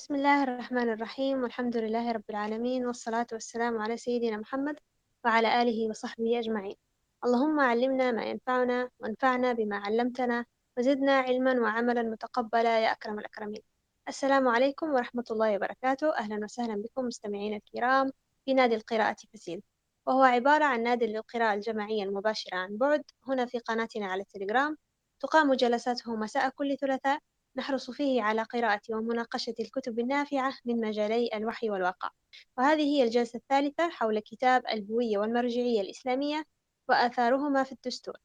بسم الله الرحمن الرحيم والحمد لله رب العالمين والصلاة والسلام على سيدنا محمد وعلى آله وصحبه أجمعين. اللهم علمنا ما ينفعنا وانفعنا بما علمتنا وزدنا علما وعملا متقبلا يا أكرم الأكرمين. السلام عليكم ورحمة الله وبركاته. أهلا وسهلا بكم مستمعينا الكرام في نادي القراءة فسيل وهو عبارة عن نادي للقراءة الجماعية المباشرة عن بعد. هنا في قناتنا على التليجرام تقام جلساته مساء كل ثلاثاء نحرص فيه على قراءة ومناقشة الكتب النافعة من مجالي الوحي والواقع وهذه هي الجلسة الثالثة حول كتاب الهوية والمرجعية الإسلامية وآثارهما في الدستور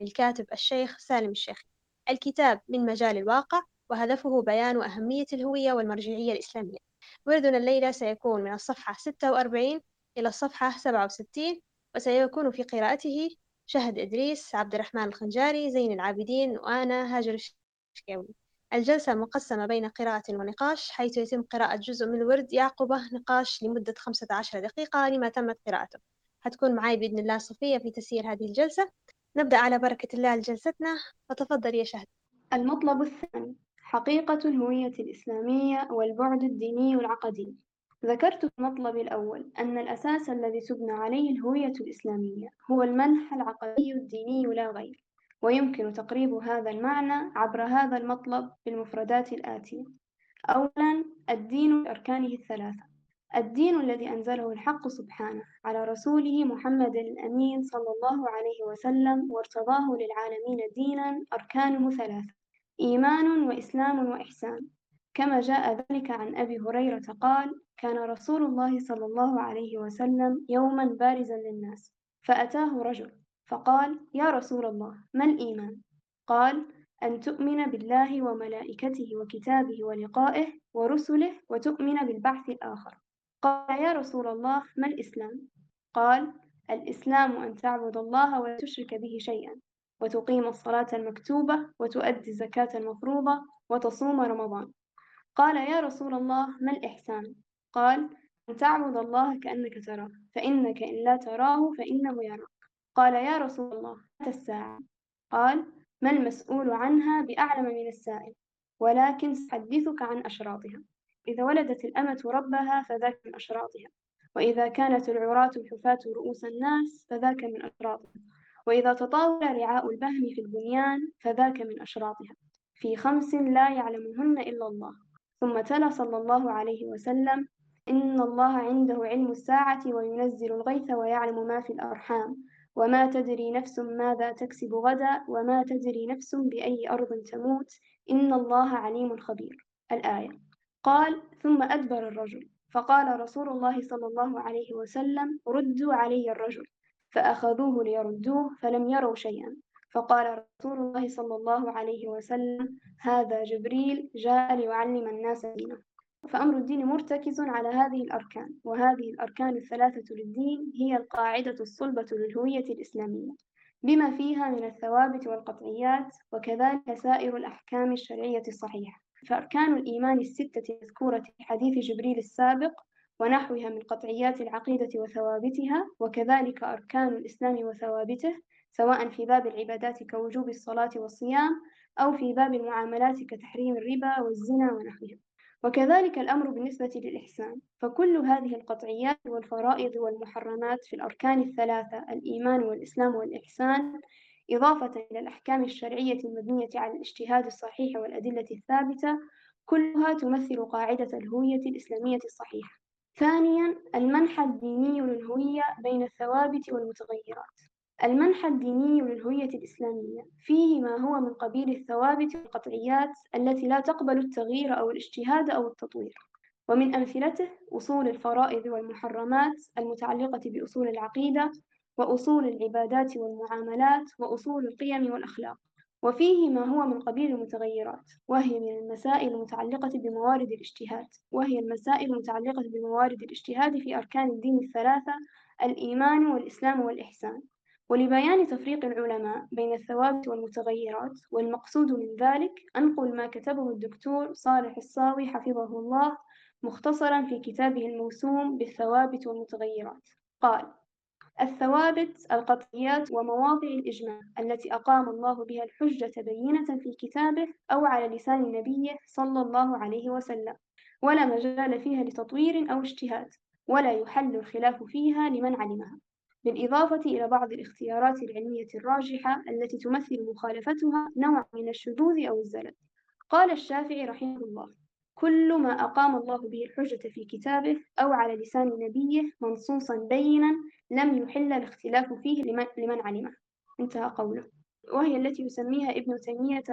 للكاتب الشيخ سالم الشيخ. الكتاب من مجال الواقع وهدفه بيان أهمية الهوية والمرجعية الإسلامية. وردنا الليلة سيكون من الصفحة 46 إلى الصفحة 67 وسيكون في قراءته شهد إدريس عبد الرحمن الخنجاري زين العابدين وأنا هاجر الشكاوي الجلسة مقسمة بين قراءة ونقاش حيث يتم قراءة جزء من الورد يعقبه نقاش لمدة خمسة عشر دقيقة لما تمت قراءته. حتكون معي بإذن الله صفية في تسيير هذه الجلسة. نبدأ على بركة الله جلستنا. فتفضل يا شهد. المطلب الثاني حقيقة الهوية الإسلامية والبعد الديني والعقدي ذكرت في المطلب الأول أن الأساس الذي تبنى عليه الهوية الإسلامية هو المنح العقدي الديني لا غير. ويمكن تقريب هذا المعنى عبر هذا المطلب بالمفردات الآتية. أولا الدين بأركانه الثلاثة. الدين الذي أنزله الحق سبحانه على رسوله محمد الأمين صلى الله عليه وسلم وارتضاه للعالمين دينا أركانه ثلاثة إيمان وإسلام وإحسان. كما جاء ذلك عن أبي هريرة قال كان رسول الله صلى الله عليه وسلم يوما بارزا للناس. فأتاه رجل فقال يا رسول الله ما الإيمان؟ قال أن تؤمن بالله وملائكته وكتابه ولقائه ورسله وتؤمن بالبعث الآخر قال يا رسول الله ما الإسلام؟ قال الإسلام أن تعبد الله ولا تشرك به شيئا وتقيم الصلاة المكتوبة وتؤدي الزكاة المفروضة وتصوم رمضان قال يا رسول الله ما الإحسان؟ قال أن تعبد الله كأنك تراه فإنك إن لا تراه فإنه يراك قال يا رسول الله متى الساعة؟ قال ما المسؤول عنها بأعلم من السائل ولكن سأحدثك عن أشراطها. إذا ولدت الأمة ربها فذاك من أشراطها وإذا كانت العراة الحفاة رؤوس الناس فذاك من أشراطها. وإذا تطاول رعاء البهم في البنيان فذاك من أشراطها. في خمس لا يعلمهن إلا الله. ثم تلا صلى الله عليه وسلم إن الله عنده علم الساعة وينزل الغيث ويعلم ما في الأرحام. وما تدري نفس ماذا تكسب غدا وما تدري نفس بأي أرض تموت إن الله عليم خبير. الآية. قال ثم أدبر الرجل. فقال رسول الله صلى الله عليه وسلم ردوا علي الرجل. فأخذوه ليردوه فلم يروا شيئا. فقال رسول الله صلى الله عليه وسلم هذا جبريل جاء ليعلم الناس دينه. فأمر الدين مرتكز على هذه الأركان وهذه الأركان الثلاثة للدين هي القاعدة الصلبة للهوية الإسلامية بما فيها من الثوابت والقطعيات وكذلك سائر الأحكام الشرعية الصحيحة. فأركان الإيمان الستة المذكورة في حديث جبريل السابق ونحوها من قطعيات العقيدة وثوابتها وكذلك أركان الإسلام وثوابته سواء في باب العبادات كوجوب الصلاة والصيام أو في باب المعاملات كتحريم الربا والزنا ونحوها. وكذلك الأمر بالنسبة للإحسان. فكل هذه القطعيات والفرائض والمحرمات في الأركان الثلاثة الإيمان والإسلام والإحسان إضافة إلى الأحكام الشرعية المبنية على الاجتهاد الصحيح والأدلة الثابتة كلها تمثل قاعدة الهوية الإسلامية الصحيحة. ثانيا المنحى الديني للهوية بين الثوابت والمتغيرات. المنحى الديني للهوية الإسلامية فيه ما هو من قبيل الثوابت والقطعيات التي لا تقبل التغيير أو الاجتهاد أو التطوير. ومن أمثلته أصول الفرائض والمحرمات المتعلقة بأصول العقيدة وأصول العبادات والمعاملات وأصول القيم والأخلاق. وفيه ما هو من قبيل المتغيرات وهي من المسائل المتعلقة بموارد الاجتهاد وهي المسائل المتعلقة بموارد الاجتهاد في أركان الدين الثلاثة الإيمان والإسلام والإحسان. ولبيان تفريق العلماء بين الثوابت والمتغيرات والمقصود من ذلك أنقل ما كتبه الدكتور صالح الصاوي حفظه الله مختصرا في كتابه الموسوم بالثوابت والمتغيرات. قال الثوابت القطعيات ومواضع الإجماع التي أقام الله بها الحجة بينة في كتابه أو على لسان نبيه صلى الله عليه وسلم ولا مجال فيها لتطوير أو اجتهاد ولا يحل الخلاف فيها لمن علمها. بالإضافة إلى بعض الاختيارات العلمية الراجحة التي تمثل مخالفتها نوع من الشذوذ أو الزلل. قال الشافعي رحمه الله كل ما أقام الله به الحجة في كتابه أو على لسان نبيه منصوصا بينا لم يحل الاختلاف فيه لمن, علمه. انتهى قوله. وهي التي يسميها ابن تيمية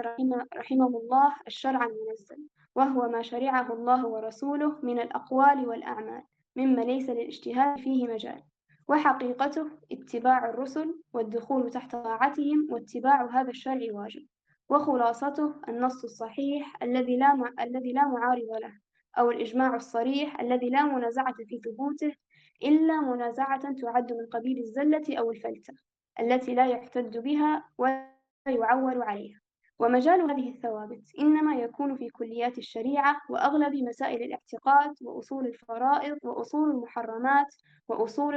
رحمه الله الشرع المنزل وهو ما شرعه الله ورسوله من الأقوال والأعمال مما ليس للاجتهاد فيه مجال. وحقيقته اتباع الرسل والدخول تحت طاعتهم واتباع هذا الشرع واجب وخلاصته النص الصحيح الذي لا. الذي لا معارض له أو الإجماع الصريح الذي لا منازعة في ثبوته إلا منازعة تعد من قبيل الزلة أو الفلتة التي لا يحتج بها ولا يعول عليها ومجال هذه الثوابت إنما يكون في كليات الشريعة وأغلب مسائل الاعتقاد وأصول الفرائض وأصول المحرمات وأصول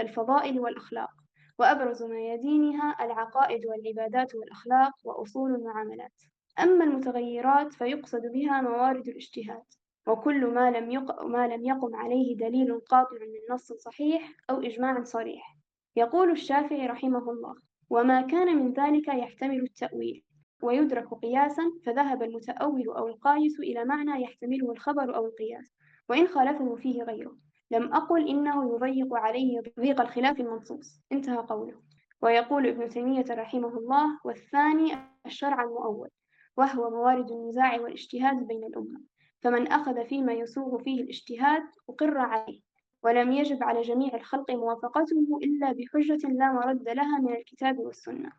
الفضائل والأخلاق. وأبرز ميادينها العقائد والعبادات والأخلاق وأصول المعاملات. أما المتغيرات فيقصد بها موارد الاجتهاد. وكل ما لم, يق... ما لم يقم عليه دليل قاطع من نص صحيح أو إجماع صريح. يقول الشافعي رحمه الله وما كان من ذلك يحتمل التأويل ويدرك قياسا فذهب المتأول أو القايس إلى معنى يحتمله الخبر أو القياس وإن خالفه فيه غيره. لم أقل إنه يضيق عليه ضيق الخلاف المنصوص. انتهى قوله. ويقول ابن تيمية رحمه الله والثاني الشرع المؤول وهو موارد النزاع والاجتهاد بين الأمة. فمن أخذ فيما يسوغ فيه الاجتهاد أقر عليه ولم يجب على جميع الخلق موافقته إلا بحجة لا مرد لها من الكتاب والسنة.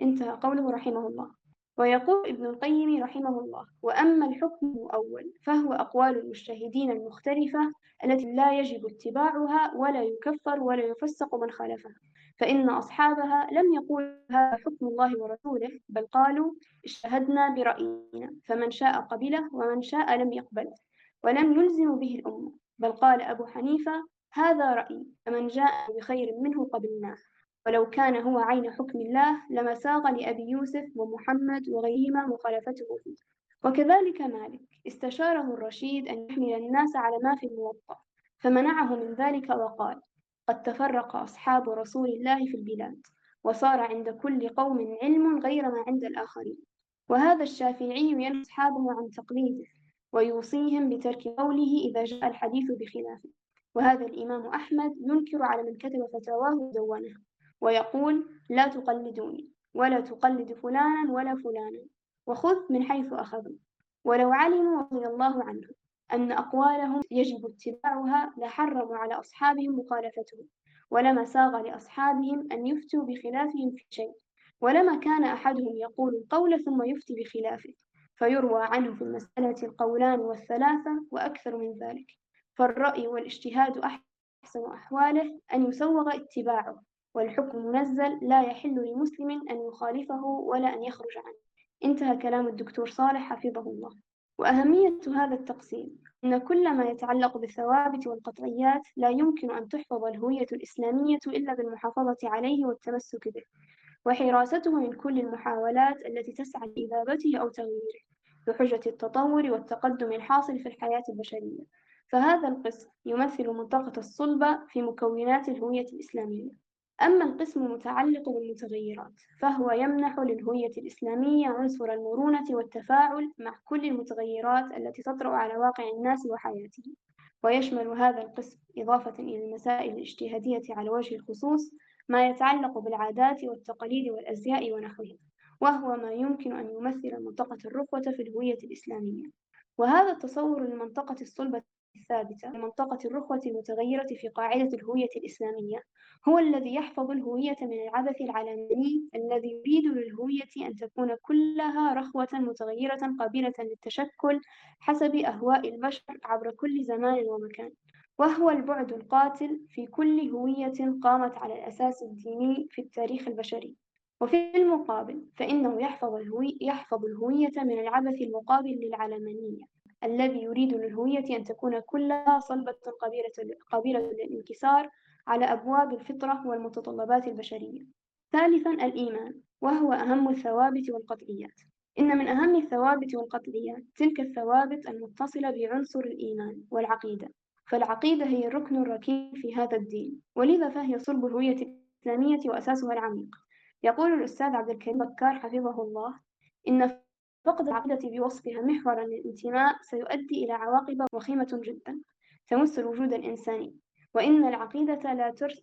انتهى قوله رحمه الله. ويقول ابن القيم رحمه الله وأما الحكم الأول فهو أقوال المجتهدين المختلفة التي لا يجب اتباعها ولا يكفر ولا يفسق من خالفها فإن أصحابها لم يقولوا هذا حكم الله ورسوله بل قالوا اجتهدنا برأينا فمن شاء قبله ومن شاء لم يقبله ولم يلزم به الأمة بل قال أبو حنيفة هذا رأيي فمن جاء بخير منه قبلناه. ولو كان هو عين حكم الله لما ساغ لأبي يوسف ومحمد وغيرهما مخالفته فيه. وكذلك مالك استشاره الرشيد أن يحمل الناس على ما في الموطأ فمنعه من ذلك وقال قد تفرق أصحاب رسول الله في البلاد وصار عند كل قوم علم غير ما عند الآخرين. وهذا الشافعي ينهى أصحابه عن تقليده ويوصيهم بترك قوله إذا جاء الحديث بخلافه وهذا الإمام أحمد ينكر على من كتب فتاواه ودونه ويقول لا تقلدوني ولا تقلد فلانا ولا فلانا وخذ من حيث أخذوا. ولو علموا رضي الله عنهم أن أقوالهم يجب اتباعها لحرموا على أصحابهم مخالفتهم ولما ساغ لأصحابهم أن يفتوا بخلافهم في شيء. ولما كان أحدهم يقول القول ثم يفتي بخلافه فيروى عنه في المسألة القولان والثلاثة وأكثر من ذلك. فالرأي والإجتهاد أحسن أحواله أن يسوغ اتباعه. والحكم منزل لا يحل لمسلم أن يخالفه ولا أن يخرج عنه. انتهى كلام الدكتور صالح حفظه الله. وأهمية هذا التقسيم أن كل ما يتعلق بالثوابت والقطعيات لا يمكن أن تحفظ الهوية الإسلامية إلا بالمحافظة عليه والتمسك به وحراسته من كل المحاولات التي تسعى لإذابته أو تغييره بحجة التطور والتقدم الحاصل في الحياة البشرية. فهذا القسم يمثل منطقة الصلبة في مكونات الهوية الإسلامية. أما القسم المتعلق بالمتغيرات فهو يمنح للهوية الإسلامية عنصر المرونة والتفاعل مع كل المتغيرات التي تطرأ على واقع الناس وحياتهم. ويشمل هذا القسم إضافة إلى المسائل الاجتهادية على وجه الخصوص ما يتعلق بالعادات والتقاليد والأزياء ونحوها وهو ما يمكن أن يمثل منطقة الرقوة في الهوية الإسلامية. وهذا التصور لمنطقة الصلبة الثابتة لمنطقة الرخوة المتغيرة في قاعدة الهوية الإسلامية هو الذي يحفظ الهوية من العبث العلماني الذي يريد للهوية أن تكون كلها رخوة متغيرة قابلة للتشكل حسب أهواء البشر عبر كل زمان ومكان. وهو البعد القاتل في كل هوية قامت على الأساس الديني في التاريخ البشري. وفي المقابل فإنه يحفظ, الهوي يحفظ الهوية من العبث المقابل للعلمانية. الذي يريد للهوية أن تكون كلها صلبة قابلة, قابلة للانكسار على أبواب الفطرة والمتطلبات البشرية. ثالثًا الإيمان، وهو أهم الثوابت والقطعيات. إن من أهم الثوابت والقطعيات تلك الثوابت المتصلة بعنصر الإيمان والعقيدة، فالعقيدة هي الركن الركين في هذا الدين، ولذا فهي صلب الهوية الإسلامية وأساسها العميق. يقول الأستاذ عبد الكريم بكار حفظه الله: إن فقد العقيدة بوصفها محورًا للانتماء سيؤدي إلى عواقب وخيمة جدًا تمس الوجود الإنساني، وإن العقيدة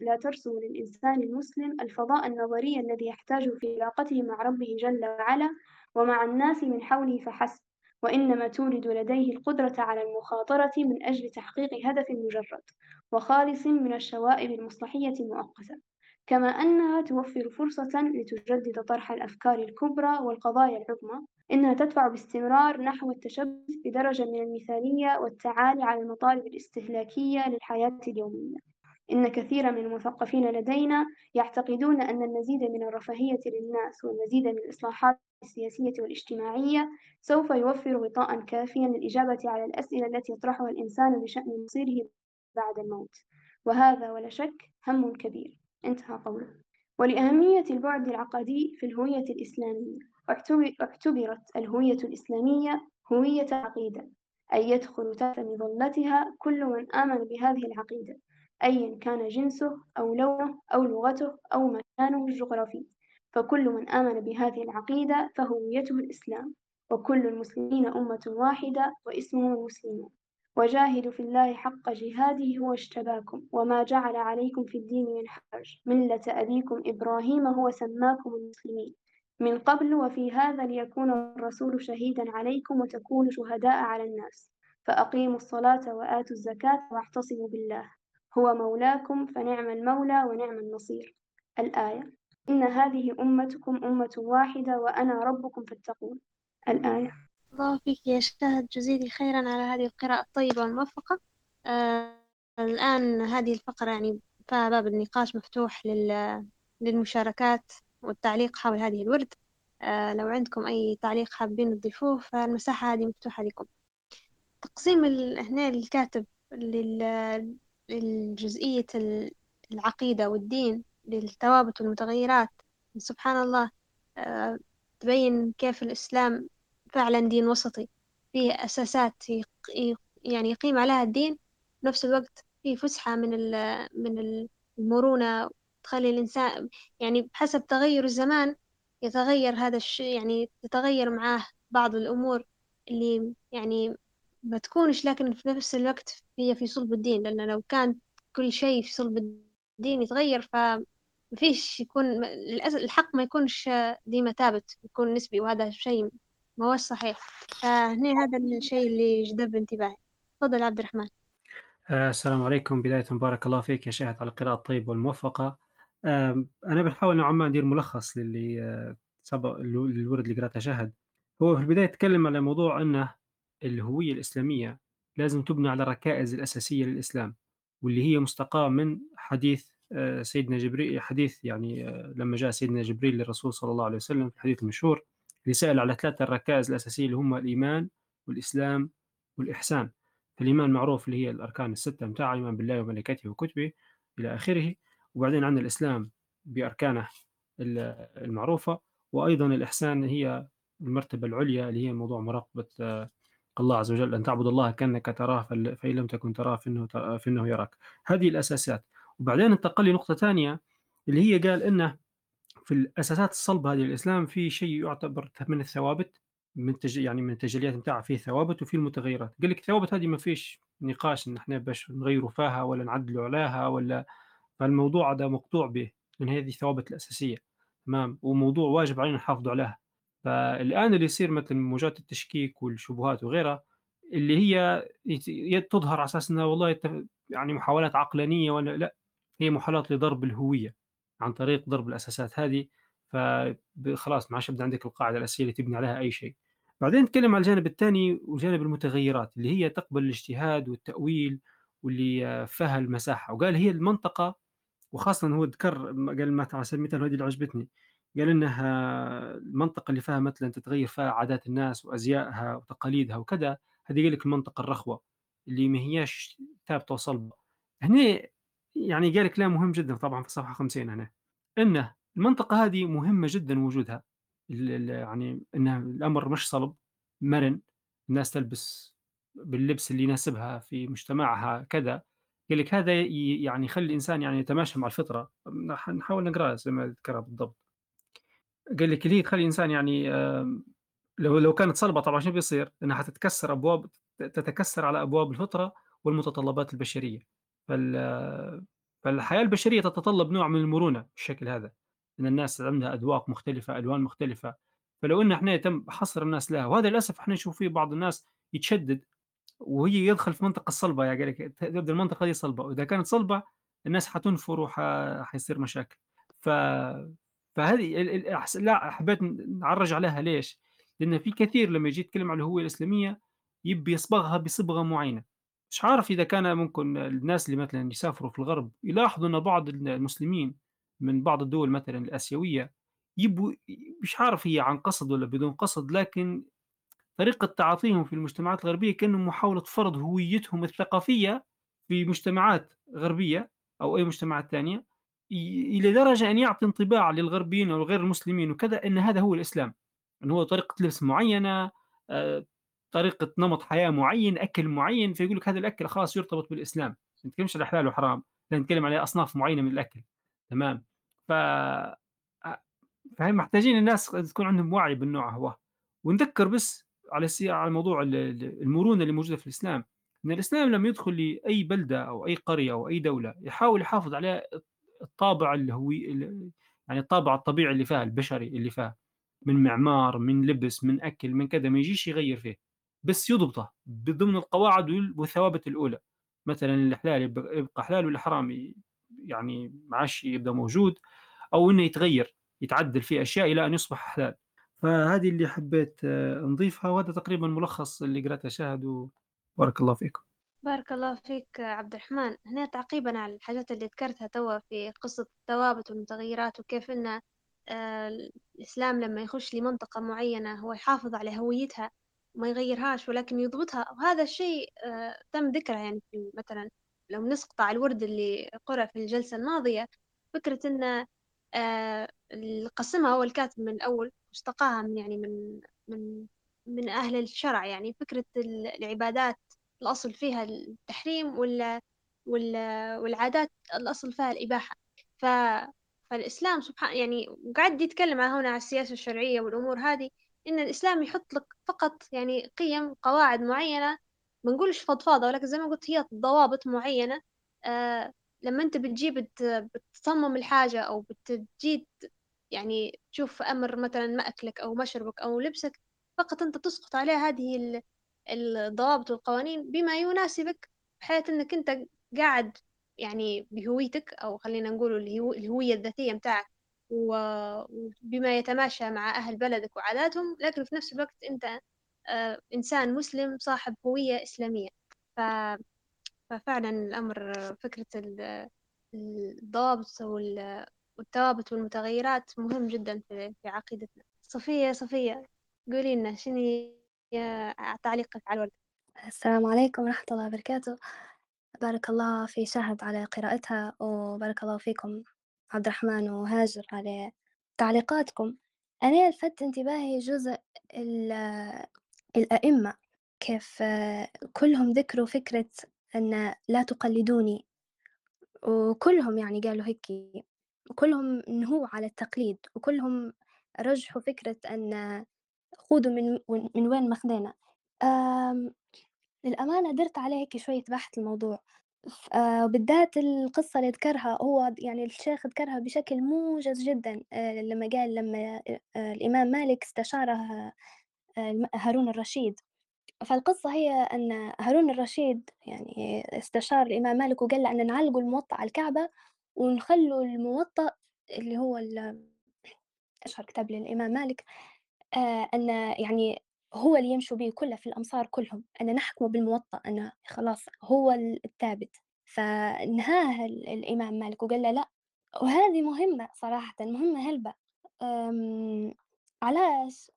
لا ترسم للإنسان المسلم الفضاء النظري الذي يحتاجه في علاقته مع ربه جل وعلا ومع الناس من حوله فحسب، وإنما تولد لديه القدرة على المخاطرة من أجل تحقيق هدف مجرد وخالص من الشوائب المصلحية المؤقتة، كما أنها توفر فرصة لتجدد طرح الأفكار الكبرى والقضايا العظمى، إنها تدفع باستمرار نحو التشبث بدرجة من المثالية والتعالي على المطالب الاستهلاكية للحياة اليومية. إن كثيرا من المثقفين لدينا يعتقدون أن المزيد من الرفاهية للناس والمزيد من الإصلاحات السياسية والاجتماعية سوف يوفر غطاء كافيا للإجابة على الأسئلة التي يطرحها الإنسان بشأن مصيره بعد الموت. وهذا ولا شك هم كبير. انتهى قوله. ولأهمية البعد العقدي في الهوية الإسلامية. اعتبرت الهوية الإسلامية هوية عقيدة أي يدخل تحت مظلتها كل من آمن بهذه العقيدة أيا كان جنسه أو لونه أو لغته أو مكانه الجغرافي. فكل من آمن بهذه العقيدة فهويته الإسلام وكل المسلمين أمة واحدة واسمهم المسلمون وجاهدوا في الله حق جهاده هو اجتباكم وما جعل عليكم في الدين من حرج. ملة أبيكم إبراهيم هو سماكم المسلمين. من قبل وفي هذا ليكون الرسول شهيدا عليكم وتكونوا شهداء على الناس. فأقيموا الصلاة وآتوا الزكاة واعتصموا بالله. هو مولاكم فنعم المولى ونعم النصير. الآية إن هذه أمتكم أمة واحدة وأنا ربكم فاتقون. الآية الله فيك يا شاهد جزيلي خيرا على هذه القراءة الطيبة والموفقة. آه الآن هذه الفقرة يعني باب النقاش مفتوح لل... للمشاركات. والتعليق حول هذه الورد. آه لو عندكم أي تعليق حابين تضيفوه فالمساحة هذه مفتوحة لكم. تقسيم ال... هنا الكاتب لل... للجزئية العقيدة والدين للثوابت والمتغيرات. سبحان الله آه، تبين كيف الإسلام فعلا دين وسطي. فيه أساسات يعني يقيم عليها الدين نفس الوقت فيه فسحة من من المرونة تخلي الإنسان يعني بحسب تغير الزمان يتغير هذا الشيء يعني تتغير معاه بعض الأمور اللي يعني ما تكونش لكن في نفس الوقت هي في صلب الدين. لأن لو كان كل شيء في صلب الدين يتغير فمفيش يكون الحق ما يكونش ديما ثابت يكون نسبي وهذا شيء ما هو صحيح. فهنا هذا الشيء اللي جذب انتباهي. تفضل عبد الرحمن. آه، السلام عليكم. بداية بارك الله فيك يا شاهد على القراءة الطيبة والموفقة. أنا بحاول نوعا ما ندير ملخص للي آه، سبق الورد اللي قرأته شاهد هو في البداية تكلم على موضوع أنه الهوية الإسلامية لازم تبنى على الركائز الأساسية للإسلام واللي هي مستقاة من حديث آه، سيدنا جبريل حديث يعني آه، لما جاء سيدنا جبريل للرسول صلى الله عليه وسلم الحديث المشهور اللي سأل على ثلاثة الركائز الأساسية اللي هم الإيمان والإسلام والإحسان. الإيمان معروف اللي هي الأركان الستة متاع الإيمان بالله وملائكته وكتبه إلى آخره. وبعدين عندنا الإسلام بأركانه المعروفة وأيضا الإحسان هي المرتبة العليا اللي هي موضوع مراقبة آه، الله عز وجل أن تعبد الله كأنك تراه فإن لم تكن تراه فإنه, فإنه يراك. هذه الأساسات وبعدين انتقل لنقطة ثانية اللي هي قال إنه في الأساسات الصلبة هذه الإسلام في شيء يعتبر من الثوابت من تج... يعني من التجليات نتاعها فيه ثوابت وفي المتغيرات. قال لك الثوابت هذه ما فيش نقاش إن إحنا باش نغيروا فيها ولا نعدلوا عليها ولا فالموضوع هذا مقطوع به من هذه الثوابت الأساسية تمام؟ وموضوع واجب علينا نحافظ عليها. فالآن اللي يصير مثل موجات التشكيك والشبهات وغيرها اللي هي تظهر على أساس أنها والله يعني محاولات عقلانية ولا لأ هي محاولات لضرب الهوية عن طريق ضرب الأساسات هذه. فخلاص ما عادش عندك القاعدة الأساسية اللي تبني عليها أي شيء. بعدين نتكلم على الجانب الثاني وجانب المتغيرات اللي هي تقبل الاجتهاد والتأويل واللي فيها المساحة. وقال هي المنطقة وخاصة هو ذكر قال ما على سبيل المثال هذه اللي عجبتني. قال إنها المنطقة اللي فيها مثلا تتغير فيها عادات الناس وأزيائها وتقاليدها وكذا هذه قال لك المنطقة الرخوة اللي ما هياش ثابتة وصلبة. هنا يعني قال كلام مهم جدًا طبعًا في صفحة 50 هنا، إنه المنطقة هذه مهمة جدًا وجودها، يعني إنه الأمر مش صلب، مرن، الناس تلبس باللبس اللي يناسبها في مجتمعها كذا، قال لك هذا يعني يخلّي الإنسان يعني يتماشى مع الفطرة، نح نحاول نقرأها زي ما ذكرها بالضبط، قال لك اللي هي تخلّي الإنسان يعني لو لو كانت صلبة طبعًا شنو بيصير؟ إنها حتتكسر أبواب ت تتكسر على أبواب الفطرة والمتطلبات البشرية، فال فالحياة البشرية تتطلب نوع من المرونة بالشكل هذا، إن الناس عندها أذواق مختلفة، ألوان مختلفة، فلو إن إحنا يتم حصر الناس لها وهذا للأسف إحنا نشوف فيه بعض الناس يتشدد وهي يدخل في منطقة الصلبة يعني قال لك ت تبدأ المنطقة دي صلبة، وإذا كانت صلبة الناس حتنفر وح حيصير مشاكل، ف فهذه لأ حبيت نعرّج عليها. ليش؟ لأن في كثير لمّا ييجي يتكلم عن الهوية الإسلامية يبي يصبغها بصبغة معينة، مش عارف إذا كان ممكن الناس اللي مثلًا يسافروا في الغرب يلاحظوا إن بعض ال المسلمين من بعض الدول مثلًا الآسيوية يبوا مش عارف هي عن قصد والّا بدون قصد، لكن طريقة تعاطيهم في المجتمعات الغربية كأنه محاولة فرض هويتهم الثقافية في مجتمعات غربية أو أي مجتمعات تانية، ي إلى درجة أن يعطي انطباع للغربيين أو غير المسلمين وكذا أن هذا هو الإسلام، إن هو طريقة لبس معينة، آآ، طريقة نمط حياة معين، أكل معين، فيقول لك هذا الأكل خلاص يرتبط بالإسلام، ما نتكلمش على حلال وحرام، نتكلم على أصناف معينة من الأكل، تمام؟ ف أ فهي محتاجين الناس تكون عندهم وعي بالنوع هو، ونذكّر بس على على موضوع ال ال المرونة اللي موجودة في الإسلام، إن الإسلام لمّا يدخل لأي بلدة أو أي قرية أو أي دولة يحاول يحافظ على الط الطابع الهوي ال يعني الطابع الطبيعي اللي فيها، البشري اللي فيها، من معمار، من لبس، من أكل، من كذا، ما يجيش يغيّر فيه، بس يضبطه ضمن القواعد وال والثوابت الأولى، مثلًا الحلال يب يبقى حلال والحرام يعني ما عادش يبقى موجود، أو إنه يتغيّر، يتعدل فيه أشياء إلى أن يصبح حلال. فهذه اللي حبيت آه، نضيفها، وهذا تقريبًا ملخص اللي قرأته شاهد وبارك الله فيكم. بارك الله فيك عبد الرحمن هنا تعقيبا على الحاجات اللي ذكرتها توا في قصة الثوابت والمتغيرات وكيف إن آه، الإسلام لما يخش لمنطقة معينة هو يحافظ على هويتها وما يغيرهاش ولكن يضبطها وهذا الشيء آه، تم ذكره يعني مثلا لو نسقط على الورد اللي قرأ في الجلسة الماضية فكرة إن آه، اللي قسمها هو الكاتب من الأول واشتقاها من يعني من من من أهل الشرع. يعني فكرة العبادات الأصل فيها التحريم ولا والعادات الأصل فيها الإباحة. ف فالإسلام سبحان يعني قاعد يتكلم هنا على السياسة الشرعية والأمور هذه إن الإسلام يحط لك فقط يعني قيم قواعد معينة. ما نقولش فضفاضة ولكن زي ما قلت هي ضوابط معينة. آه لما أنت بتجي بت بتصمم الحاجة أو بتجي يعني تشوف أمر مثلا مأكلك أو مشربك أو لبسك فقط أنت تسقط عليها هذه الضوابط والقوانين بما يناسبك بحيث إنك أنت قاعد يعني بهويتك أو خلينا نقول الهوية الذاتية متاعك وبما يتماشى مع أهل بلدك وعاداتهم لكن في نفس الوقت أنت آه، إنسان مسلم صاحب هوية إسلامية. ف... ففعلا الأمر فكرة الضوابط والثوابت والمتغيرات مهم جدا في عقيدتنا. صفية صفية قولي لنا شنو تعليقك على الورد؟ السلام عليكم ورحمة الله وبركاته. بارك الله في شهد على قراءتها وبارك الله فيكم عبد الرحمن وهاجر على تعليقاتكم. أنا لفت انتباهي جزء الأئمة كيف كلهم ذكروا فكرة أن لا تقلدوني. وكلهم يعني قالوا هيك كلهم نهوا على التقليد وكلهم رجحوا فكرة أن خذوا من من وين ماخذينه آمم، للأمانة درت عليه هيك شوية بحث الموضوع. آه، بالذات القصة اللي ذكرها هو يعني الشيخ ذكرها بشكل موجز جدا آه، لما قال لما آه، الإمام مالك استشاره هارون الرشيد. فالقصة هي أن هارون الرشيد يعني استشار الإمام مالك وقال له أن نعلقوا الموطأ على الكعبة ونخلوا الموطأ اللي هو أشهر كتاب للإمام مالك آه، أن يعني هو اللي يمشوا به كله في الأمصار كلهم أن نحكم بالموطأ أنه خلاص هو الثابت. فنهاه الإمام مالك وقال له لأ وهذه مهمة صراحة مهمة هلبة. علاش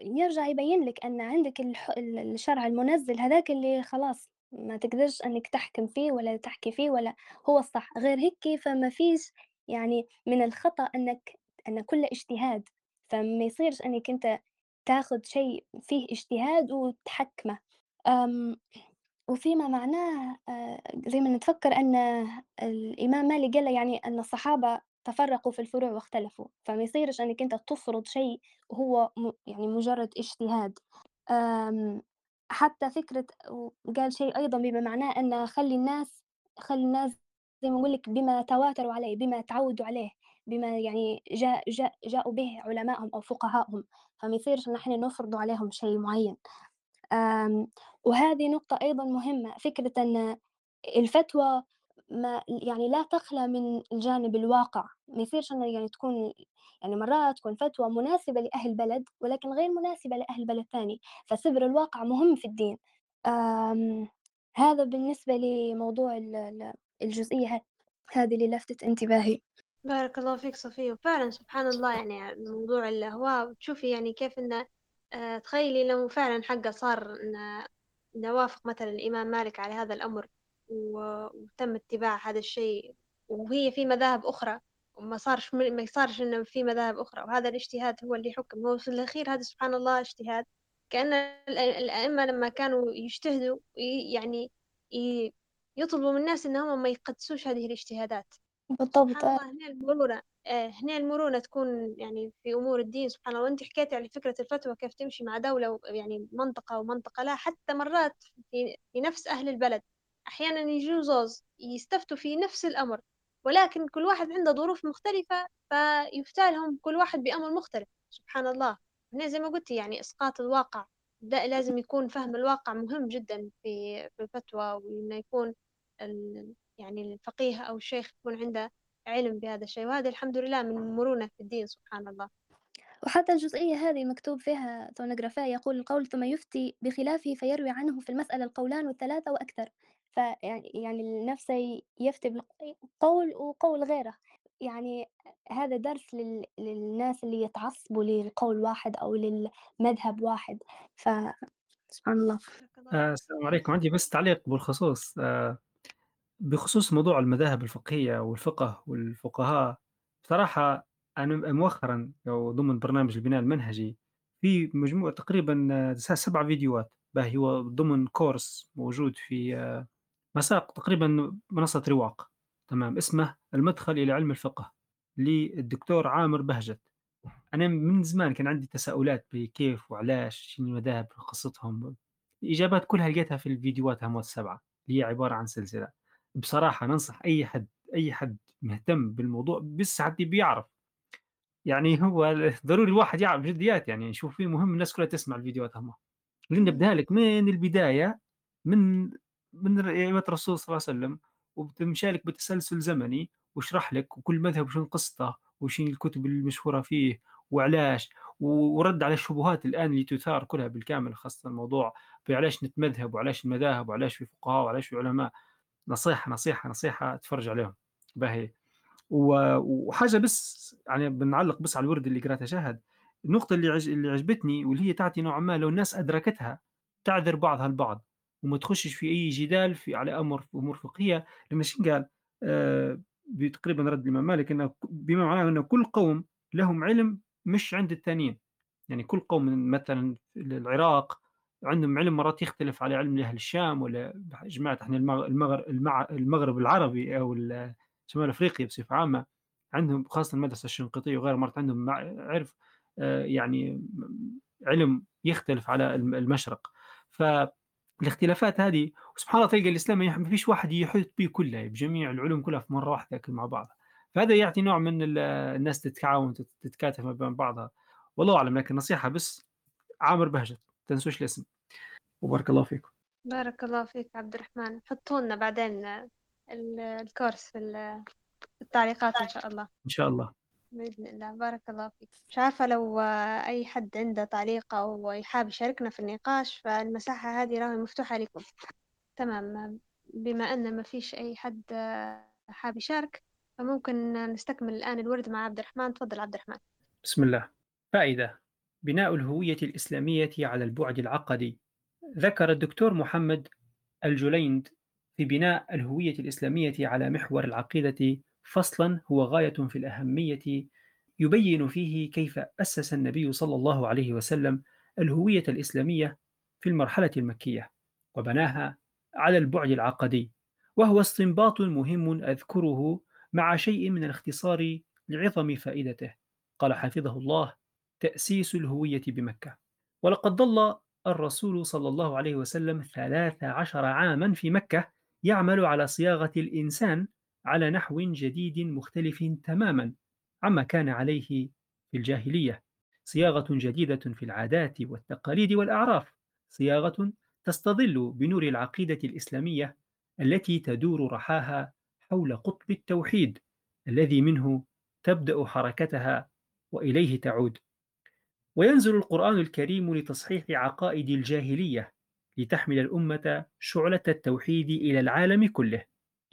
يرجع يبين لك أن عندك الشرع المنزل هذاك اللي خلاص ما تقدرش إنك تحكم فيه ولا تحكي فيه ولا هو الصح غير هيك فما فيش يعني من الخطأ إنك أن كل اجتهاد فما يصيرش إنك أنت تاخد شيء فيه اجتهاد وتحكمه. أم وفيما معناه آه، زي ما نتفكر أن الإمام مالك قال يعني أن الصحابة تفرقوا في الفروع واختلفوا فما يصيرش أنك أنت تفرض شيء هو يعني مجرد اجتهاد. حتى فكرة وقال شيء أيضًا بما معناه أن خلّي الناس خلّي الناس زي ما نقول لك بما تواتروا عليه، بما تعوّدوا عليه، بما يعني جاء جاء جاءوا به علمائهم أو فقهاءهم، فما يصيرش إن إحنا نفرضوا عليهم شيء معيّن. وهذه نقطة أيضًا مهمة، فكرة أن الفتوى ما يعني لا تخلى من الجانب الواقع، ما يصيرش إنه يعني تكون يعني مرات تكون فتوى مناسبة لأهل بلد ولكن غير مناسبة لأهل بلد ثاني، فصبر الواقع مهم في الدين. آمم، هذا بالنسبة لموضوع ال الجزئية هذه اللي لفتت انتباهي. بارك الله فيك صفية وفعلا سبحان الله يعني الموضوع اللي هو تشوفي يعني كيف إنه آه، تخيلي لو فعلا حقه صار إنه نوافق مثلا الإمام مالك على هذا الأمر وتم اتباع هذا الشيء وهي في مذاهب أخرى وما صارش ما صارش إنه في مذاهب أخرى. وهذا الاجتهاد هو اللي يحكم هو في الأخير هذا سبحان الله اجتهاد. كأن الأئمة لما كانوا يجتهدوا يعني يطلبوا من الناس إنهم ما يقدسوش هذه الاجتهادات. بالضبط. سبحان الله هنا المرونة آه، هنا المرونة تكون يعني في أمور الدين. سبحان الله وأنت حكيتي على فكرة الفتوى كيف تمشي مع دولة يعني منطقة ومنطقة. لا حتى مرات في, في نفس أهل البلد أحيانا يجوا زوز يستفتوا في نفس الأمر ولكن كل واحد عنده ظروف مختلفة فيفتى لهم كل واحد بأمر مختلف. سبحان الله. هنا زي ما قلتي يعني إسقاط الواقع ده لازم يكون فهم الواقع مهم جدا في الفتوى وإنه يكون يعني الفقيه أو الشيخ يكون عنده علم بهذا الشيء. وهذا الحمد لله من مرونة في الدين سبحان الله. وحتى الجزئية هذه مكتوب فيها ثونغرافا يقول القول ثم يفتي بخلافه فيروي عنه في المسألة القولان والثلاثة وأكثر. فيعني يعني النفس يفتي بالقول وقول غيره. يعني هذا درس لل... للناس اللي يتعصبوا للقول واحد أو للمذهب واحد. ف سبحان الله. آه السلام عليكم. عندي بس تعليق بالخصوص. آه بخصوص موضوع المذاهب الفقهية والفقه والفقهاء بصراحة أنا مؤخرا أو ضمن برنامج البناء المنهجي في مجموعة تقريبا سبع فيديوهات. باهي هو ضمن كورس موجود في مساق تقريبا منصة رواق تمام اسمه المدخل إلى علم الفقه للدكتور عامر بهجت. أنا من زمان كان عندي تساؤلات بكيف وعلاش شنو المذاهب قصتهم؟ الإجابات كلها لقيتها في الفيديوهات هم السبعة اللي هي عبارة عن سلسلة. بصراحة ننصح أي حد أي حد مهتم بالموضوع بس حد بيعرف يعني هو ضروري الواحد يعرف جديات يعني يشوف فيه مهم الناس كلها تسمع الفيديوهات هم لأن نبدأ لك من البداية من من أيام الرسول صلى الله عليه وسلم وبتمشي لك بتسلسل زمني واشرح لك وكل مذهب شنو قصته وشين الكتب المشهورة فيه وعلاش ورد على الشبهات الآن اللي تثار كلها بالكامل خاصة الموضوع بعلاش نتمذهب وعلاش المذاهب وعلاش في فقهاء وعلاش في علماء. نصيحة نصيحة نصيحة تفرج عليهم. باهي. وحاجة بس يعني بنعلق بس على الورد اللي قرأتها شاهد النقطة اللي. اللي عجبتني واللي هي تعطي نوعا ما لو الناس أدركتها تعذر بعضها البعض. وما تخشش في أي جدال في على أمر في أمور فقهية. لما شين قال آه تقريبا رد الإمام مالك أنه بما معناه أن كل قوم لهم علم مش عند الثانيين. يعني كل قوم مثلا العراق عندهم علم مرات يختلف على علم أهل الشام ولا جماعة إحنا المغرب المغرب العربي أو شمال أفريقيا بصفة عامة عندهم خاصة المدرسة الشنقيطية وغيرها مرات عندهم عرف آه، يعني علم يختلف على المشرق. فالاختلافات هذه وسبحان الله تلقى الإسلام ما فيش واحد يحيط به كله بجميع العلوم كلها في مرة واحدة مع بعضها. فهذا يعطي نوع من الناس تتعاون تتكاتف بين بعضها. والله أعلم لكن نصيحة بس عامر بهجت تنسوش الاسم. وبارك الله فيكم. بارك الله فيك عبد الرحمن. حطوا لنا بعدين الكورس في التعليقات إن شاء الله. إن شاء الله. بإذن الله بارك الله فيك. مش عارفة لو أي حد عنده تعليق أو يحاب يشاركنا في النقاش فالمساحة هذه راهي مفتوحة لكم. تمام. بما أن ما فيش أي حد حاب يشارك فممكن نستكمل الآن الورد مع عبد الرحمن. تفضل عبد الرحمن. بسم الله. فائدة بناء الهوية الإسلامية على البعد العقدي. ذكر الدكتور محمد الجوليند في بناء الهوية الإسلامية على محور العقيدة فصلا هو غاية في الأهمية يبين فيه كيف أسس النبي صلى الله عليه وسلم الهوية الإسلامية في المرحلة المكية وبناها على البعد العقدي وهو استنباط مهم أذكره مع شيء من الاختصار لعظم فائدته قال حفظه الله تأسيس الهوية بمكة. ولقد ظل الرسول صلى الله عليه وسلم ثلاث عشر عاما في مكة يعمل على صياغة الإنسان على نحو جديد مختلف تماما عما كان عليه في الجاهلية. صياغة جديدة في العادات والتقاليد والأعراف. صياغة تستظل بنور العقيدة الإسلامية التي تدور رحاها حول قطب التوحيد الذي منه تبدأ حركتها وإليه تعود. وينزل القرآن الكريم لتصحيح عقائد الجاهلية لتحمل الأمة شعلة التوحيد إلى العالم كله.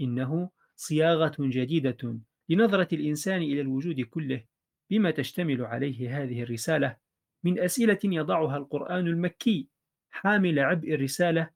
إنه صياغة جديدة لنظرة الإنسان إلى الوجود كله. بما تشتمل عليه هذه الرسالة؟ من أسئلة يضعها القرآن المكي حامل عبء الرسالة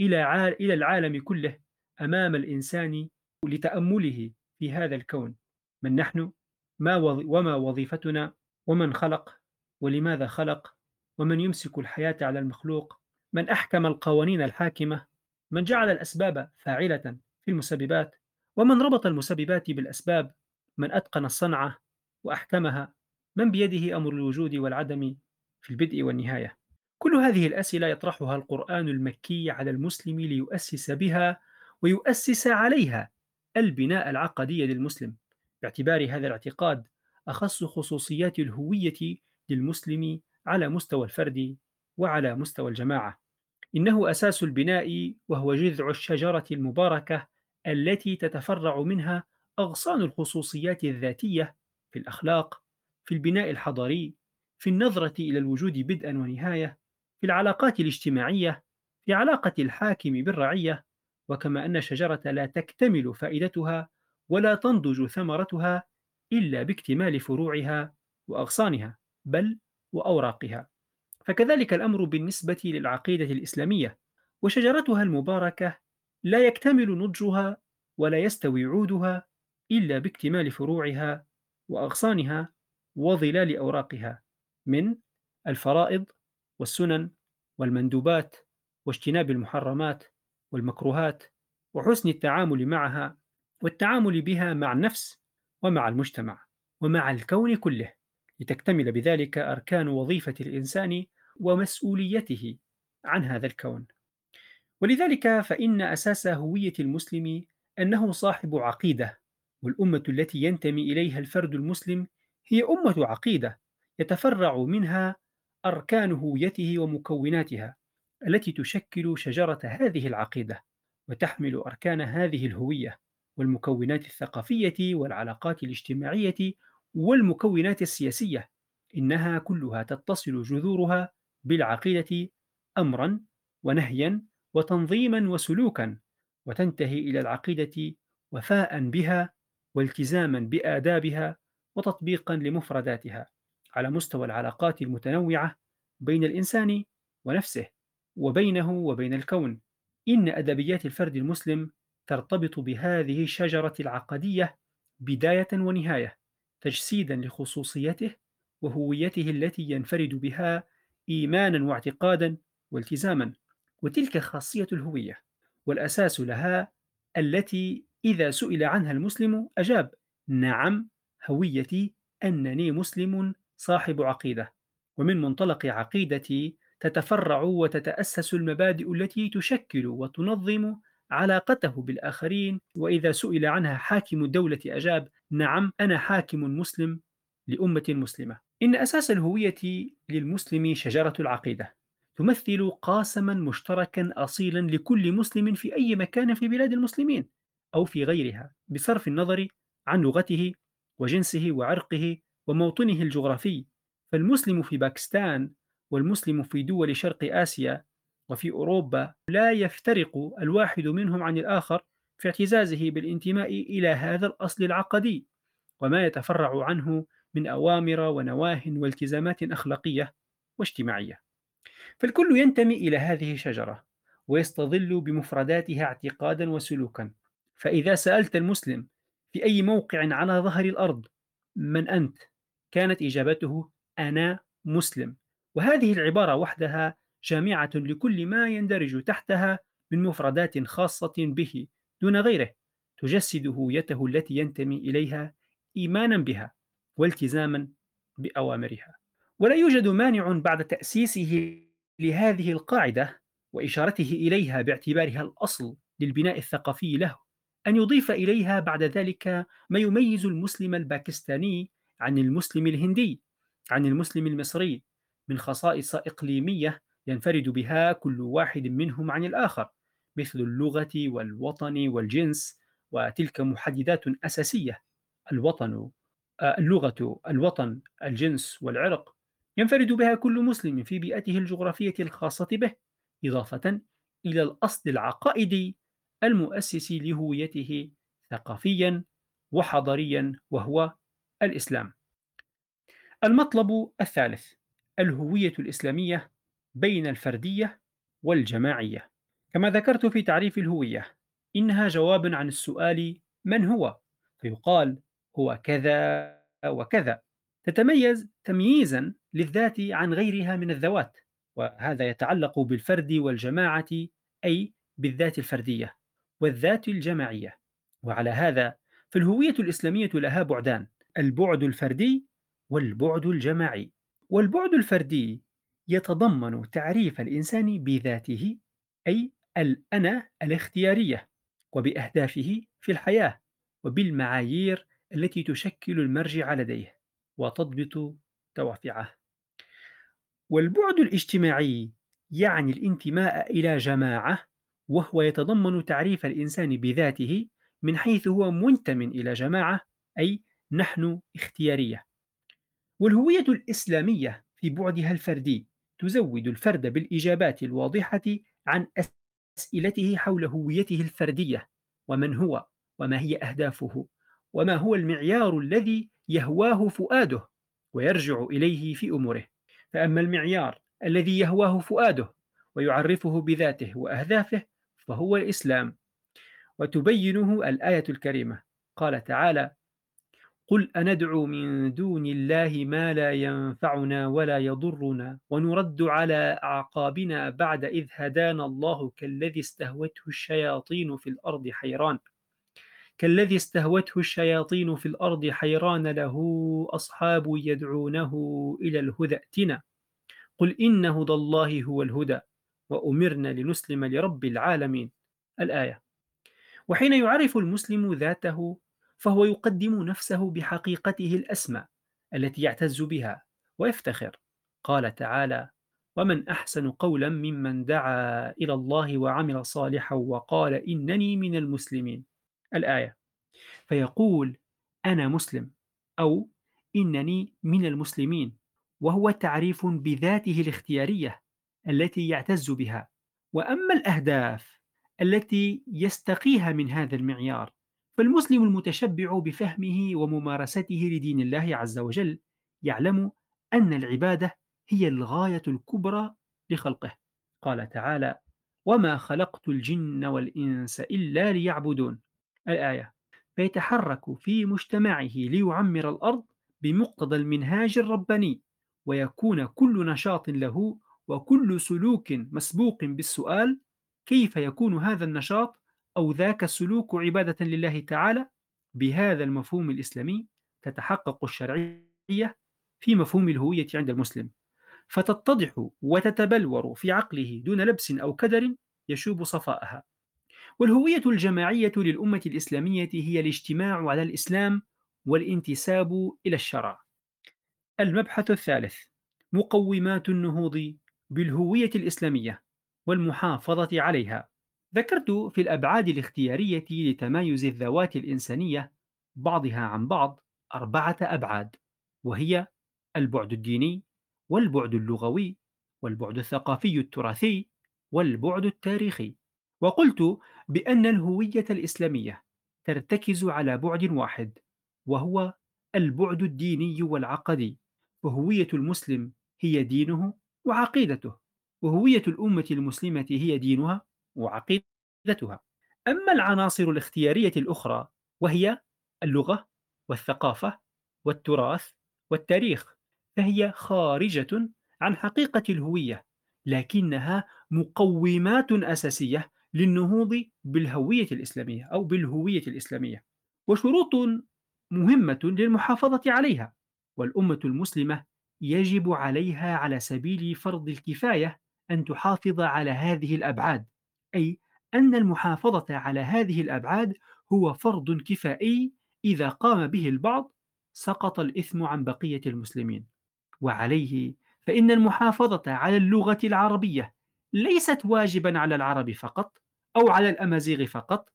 إلى إلى العالم كله أمام الإنسان لتأمله في هذا الكون. من نحن؟ ما وما وظيفتنا؟ ومن خلق؟ ولماذا خلق؟ ومن يمسك الحياة على المخلوق؟ من أحكم القوانين الحاكمة؟ من جعل الأسباب فاعلة في المسببات؟ ومن ربط المسببات بالأسباب من أتقن الصنعة وأحكمها من بيده أمر الوجود والعدم في البدء والنهاية. كل هذه الأسئلة يطرحها القرآن المكي على المسلم ليؤسس بها ويؤسس عليها البناء العقدي للمسلم. باعتبار هذا الاعتقاد أخص خصوصيات الهوية للمسلم على مستوى الفرد وعلى مستوى الجماعة. إنه أساس البناء وهو جذع الشجرة المباركة التي تتفرع منها أغصان الخصوصيات الذاتية في الأخلاق في البناء الحضاري في النظرة إلى الوجود بدءا ونهاية في العلاقات الاجتماعية في علاقة الحاكم بالرعية وكما أن الشجرة لا تكتمل فائدتها ولا تنضج ثمرتها إلا باكتمال فروعها وأغصانها بل وأوراقها. فكذلك الأمر بالنسبة للعقيدة الإسلامية وشجرتها المباركة لا يكتمل نضجها ولا يستوي عودها إلا باكتمال فروعها وأغصانها وظلال أوراقها من الفرائض والسنن والمندوبات واجتناب المحرمات والمكروهات وحسن التعامل معها والتعامل بها مع النفس ومع المجتمع ومع الكون كله لتكتمل بذلك أركان وظيفة الإنسان ومسؤوليته عن هذا الكون. ولذلك فإن أساس هوية المسلم أنه صاحب عقيدة والأمة التي ينتمي إليها الفرد المسلم هي أمة عقيدة يتفرع منها أركان هويته ومكوناتها التي تشكل شجرة هذه العقيدة وتحمل أركان هذه الهوية والمكونات الثقافية والعلاقات الاجتماعية والمكونات السياسية إنها كلها تتصل جذورها بالعقيدة أمرا ونهيا وتنظيما وسلوكا وتنتهي إلى العقيدة وفاء بها والتزاما بآدابها وتطبيقا لمفرداتها على مستوى العلاقات المتنوعة بين الإنسان ونفسه وبينه وبين الكون. إن أدبيات الفرد المسلم ترتبط بهذه الشجرة العقدية بداية ونهاية تجسيدا لخصوصيته وهويته التي ينفرد بها إيمانا واعتقادا والتزاما. وتلك خاصية الهوية والأساس لها التي إذا سئل عنها المسلم أجاب نعم هويتي أنني مسلم صاحب عقيدة ومن منطلق عقيدتي تتفرع وتتأسس المبادئ التي تشكل وتنظم علاقته بالآخرين. وإذا سئل عنها حاكم الدولة أجاب نعم أنا حاكم مسلم لأمة مسلمة. إن أساس الهوية للمسلم شجرة العقيدة. تمثل قاسما مشتركا أصيلا لكل مسلم في أي مكان في بلاد المسلمين أو في غيرها بصرف النظر عن لغته وجنسه وعرقه وموطنه الجغرافي. فالمسلم في باكستان والمسلم في دول شرق آسيا وفي أوروبا لا يفترق الواحد منهم عن الآخر في اعتزازه بالانتماء إلى هذا الأصل العقدي وما يتفرع عنه من أوامر ونواه والتزامات أخلاقية واجتماعية. فالكل ينتمي إلى هذه الشجرة ويستظل بمفرداتها اعتقادا وسلوكا. فإذا سألت المسلم في أي موقع على ظهر الأرض من أنت؟ كانت إجابته أنا مسلم. وهذه العبارة وحدها جامعة لكل ما يندرج تحتها من مفردات خاصة به دون غيره تجسد هويته التي ينتمي إليها إيمانا بها والتزاما بأوامرها. ولا يوجد مانع بعد تأسيسه لهذه القاعدة وإشارته إليها باعتبارها الأصل للبناء الثقافي له أن يضيف إليها بعد ذلك ما يميز المسلم الباكستاني عن المسلم الهندي عن المسلم المصري من خصائص إقليمية ينفرد بها كل واحد منهم عن الآخر مثل اللغة والوطن والجنس وتلك محددات أساسية الوطن آه، اللغة الوطن الجنس والعرق. ينفرد بها كل مسلم في بيئته الجغرافية الخاصة به إضافة إلى الأصل العقائدي المؤسس لهويته ثقافيا وحضاريا وهو الإسلام. المطلب الثالث الهوية الإسلامية بين الفردية والجماعية. كما ذكرت في تعريف الهوية، إنها جواب عن السؤال من هو؟ فيقال هو كذا وكذا. تتميز تمييزا للذات عن غيرها من الذوات، وهذا يتعلق بالفرد والجماعة أي بالذات الفردية والذات الجماعية. وعلى هذا فالهوية الإسلامية لها بعدان، البعد الفردي والبعد الجماعي. والبعد الفردي يتضمن تعريف الإنسان بذاته أي الأنا الاختيارية وبأهدافه في الحياة وبالمعايير التي تشكل المرجع لديه وتضبط دوافعه. والبعد الاجتماعي يعني الانتماء إلى جماعة وهو يتضمن تعريف الإنسان بذاته من حيث هو منتم إلى جماعة أي نحن اختيارية. والهوية الإسلامية في بعدها الفردي تزود الفرد بالإجابات الواضحة عن أسئلته حول هويته الفردية ومن هو وما هي أهدافه وما هو المعيار الذي يهواه فؤاده ويرجع إليه في أموره. فأما المعيار الذي يهواه فؤاده ويعرفه بذاته وأهدافه فهو الإسلام. وتبينه الآية الكريمة. قال تعالى قل أندعو من دون الله ما لا ينفعنا ولا يضرنا ونرد على أعقابنا بعد إذ هدانا الله كالذي استهوته الشياطين في الأرض حيران كالذي استهوته الشياطين في الأرض حيران له أصحاب يدعونه إلى الهدى. ائتنا. قل إن هدى الله هو الهدى وأمرنا لنسلم لرب العالمين. الآية. وحين يعرف المسلم ذاته فهو يقدم نفسه بحقيقته الأسمى التي يعتز بها ويفتخر. قال تعالى ومن أحسن قولا ممن دعا إلى الله وعمل صالحا وقال إنني من المسلمين الآية. فيقول أنا مسلم أو إنني من المسلمين وهو تعريف بذاته الاختيارية التي يعتز بها. وأما الأهداف التي يستقيها من هذا المعيار فالمسلم المتشبع بفهمه وممارسته لدين الله عز وجل يعلم أن العبادة هي الغاية الكبرى لخلقه. قال تعالى وما خلقت الجن والإنس إلا ليعبدون الآية. فيتحرك في مجتمعه ليعمر الأرض بمقتضى المنهاج الرباني ويكون كل نشاط له وكل سلوك مسبوق بالسؤال كيف يكون هذا النشاط أو ذاك السلوك عبادة لله تعالى؟ بهذا المفهوم الإسلامي تتحقق الشرعية في مفهوم الهوية عند المسلم. فتتضح وتتبلور في عقله دون لبس أو كدر يشوب صفاءها. والهوية الجماعية للأمة الإسلامية هي الاجتماع على الإسلام والانتساب إلى الشرع. المبحث الثالث مقومات النهوض بالهوية الإسلامية والمحافظة عليها. ذكرت في الأبعاد الاختيارية لتمايز الذوات الإنسانية بعضها عن بعض أربعة أبعاد وهي البعد الديني والبعد اللغوي والبعد الثقافي التراثي والبعد التاريخي. وقلت بأن الهوية الإسلامية ترتكز على بعد واحد وهو البعد الديني والعقدي. وهوية المسلم هي دينه وعقيدته. وهوية الأمة المسلمة هي دينها وعقيدتها. أما العناصر الاختيارية الأخرى وهي اللغة والثقافة والتراث والتاريخ فهي خارجة عن حقيقة الهوية لكنها مقومات أساسية للنهوض بالهوية الإسلامية أو بالهوية الإسلامية وشروط مهمة للمحافظة عليها والأمة المسلمة يجب عليها على سبيل فرض الكفاية أن تحافظ على هذه الأبعاد أي أن المحافظة على هذه الأبعاد هو فرض كفائي إذا قام به البعض سقط الإثم عن بقية المسلمين. وعليه فإن المحافظة على اللغة العربية ليست واجبا على العرب فقط أو على الأمازيغ فقط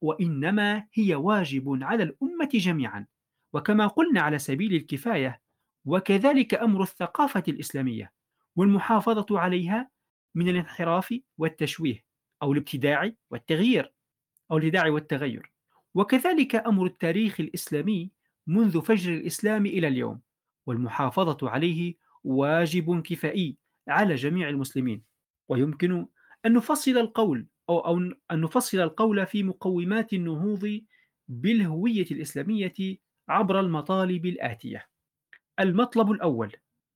وإنما هي واجب على الأمة جميعا. وكما قلنا على سبيل الكفاية وكذلك أمر الثقافة الإسلامية والمحافظة عليها من الانحراف والتشويه أو الابتداع والتغيير أو الابتداع والتغير. وكذلك أمر التاريخ الإسلامي منذ فجر الإسلام إلى اليوم والمحافظة عليه واجب كفائي على جميع المسلمين. ويمكن أن نفصل القول أو, أو أن نفصل القول في مقومات النهوض بالهوية الإسلامية عبر المطالب الآتية. المطلب الأول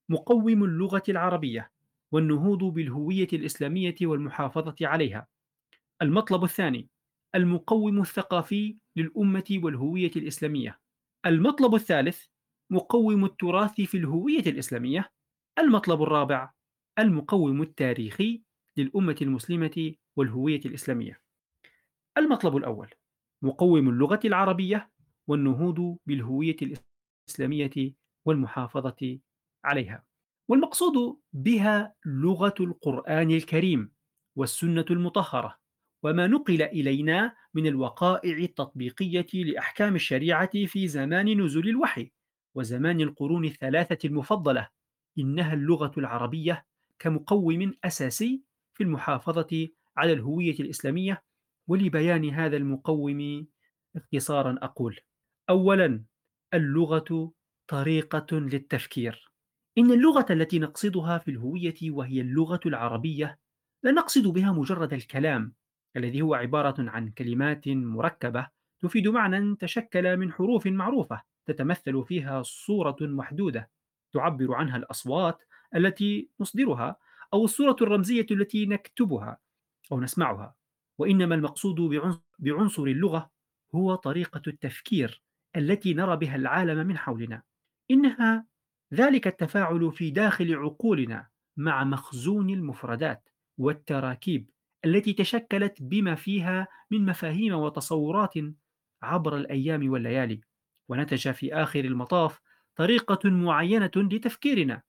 مقوم اللغة العربية والنهوض بالهوية الإسلامية والمحافظة عليها. المطلب الثاني المقوم الثقافي للأمة والهوية الإسلامية. المطلب الثالث مقوم التراث في الهوية الإسلامية. المطلب الرابع المقوم التاريخي للأمة المسلمة والهوية الإسلامية. المطلب الأول مقوم اللغة العربية والنهوض بالهوية الإسلامية والمحافظة عليها. والمقصود بها لغة القرآن الكريم والسنة المطهرة وما نقل إلينا من الوقائع التطبيقية لأحكام الشريعة في زمان نزول الوحي وزمان القرون الثلاثة المفضلة. إنها اللغة العربية كمقوم أساسي في المحافظة على الهوية الإسلامية ولبيان هذا المقوم اختصارا أقول. أولا اللغة طريقة للتفكير. إن اللغة التي نقصدها في الهوية وهي اللغة العربية لا نقصد بها مجرد الكلام الذي هو عبارة عن كلمات مركبة تفيد معنى تشكل من حروف معروفة تتمثل فيها صورة محدودة تعبر عنها الأصوات التي نصدرها أو الصورة الرمزية التي نكتبها. أو نسمعها. وإنما المقصود بعنصر اللغة هو طريقة التفكير التي نرى بها العالم من حولنا. إنها ذلك التفاعل في داخل عقولنا مع مخزون المفردات والتراكيب التي تشكلت بما فيها من مفاهيم وتصورات عبر الأيام والليالي. ونتج في آخر المطاف طريقة معينة لتفكيرنا.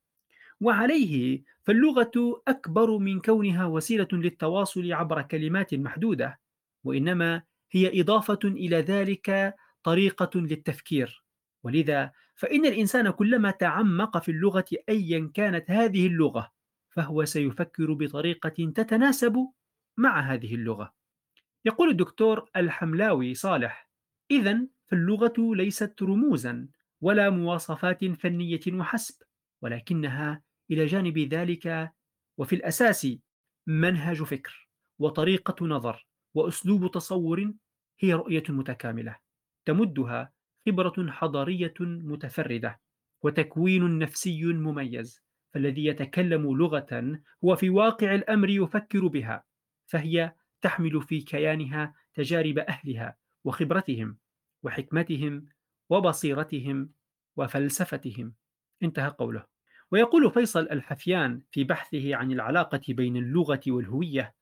وعليه فاللغة أكبر من كونها وسيلة للتواصل عبر كلمات محدودة وإنما هي إضافة إلى ذلك طريقة للتفكير. ولذا فإن الإنسان كلما تعمق في اللغة أيا كانت هذه اللغة فهو سيفكر بطريقة تتناسب مع هذه اللغة. يقول الدكتور الحملاوي صالح إذا فاللغة ليست رموزا ولا مواصفات فنية وحسب ولكنها إلى جانب ذلك وفي الأساس منهج فكر وطريقة نظر وأسلوب تصور هي رؤية متكاملة تمدها خبرة حضارية متفردة وتكوين نفسي مميز فالذي يتكلم لغة هو في واقع الأمر يفكر بها فهي تحمل في كيانها تجارب أهلها وخبرتهم وحكمتهم وبصيرتهم وفلسفتهم. انتهى قوله. ويقول فيصل الحفيان في بحثه عن العلاقة بين اللغة والهوية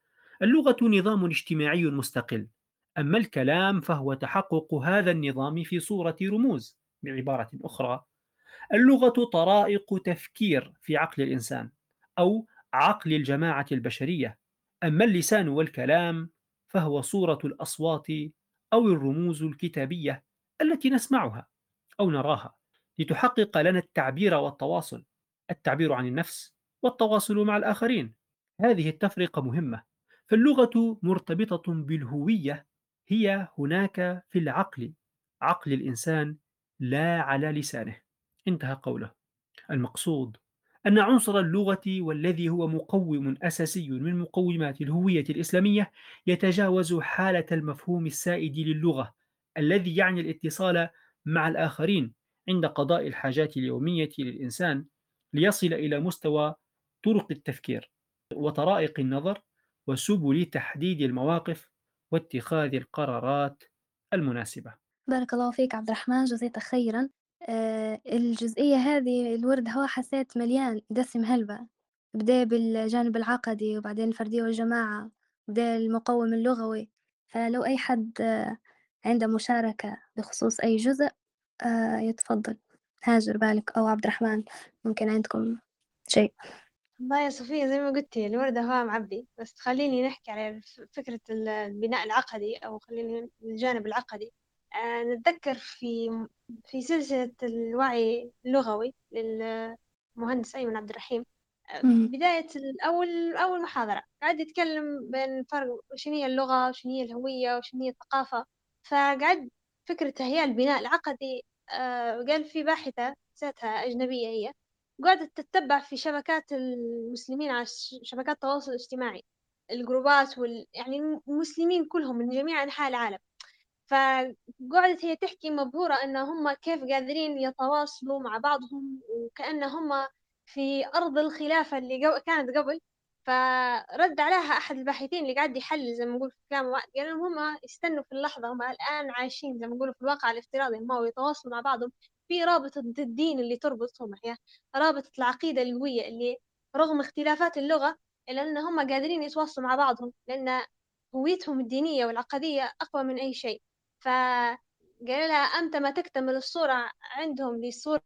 اللغة نظام اجتماعي مستقل أما الكلام فهو تحقق هذا النظام في صورة رموز بعبارة أخرى. اللغة طرائق تفكير في عقل الإنسان أو عقل الجماعة البشرية أما اللسان والكلام فهو صورة الأصوات أو الرموز الكتابية التي نسمعها أو نراها لتحقق لنا التعبير والتواصل. التعبير عن النفس والتواصل مع الآخرين. هذه التفرقة مهمة. فاللغة مرتبطة بالهوية. هي هناك في العقل. عقل الإنسان لا على لسانه. انتهى قوله. المقصود أن عنصر اللغة والذي هو مقوم أساسي من مقومات الهوية الإسلامية يتجاوز حالة المفهوم السائد للغة الذي يعني الاتصال مع الآخرين عند قضاء الحاجات اليومية للإنسان ليصل إلى مستوى طرق التفكير وطرائق النظر وسبل تحديد المواقف واتخاذ القرارات المناسبة. بارك الله فيك عبد الرحمن جزيتك خيرا. آه، الجزئية هذه الورد هو حسيت مليان دسم هلبة. بدأ بالجانب العقدي وبعدين الفردية والجماعة. بدأ المقوم اللغوي. فلو أي حد آه، عنده مشاركة بخصوص أي جزء آه، يتفضل. هاجر بالك أو عبد الرحمن ممكن عندكم شيء؟ والله يا صفية زي ما قلتي الوردة هو معبي بس خليني نحكي على فكرة ال- البناء العقدي أو خليني الجانب العقدي. آه، نتذكر في في سلسلة الوعي اللغوي للمهندس أيمن عبد الرحيم. آه،. بداية الأول أول محاضرة قاعد يتكلم بين فرق شنو هي اللغة وشنو هي الهوية وشنو هي الثقافة. فقعد فكرة هي البناء العقدي قال في باحثة ذاتها أجنبية هي قعدت تتبع في شبكات المسلمين على شبكات التواصل الاجتماعي الجروبات وال... يعني المسلمين كلهم من جميع أنحاء العالم فقعدت هي تحكي مبهورة أن هم كيف قادرين يتواصلوا مع بعضهم وكأن هم في أرض الخلافة اللي. كانت قبل فرد عليها أحد الباحثين اللي قاعد يحلل زي ما نقول في كلام واحد قال لهم هم يستنوا في اللحظة هم الآن عايشين زي ما نقولوا في الواقع الافتراضي هم يتواصلوا مع بعضهم في رابطة الدين اللي تربطهم هي رابطة العقيدة القوية اللي رغم اختلافات اللغة إلا أن هم قادرين يتواصلوا مع بعضهم لأن هويتهم الدينية والعقدية أقوى من أي شيء. فقال لها أمتى ما تكتمل الصورة عندهم لصورة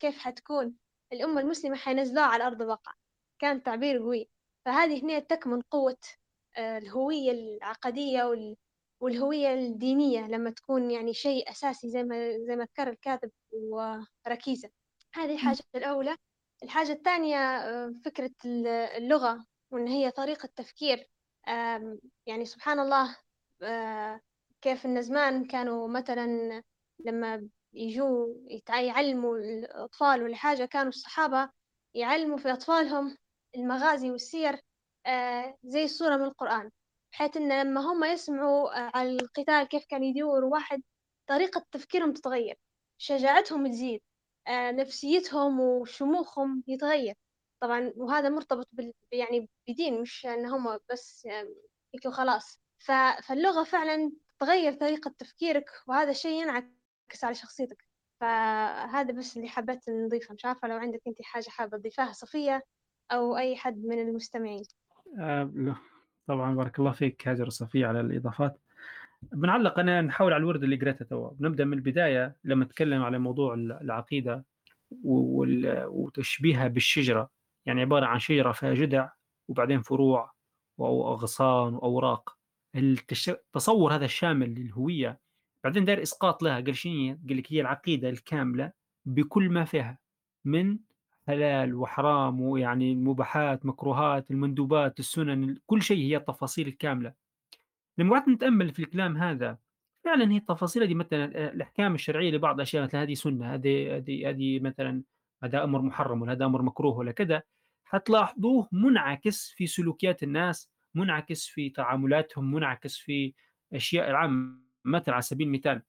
كيف حتكون الأمة المسلمة حينزلوها على أرض الواقع. كان تعبير قوي. فهذه هنا تكمن قوة آه، الهوية العقدية وال... والهوية الدينية لما تكون يعني شيء أساسي زي ما زي ما ذكر الكاتب وركيزة. هذه الحاجة الأولى. الحاجة الثانية آه، فكرة ال- اللغة وإن هي طريقة تفكير. يعني سبحان الله آه، كيف إن زمان كانوا مثلا لما يجوا يعلموا الأطفال ولا حاجة كانوا الصحابة يعلموا في أطفالهم المغازي والسير آه، زي الصورة من القرآن بحيث إن لما هم يسمعوا آه، على القتال كيف كان يدور واحد طريقة تفكيرهم تتغير شجاعتهم تزيد آه، نفسيتهم وشموخهم يتغير. طبعا وهذا مرتبط بال يعني بدين مش إن هم بس هيك وخلاص. ف... فاللغة فعلا تغير طريقة تفكيرك وهذا الشيء ينعكس على شخصيتك. فهذا بس اللي حبيت نضيفه. مش عارفة لو عندك أنت حاجة حابة تضيفها صفية؟ أو أي حد من المستمعين. آه،. طبعا بارك الله فيك هاجر وصفية على الإضافات. بنعلق أنا نحاول على الورد اللي قريته توا بنبدأ من البداية لما نتكلم على موضوع العقيدة وتشبيهها بالشجرة. يعني عبارة عن شجرة فيها جذع وبعدين فروع وأغصان وأوراق. التصور هذا الشامل للهوية. بعدين دار إسقاط لها قال؟ قال لك هي العقيدة الكاملة بكل ما فيها من حلال وحرام ويعني المباحات مكروهات المندوبات السنن كل شيء هي التفاصيل الكاملة. لما قعدت نتأمل في الكلام هذا فعلا هي التفاصيل دي مثلا آه، الأحكام الشرعية لبعض الأشياء مثلا هذه سنة هذه هذه هذه مثلا هذا أمر محرم ولا هذا أمر مكروه ولا كذا حتلاحظوه منعكس في سلوكيات الناس منعكس في تعاملاتهم منعكس في أشياء العامة مثلا على سبيل المثال.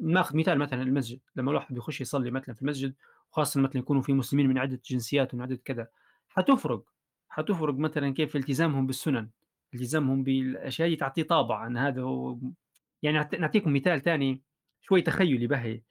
ناخذ مثال مثلا المسجد لما الواحد بيخش يصلي مثلا في المسجد وخاصة مثلا يكونوا في مسلمين من عدة جنسيات ومن عدة كذا حتفرق حتفرق مثلا كيف التزامهم بالسنن التزامهم بالأشياء دي تعطيه طابع ان هذا هو يعني نعطيكم مثال ثاني شوي تخيلي بهي.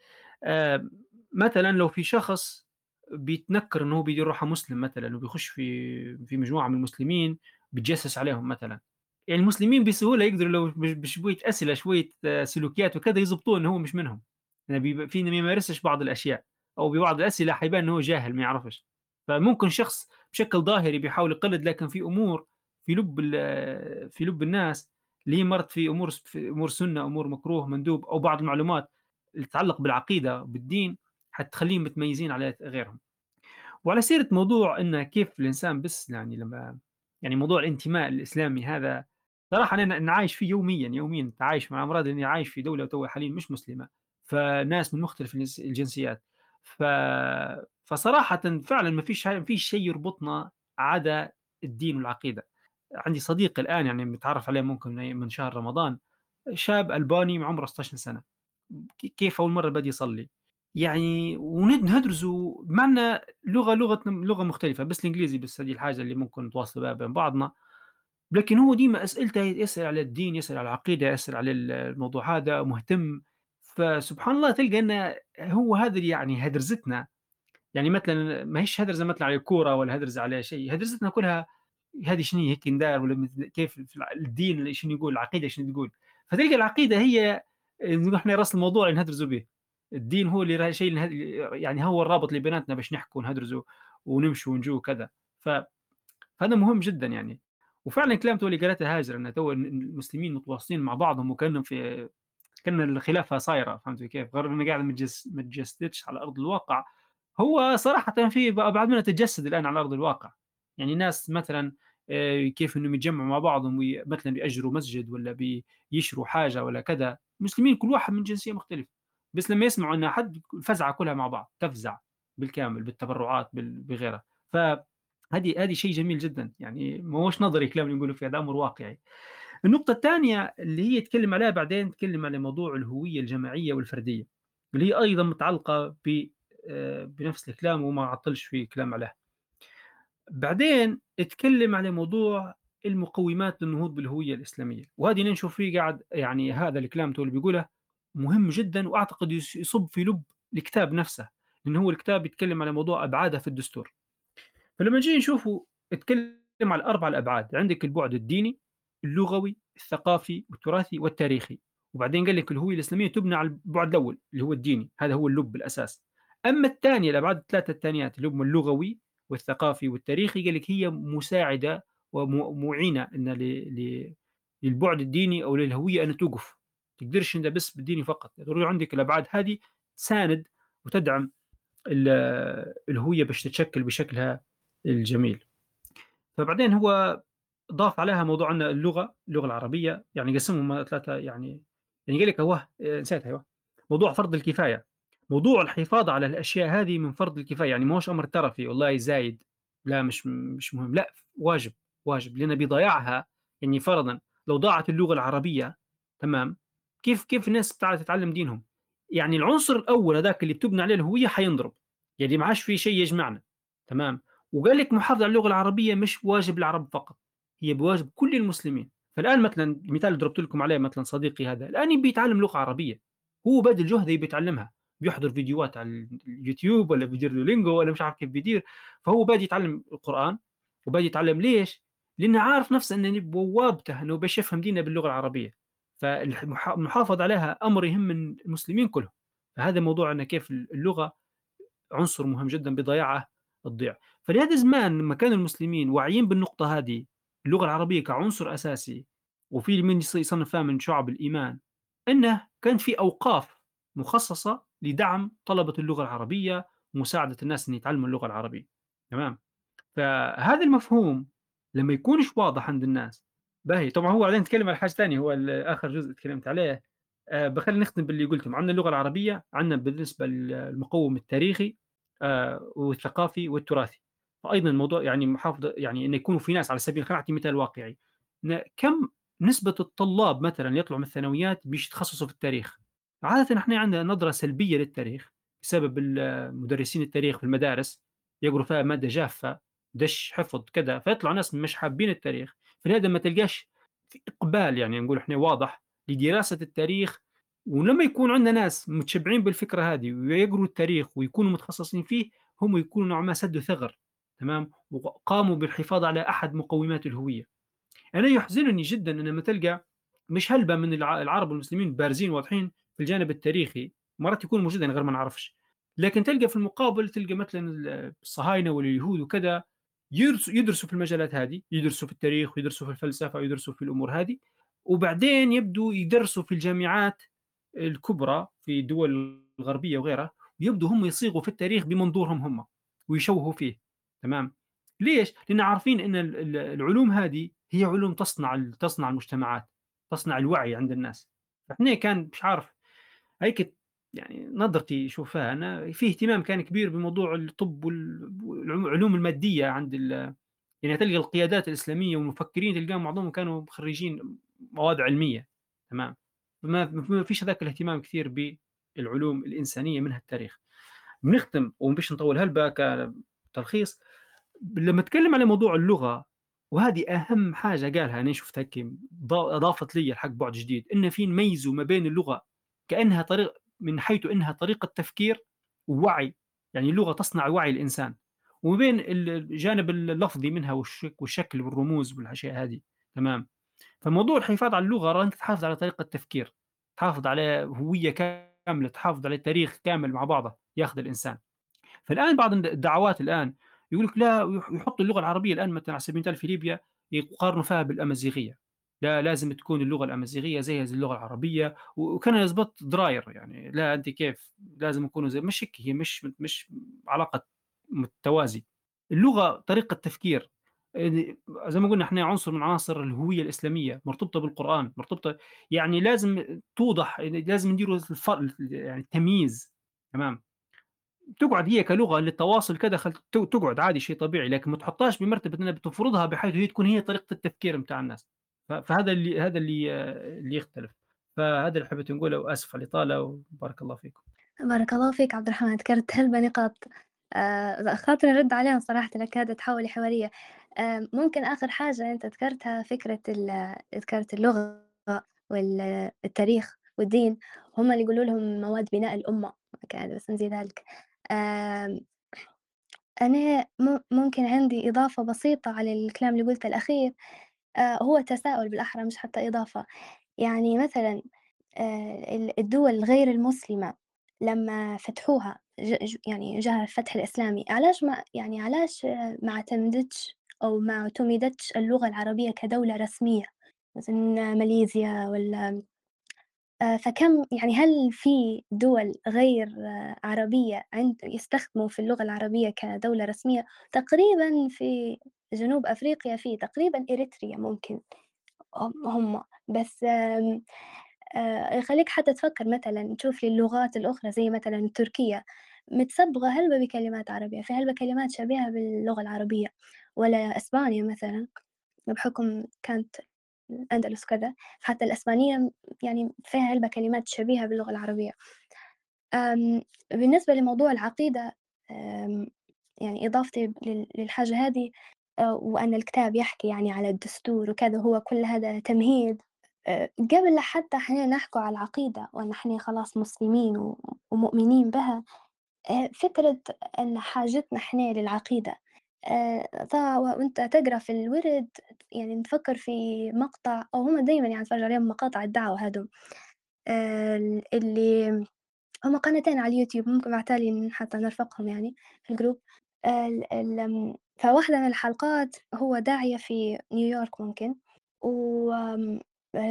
آه مثلا لو في شخص بيتنكر إنه بيدير روحه مسلم مثلا وبيخش في في مجموعة من المسلمين بيتجسس عليهم مثلا يعني المسلمين بسهولة يقدروا لو بش- بشوية أسئلة شوية آه، سلوكيات وكذا يضبطوه إنه هو مش منهم يعني في ما يمارسش بعض الأشياء. أو ببعض الأسئلة حيبان إنه هو جاهل ما يعرفش. فممكن شخص بشكل ظاهري بيحاول يقلد لكن في أمور في لب في لب الناس اللي هي مرت في أمور في أمور سنة أمور مكروه مندوب أو بعض المعلومات اللي تتعلق بالعقيدة بالدين حتخليهم متميزين على غيرهم. وعلى سيرة موضوع إن كيف الإنسان بس يعني لما يعني موضوع الانتماء الإسلامي هذا صراحة أنا أنا عايش فيه يوميا يوميا عايش مع أمراض اني عايش في دولة تو حاليا مش مسلمة. فناس من مختلف الجنس- الجنسيات. ف فصراحة فعلا ما فيش ما فيش شيء يربطنا عدا الدين والعقيدة. عندي صديق الآن يعني متعرف عليه ممكن من شهر رمضان شاب ألباني عمره 16 سنة. كيف أول مرة بدي يصلي؟ يعني وندرسوا معنا لغة لغة لغة مختلفة بس الإنجليزي بس هذه الحاجة اللي ممكن نتواصل بها بين بعضنا. لكن هو ديما أسئلته يسأل على الدين يسأل على العقيدة يسأل على الموضوع هذا مهتم. فسبحان الله تلقى أن هو هذا يعني هدرزتنا. يعني مثلا ما هيش هدرزة مثلا على الكورة ولا هدرزة على شيء هدرزتنا كلها هذه شنو هيك ندار ولا كيف الدين شنو يقول العقيدة شنو تقول. فتلقى العقيدة هي إحنا راس الموضوع اللي نهدرزوا به. الدين هو اللي شيء يعني هو الرابط اللي بيناتنا باش نحكوا ونهدرزوا ونمشوا ونجوا وكذا. ف فهذا مهم جدا يعني. وفعلا كلام تولي قالته هاجر ان تو المسلمين متواصلين مع بعضهم وكأنهم في كأن الخلافة صايرة فهمت كيف؟ غير إنه قاعد ما على أرض الواقع. هو صراحة في بعض منها تجسد الآن على أرض الواقع. يعني ناس مثلا كيف إنهم يتجمعوا مع بعضهم مثلا بيأجروا مسجد ولا بيشروا حاجة ولا كذا. مسلمين كل واحد من جنسية مختلفة. بس لما يسمعوا إن حد الفزعه كلها مع بعض تفزع بالكامل بالتبرعات بغيرها. فهذه هذه شيء جميل جدا. يعني ما هوش نظري كلام اللي نقوله فيه هذا أمر واقعي. النقطة الثانية اللي هي يتكلم عليها بعدين تكلم على موضوع الهوية الجماعية والفردية اللي هي أيضا متعلقة ب بنفس الكلام وما عطلش في كلام عليه بعدين اتكلم على موضوع المقومات للنهوض بالهوية الإسلامية وهذه نشوف فيه قاعد يعني هذا الكلام اللي بيقوله مهم جدا وأعتقد يصب في لب الكتاب نفسه لأن هو الكتاب يتكلم على موضوع ابعادها في الدستور. فلما نجي نشوفه اتكلم على أربع الأبعاد عندك البعد الديني اللغوي الثقافي والتراثي والتاريخي. وبعدين قال لك الهويه الإسلامية تبنى على البعد الأول اللي هو الديني. هذا هو اللب الأساس. أما الثانية الابعاد الثلاثة الثانيات اللي هم اللغوي والثقافي والتاريخي قال لك هي مساعدة ومعينه إن للبعد الديني أو للهوية أن توقف. تقدرش إنت بس بالديني فقط. ضروري عندك الأبعاد هذه تساند وتدعم الهوية باش تتشكل بشكلها الجميل. فبعدين هو ضاف عليها موضوع عندنا اللغة اللغة العربية يعني قسمهم ثلاثة يعني يعني قال لك هو نسيتها أيوه موضوع فرض الكفاية موضوع الحفاظ على الأشياء هذه من فرض الكفاية يعني مش أمر ترفي والله زايد لا مش مش مهم لا واجب واجب لأن بضياعها يعني فرضا لو ضاعت اللغة العربية تمام كيف كيف الناس بتعرف تتعلم دينهم؟ يعني العنصر الأول هذاك اللي بتبنى عليه الهويه حينضرب يعني ما عادش في شيء يجمعنا تمام وقال لك محافظه على اللغة العربية مش واجب العرب فقط. هي بواجب كل المسلمين. فالآن مثلا المثال اللي ضربت لكم عليه مثلا صديقي هذا. الآن بيتعلم لغة عربية. هو باذل جهده بيتعلمها بيحضر فيديوهات على اليوتيوب ولا بيدير Duolingo ولا مش عارف كيف بيدير. فهو بادي يتعلم القرآن وبادي يتعلم ليش؟ لأنه عارف نفسه إنه بوابته إنه باش يفهم دينه باللغة العربية. فالمحافظة عليها أمر يهم المسلمين كلهم. فهذا موضوع ان كيف اللغة عنصر مهم جدا بضياعه تضيع فلهذا الزمان لما كان المسلمين واعيين بالنقطة هذه اللغة العربية كعنصر أساسي وفي من يصنفها من شعب الإيمان إنه كان في أوقاف مخصصة لدعم طلبة اللغة العربية ومساعده الناس إن يتعلموا اللغة العربية. تمام؟ فهذا المفهوم لما يكونش واضح عند الناس باهي. طبعا هو بعدين تكلم على حاجة ثانية هو آخر جزء تكلمت عليه. أه بخلي نختم باللي قلته عندنا اللغة العربية عندنا بالنسبة للمقوم التاريخي أه والثقافي والتراثي. فايضا الموضوع يعني محافظه يعني إنه يكونوا في ناس على سبيل الخير أعطي مثال واقعي. كم نسبة الطلاب مثلا يطلعوا من الثانويات بيش يتخصصوا في التاريخ؟ عاده إحنا عندنا نظرة سلبية للتاريخ بسبب مدرسين التاريخ في المدارس يقروا فيها مادة جافة دش حفظ كذا فيطلعوا ناس مش حابين التاريخ. فلهذا ما تلقاش في إقبال يعني نقول إحنا واضح لدراسة التاريخ. ولما يكون عندنا ناس متشبعين بالفكرة هذه ويقروا التاريخ ويكونوا متخصصين فيه هم يكونوا نوعا ما سدوا ثغر تمام؟ وقاموا بالحفاظ على أحد مقومات الهوية. أنا يحزنني جدا أن لما تلقى مش هلبة من العرب والمسلمين بارزين واضحين في الجانب التاريخي. مرات يكون موجودين غير ما نعرفش. لكن تلقى في المقابل تلقى مثلا الصهاينة واليهود وكذا يدرسوا في المجالات هذه يدرسوا في التاريخ ويدرسوا في الفلسفة ويدرسوا في الأمور هذه. وبعدين يبدوا يدرسوا في الجامعات الكبرى في الدول الغربية وغيرها ويبدوا هم يصيغوا في التاريخ بمنظورهم هم ويشوهوا فيه. تمام؟ ليش؟ لأن عارفين إن العلوم هذه هي علوم تصنع تصنع المجتمعات تصنع الوعي عند الناس. فإحنا كان مش عارف هيك يعني نظرتي شوفها أنا في اهتمام كان كبير بموضوع الطب وال والعلوم المادية عند يعني تلقى القيادات الإسلامية والمفكرين تلقاهم معظمهم كانوا خريجين مواد علمية. تمام؟ ما فيش هذاك الاهتمام كثير بالعلوم الإنسانية منها التاريخ بنختم ومش نطول هلبا كتلخيص. لما نتكلم على موضوع اللغة وهذه أهم حاجة قالها أنا شفتها هيك أضافت لي الحق بعد جديد إن في نميزوا ما بين اللغة كأنها طريق من حيث إنها طريقة تفكير ووعي يعني اللغة تصنع وعي الإنسان. وما بين الجانب اللفظي منها والشكل والرموز والأشياء هذه. تمام؟ فموضوع الحفاظ على اللغة أنت تحافظ على طريقة تفكير تحافظ على هوية كاملة تحافظ على تاريخ كامل مع بعضه ياخذ الإنسان. فالآن بعض الدعوات الآن يقول لك لا يحط اللغة العربية الآن مثلا على سبيل المثال في ليبيا يقارنوا فيها بالأمازيغية. لا لازم تكون اللغة الأمازيغية زي اللغة العربية وكان يزبط دراير يعني. لا أنت كيف؟ لازم يكونوا زي مش هي مش مش علاقة متوازي اللغة طريقة تفكير يعني زي ما قلنا إحنا عنصر من عناصر الهوية الإسلامية مرتبطة بالقرآن مرتبطة يعني لازم توضح يعني لازم نديروا يعني التمييز تمام؟ تقعد هي كلغة للتواصل كذا تقعد عادي شيء طبيعي لكن ما تحطهاش بمرتبة إنها بتفرضها بحيث هي تكون هي طريقة التفكير بتاع الناس. فهذا اللي هذا اللي اللي يختلف. فهذا اللي حبيت نقوله وأسف على الإطالة وبارك الله فيكم. بارك الله فيك عبد الرحمن ذكرت هلبة نقاط. آه خاطر نرد عليهم صراحة لك تحولي حوارية آه ممكن آخر حاجة أنت ذكرتها فكرة ذكرت اللغة والتاريخ والدين. هم اللي يقولوا لهم مواد بناء الأمة بس نزيد ذلك آه أنا ممكن عندي إضافة بسيطة على الكلام اللي قلته الأخير آه هو تساؤل بالأحرى مش حتى إضافة. يعني مثلا آه الدول غير المسلمة لما فتحوها يعني جاء الفتح الإسلامي علاش ما يعني علاش ما اعتمدتش أو ما اعتمدتش اللغة العربية كدولة رسمية؟ مثلا ماليزيا ولا فكم يعني هل في دول غير عربية عند يستخدموا في اللغة العربية كدولة رسمية؟ تقريبا في جنوب أفريقيا في تقريبا إريتريا ممكن هم بس آه، يخليك حتى تفكر مثلا تشوف لي اللغات الأخرى زي مثلا التركية متصبغة هلبة بكلمات عربية؟ في هلبة كلمات شبيهة باللغة العربية؟ ولا أسبانيا مثلا بحكم كانت الأندلس كذا حتى الأسبانية يعني فيها هلبة كلمات شبيهة باللغة العربية. بالنسبة لموضوع العقيدة يعني إضافتي للحاجة هذه آه، وأن الكتاب يحكي يعني على الدستور وكذا هو كل هذا تمهيد. آه، قبل لحتى إحنا نحكوا على العقيدة وإن إحنا خلاص مسلمين ومؤمنين بها آه، فكرة أن حاجتنا إحنا للعقيدة آه، وأنت تقرأ في الورد يعني نفكر في مقطع أو هم دايما يعني أتفرج عليهم مقاطع الدعوة هادو. اللي هم قناتين على اليوتيوب ممكن بعتالي حتى نرفقهم يعني في الجروب. فواحدة من الحلقات هو داعية في نيويورك ممكن و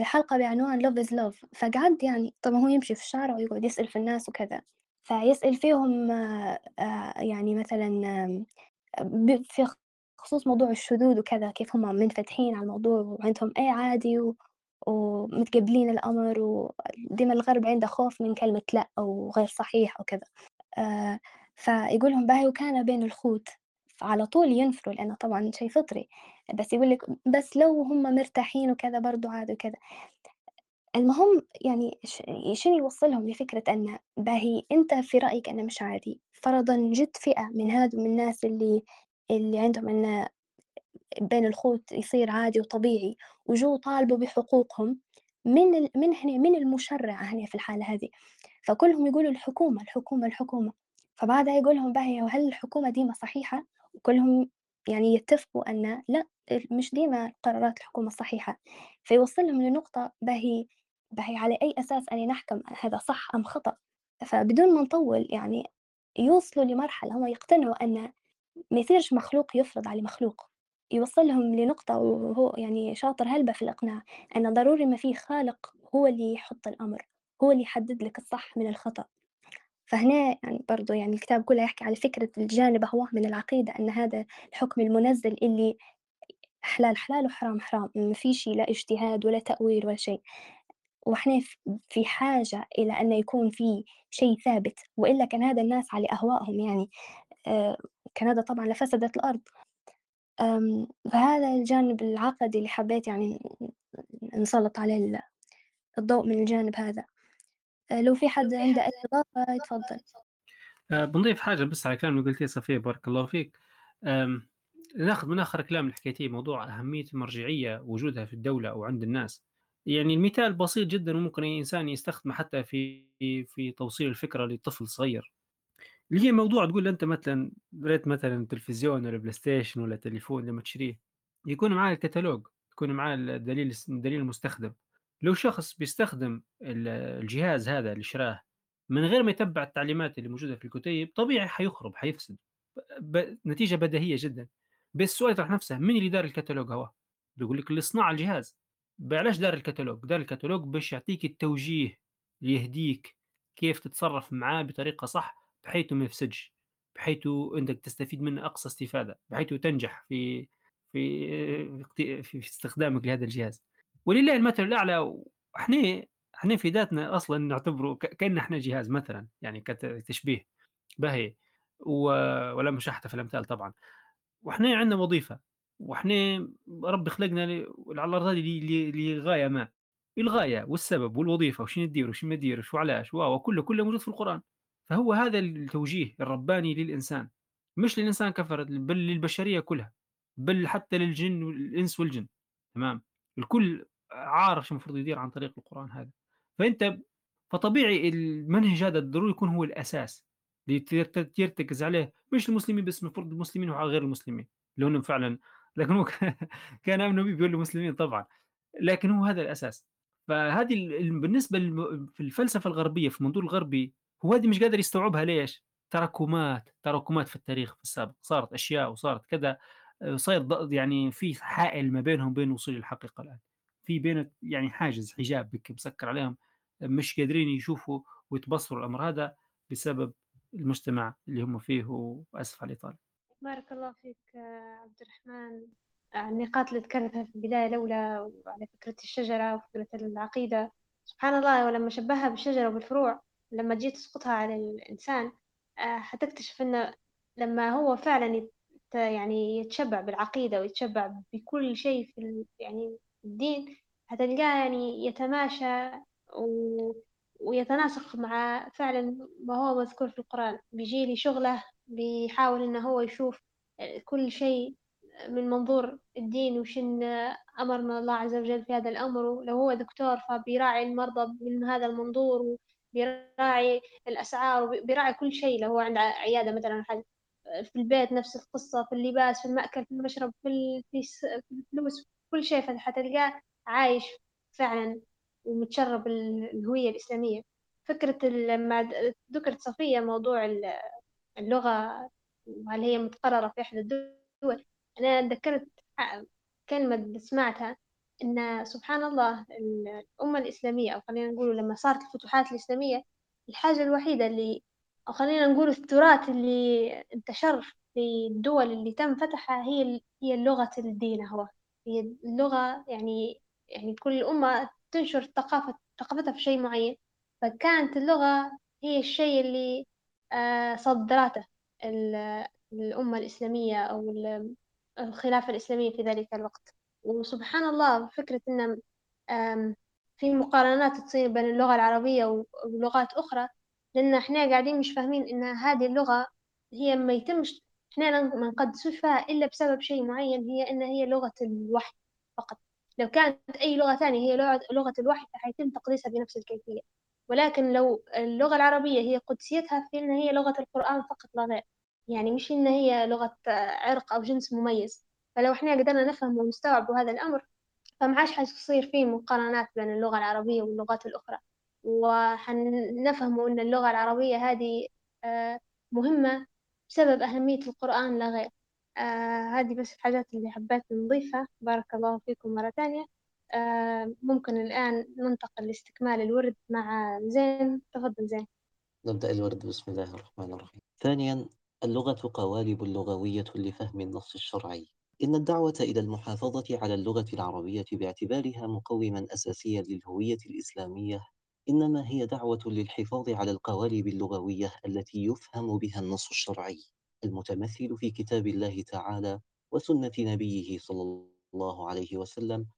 حلقة بعنوان Love is Love. فقعد يعني طبعا هو يمشي في الشارع ويقعد يسأل في الناس وكذا. فيسأل فيهم آه، آه، يعني مثلا في خصوص موضوع الشذوذ وكذا كيف هم منفتحين على الموضوع وعندهم أي عادي و... ومتقبلين الأمر وديما الغرب عنده خوف من كلمة لأ أو غير صحيح أو كذا. آه فيقول لهم باهي وكان بين الخوت على طول ينفروا لأنه طبعا شيء فطري. بس يقول لك بس لو هم مرتاحين وكذا برضو عادي وكذا. المهم يعني شنو يوصلهم لفكرة أن باهي أنت في رأيك أنه مش عادي؟ فرضا جت فئة من هذو من الناس اللي اللي عندهم أن بين الخوت يصير عادي وطبيعي وجو طالبوا بحقوقهم من ال... من هنا من المشرع هنا في الحالة هذه فكلهم يقولوا الحكومة الحكومة الحكومة. فبعدها يقولهم باهي وهل الحكومة ديما صحيحة؟ وكلهم يعني يتفقوا أن لا مش ديما قرارات الحكومة الصحيحة فيوصلهم لنقطة باهي باهي على أي أساس أني نحكم هذا صح أم خطأ. فبدون ما نطول يعني يوصلوا لمرحلة هم يقتنعوا أن ما يصيرش مخلوق يفرض على مخلوق. يوصلهم لنقطة وهو يعني شاطر هلبة في الإقناع أن ضروري ما فيه خالق هو اللي يحط الأمر هو اللي يحدد لك الصح من الخطأ. فهنا يعني برضو يعني الكتاب كله يحكي على فكرة الجانب هو من العقيدة أن هذا الحكم المنزل اللي حلال حلال وحرام حرام ما في شيء لا اجتهاد ولا تأويل ولا شيء. وإحنا في حاجة إلى أن يكون في شيء ثابت وإلا كان هذا الناس على أهوائهم يعني آه، كان هذا طبعا لفسدت الأرض. فهذا الجانب العقدي اللي حبيت يعني نسلط عليه الضوء من الجانب هذا. آه، لو في حد عنده أي إضافة يتفضل. آه، بنضيف حاجة بس على كلام اللي قلتيه صفية بارك الله فيك. ناخذ من آخر كلام اللي حكيتيه موضوع أهمية المرجعية وجودها في الدولة أو عند الناس. يعني المثال بسيط جدا وممكن أي إنسان يستخدمه حتى في في توصيل الفكرة لطفل صغير. اللي هي موضوع تقول أنت مثلا ريت مثلا تلفزيون ولا بلاي ستيشن ولا تليفون لما تشتريه يكون معاه الكتالوج يكون معاه الدليل الدليل المستخدم. لو شخص بيستخدم الجهاز هذا اللي شراه من غير ما يتبع التعليمات اللي موجودة في الكتيب طبيعي حيخرب حيفسد. ب... نتيجة بديهية جدا. بس السؤال يطرح نفسه مين اللي دار الكتالوج هو؟ بيقول لك اللي صنع الجهاز. علاش دار الكتالوج؟ دار الكتالوج باش يعطيك التوجيه يهديك كيف تتصرف معاه بطريقة صح بحيث ما يفسدش بحيث انك تستفيد منه أقصى استفادة بحيث تنجح في في في استخدامك لهذا الجهاز. ولله المثل الأعلى إحنا إحنا في ذاتنا أصلا نعتبره كان إحنا جهاز مثلا يعني كتشبيه باهي ولا مش في الامثال طبعا. وإحنا عندنا وظيفة. وإحنا ربي خلقنا على الأرض هذه لغايه ما. الغاية؟ والسبب؟ والوظيفة؟ وش ندير وش ما ندير وش وعلاش وكله كله موجود في القرآن. فهو هذا التوجيه الرباني للإنسان. مش للإنسان كفرت بل للبشرية كلها. بل حتى للجن والإنس والجن. تمام؟ الكل عارف شو المفروض يدير عن طريق القرآن هذا. فأنت فطبيعي المنهج هذا ضروري يكون هو الأساس. اللي يرتكز عليه. مش المسلمين بس المفروض المسلمين وعلى غير المسلمين لأنهم فعلا لكن هو كان النبي بيقول المسلمين طبعا لكن هو هذا الأساس فهذه بالنسبة في الفلسفة الغربية في المنظور الغربي هو هذه مش قادر يستوعبها ليش؟ تراكمات تراكمات في التاريخ في السابق صارت أشياء وصارت كذا آه، صاير يعني في حائل ما بينهم وبين وصول الحقيقة الآن في بين يعني حاجز حجاب مسكر عليهم مش قادرين يشوفوا ويتبصروا الأمر هذا بسبب المجتمع اللي هم فيه وأسف على الإطالة. بارك الله فيك عبد الرحمن. النقاط اللي ذكرتها في البداية الأولى وعلى فكرة الشجرة وفكرة العقيدة. سبحان الله ولما شبهها بالشجرة وبالفروع لما تجي تسقطها على الإنسان آه، حتكتشف إنه لما هو فعلا يعني يتشبع بالعقيدة ويتشبع بكل شيء في يعني الدين هتلقاه يعني يتماشى و... ويتناسق مع فعلا ما هو مذكور في القرآن. بيجي لي شغلة بيحاول إنه هو يشوف كل شيء من منظور الدين وشن أمرنا الله عز وجل في هذا الأمر. لو هو دكتور فبيراعي المرضى من هذا المنظور بيراعي الأسعار وبيراعي كل شيء. لو هو عنده عيادة مثلا حل في البيت نفس القصة في اللباس في المأكل في المشرب في الفلوس كل شيء فحتلقاه عايش فعلا ومتشرب الهوية الإسلامية. فكرة لما ذكرت صفية موضوع اللغة وهل هي متقررة في إحدى الدول؟ أنا ذكرت كلمة سمعتها إن سبحان الله الأمة الإسلامية أو خلينا نقول لما صارت الفتوحات الإسلامية الحاجة الوحيدة اللي أو خلينا نقول التراث اللي انتشر في الدول اللي تم فتحها هي هي لغة الدين هو هي اللغة يعني يعني كل أمة تنشر ثقافة ثقافتها في شيء معين. فكانت اللغة هي الشيء اللي صدرته الأمة الإسلامية أو الخلافة الإسلامية في ذلك الوقت. وسبحان الله فكرة إن في مقارنات تصير بين اللغة العربية ولغات أخرى لأن إحنا قاعدين مش فاهمين إن هذه اللغة هي ما يتمش إحنا ما نقدسوش فيها إلا بسبب شيء معين هي إن هي لغة الوحي فقط. لو كانت أي لغة ثانية هي لغة الوحي فحيتم تقديسها بنفس الكيفية. ولكن لو اللغة العربية هي قدسيتها في إن هي لغة القرآن فقط لا غير يعني مش إن هي لغة عرق أو جنس مميز. فلو إحنا قدرنا نفهم ونستوعب هذا الأمر فما عادش حتصير فيه مقارنات بين اللغة العربية واللغات الأخرى. وحنفهم أن اللغة العربية هذه آه، مهمة بسبب أهمية القرآن لا غير. آه هذه بس الحاجات اللي حبيت نضيفها. بارك الله فيكم مرة ثانية. ممكن الآن ننتقل لاستكمال الورد مع زين. تفضل زين. نبدأ الورد. بسم الله الرحمن الرحيم. ثانيا اللغة قوالب لغوية لفهم النص الشرعي. إن الدعوة إلى المحافظة على اللغة العربية باعتبارها مقومًا أساسيًا للهوية الإسلامية إنما هي دعوة للحفاظ على القوالب اللغوية التي يفهم بها النص الشرعي المتمثل في كتاب الله تعالى وسنة نبيه صلى الله عليه وسلم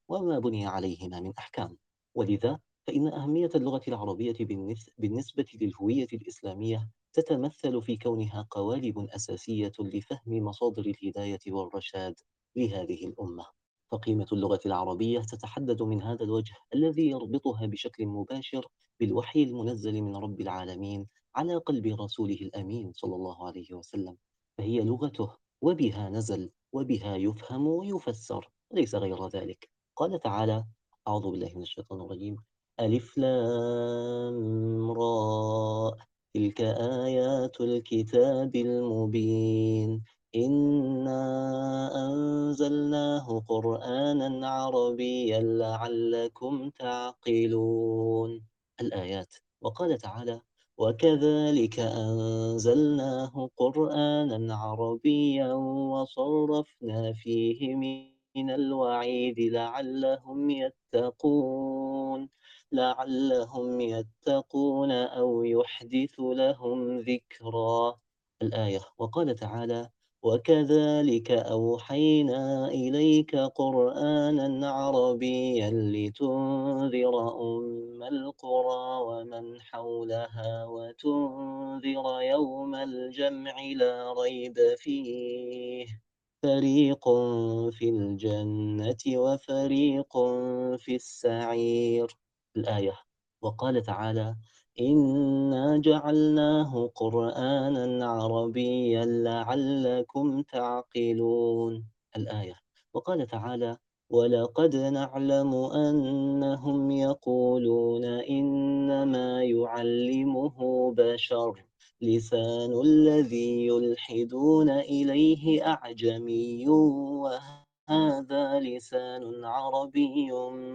وما بني عليهما من أحكام. ولذا فإن أهمية اللغة العربية بالنسبة للهوية الإسلامية تتمثل في كونها قوالب أساسية لفهم مصادر الهداية والرشاد لهذه الأمة. فقيمة اللغة العربية تتحدد من هذا الوجه الذي يربطها بشكل مباشر بالوحي المنزل من رب العالمين على قلب رسوله الأمين صلى الله عليه وسلم. فهي لغته وبها نزل وبها يفهم ويفسر. وليس غير ذلك. قال تعالى أعوذ بالله من الشيطان الرجيم. ألف لام راء. تلك آيات الكتاب المبين. إنا أنزلناه قرآنا عربيا لعلكم تعقلون. الآيات. وقال تعالى وكذلك أنزلناه قرآنا عربيا وصرفنا فيه من الوعيد لعلهم يتقون لعلهم يتقون أو يحدث لهم ذكرا. الآية وقال تعالى وكذلك أوحينا إليك قرآنا عربيا لتنذر أم القرى ومن حولها وتنذر يوم الجمع لا ريب فيه. فريق في الجنة وفريق في السعير الآية. وقال تعالى إنا جعلناه قرآنا عربيا لعلكم تعقلون. الآية. وقال تعالى ولقد نعلم أنهم يقولون إنما يعلمه بشر. لسان الذي يلحدون إليه أعجمي وهذا لسان عربي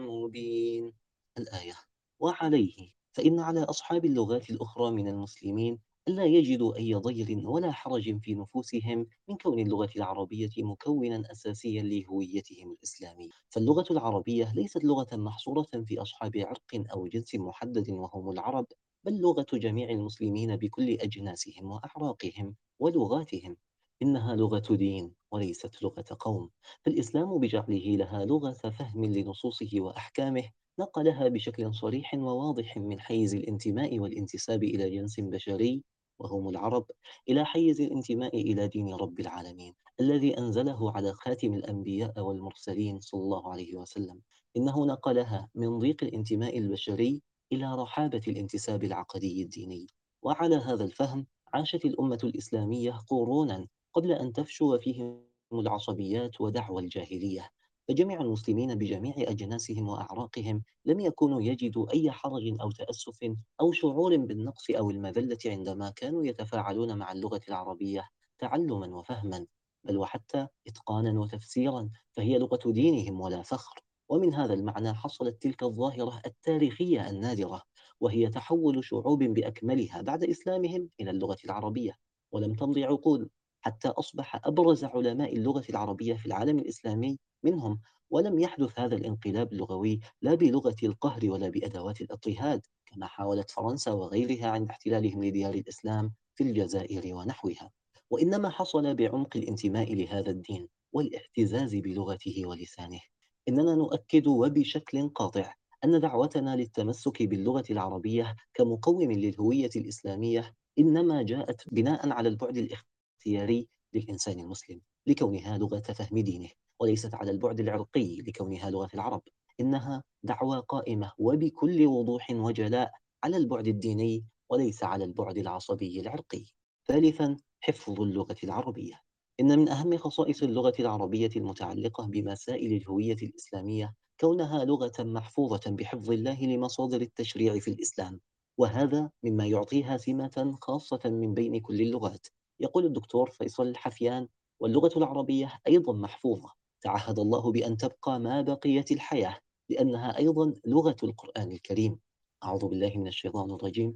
مبين. الآية وعليه فإن على أصحاب اللغات الأخرى من المسلمين ألا يجدوا أي ضير ولا حرج في نفوسهم من كون اللغة العربية مكونا أساسيا لهويتهم الإسلامية. فاللغة العربية ليست لغة محصورة في أصحاب عرق أو جنس محدد وهم العرب بل لغة جميع المسلمين بكل أجناسهم وأعراقهم ولغاتهم إنها لغة دين وليست لغة قوم. فالإسلام بجعله لها لغة فهم لنصوصه وأحكامه نقلها بشكل صريح وواضح من حيز الانتماء والانتساب إلى جنس بشري وهم العرب إلى حيز الانتماء إلى دين رب العالمين الذي أنزله على خاتم الأنبياء والمرسلين صلى الله عليه وسلم. إنه نقلها من ضيق الانتماء البشري إلى رحابة الانتساب العقدي الديني. وعلى هذا الفهم عاشت الأمة الإسلامية قرونا قبل أن تفشو فيهم العصبيات ودعوى الجاهلية. فجميع المسلمين بجميع أجناسهم وأعراقهم لم يكونوا يجدوا أي حرج أو تأسف أو شعور بالنقص أو المذلة عندما كانوا يتفاعلون مع اللغة العربية تعلما وفهما بل وحتى إتقانا وتفسيرا فهي لغة دينهم ولا فخر. ومن هذا المعنى حصلت تلك الظاهرة التاريخية النادرة وهي تحول شعوب بأكملها بعد إسلامهم إلى اللغة العربية ولم تمض عقود حتى أصبح أبرز علماء اللغة العربية في العالم الإسلامي منهم ولم يحدث هذا الانقلاب اللغوي لا بلغة القهر ولا بأدوات الاضطهاد كما حاولت فرنسا وغيرها عند احتلالهم لديار الإسلام في الجزائر ونحوها. وإنما حصل بعمق الانتماء لهذا الدين والاعتزاز بلغته ولسانه. إننا نؤكد وبشكل قاطع أن دعوتنا للتمسك باللغة العربية كمقوم للهوية الإسلامية إنما جاءت بناء على البعد الاختياري للإنسان المسلم لكونها لغة فهم دينه وليست على البعد العرقي لكونها لغة العرب. إنها دعوة قائمة وبكل وضوح وجلاء على البعد الديني وليس على البعد العصبي العرقي. ثالثا حفظ اللغة العربية. إن من أهم خصائص اللغة العربية المتعلقة بمسائل الهوية الإسلامية كونها لغة محفوظة بحفظ الله لمصادر التشريع في الإسلام وهذا مما يعطيها سمة خاصة من بين كل اللغات. يقول الدكتور فيصل الحفيان واللغة العربية أيضا محفوظة. تعهد الله بأن تبقى ما بقيت الحياة لأنها أيضا لغة القرآن الكريم. أعوذ بالله من الشيطان الرجيم.